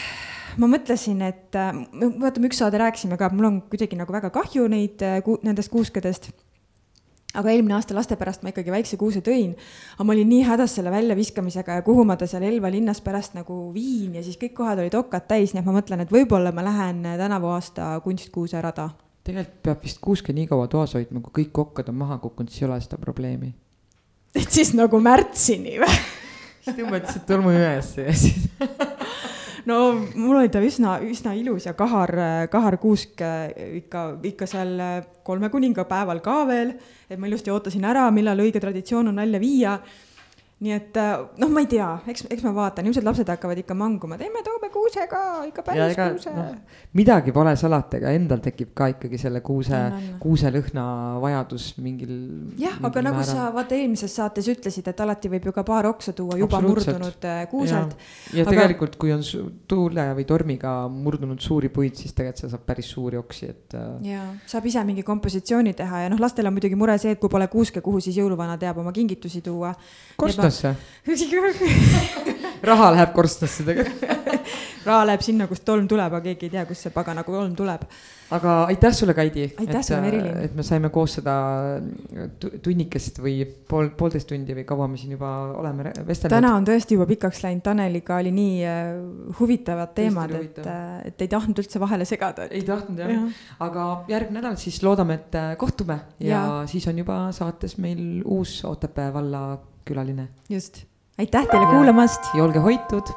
ma mõtlesin, et äh, vaata, me üks saade rääkisime ka, mul on kuidagi nagu väga kahju neid, äh, nendest kuuskedest. aga eelmine aasta laste pärast ma ikkagi väikse kuuse tõin. aga ma olin nii hädas selle väljaviskamisega ja kuhu ma ta seal Elva linnas pärast nagu viin ja siis kõik kohad olid okkad täis, nii et ma mõtlen, et võib-olla ma lähen tänavu aasta kunstkuuse rada. tegelikult peab vist kuuske nii kaua toas hoidma, kui kõik okkad on maha kukkunud, siis ei ole seda probleemi. et siis nagu märtsini või? siis tõmbad lihtsalt tolmu ülesse ja siis no mul oli ta üsna, üsna ilus ja kahar, kahar kuusk ikka, ikka seal kolme kuninga päeval ka veel, et ma ilusti ootasin ära, millal õige traditsioon on välja viia nii et äh, noh, ma ei tea, eks, eks ma vaatan, ilmselt lapsed hakkavad ikka manguma, teeme, toome kuuse ka, ikka päris ega, kuuse no,. midagi pole salata, ega endal tekib ka ikkagi selle kuuse, kuuselõhna vajadus mingil. jah, aga nagu määral. sa vaata eelmises saates ütlesid, et alati võib ju ka paar oksa tuua juba murdunud kuuselt. ja, aga... tegelikult, kui on tuule või tormiga murdunud suuri puid, siis tegelikult sa saad päris suuri oksi, et. Äh, ja, saab ise mingi kompositsiooni teha ja noh, lastel on muidugi mure see, et kui pole kuuske, kuhu siis jõuluvana teab oma kingitusi tuua. korstna korstnasse raha läheb korstnasse tegelikult raha läheb sinna, kust tolm tuleb, aga keegi ei tea, kust see pagana tolm tuleb. aga aitäh sulle, Kaidi. aitäh sulle, Merilin. et me saime koos seda tunnikest või pool, poolteist tundi või kaua me siin juba oleme vestelnud. täna on tõesti juba pikaks läinud, Taneliga oli nii uh, huvitavad teemad, et, uh, et ei tahtnud üldse vahele segada et.... ei tahtnud jah ja., aga järgmine nädal siis loodame, et äh, kohtume ja, ja siis on juba saates meil uus Otepää valla külaline. just, aitäh teile kuulamast. ja olge hoitud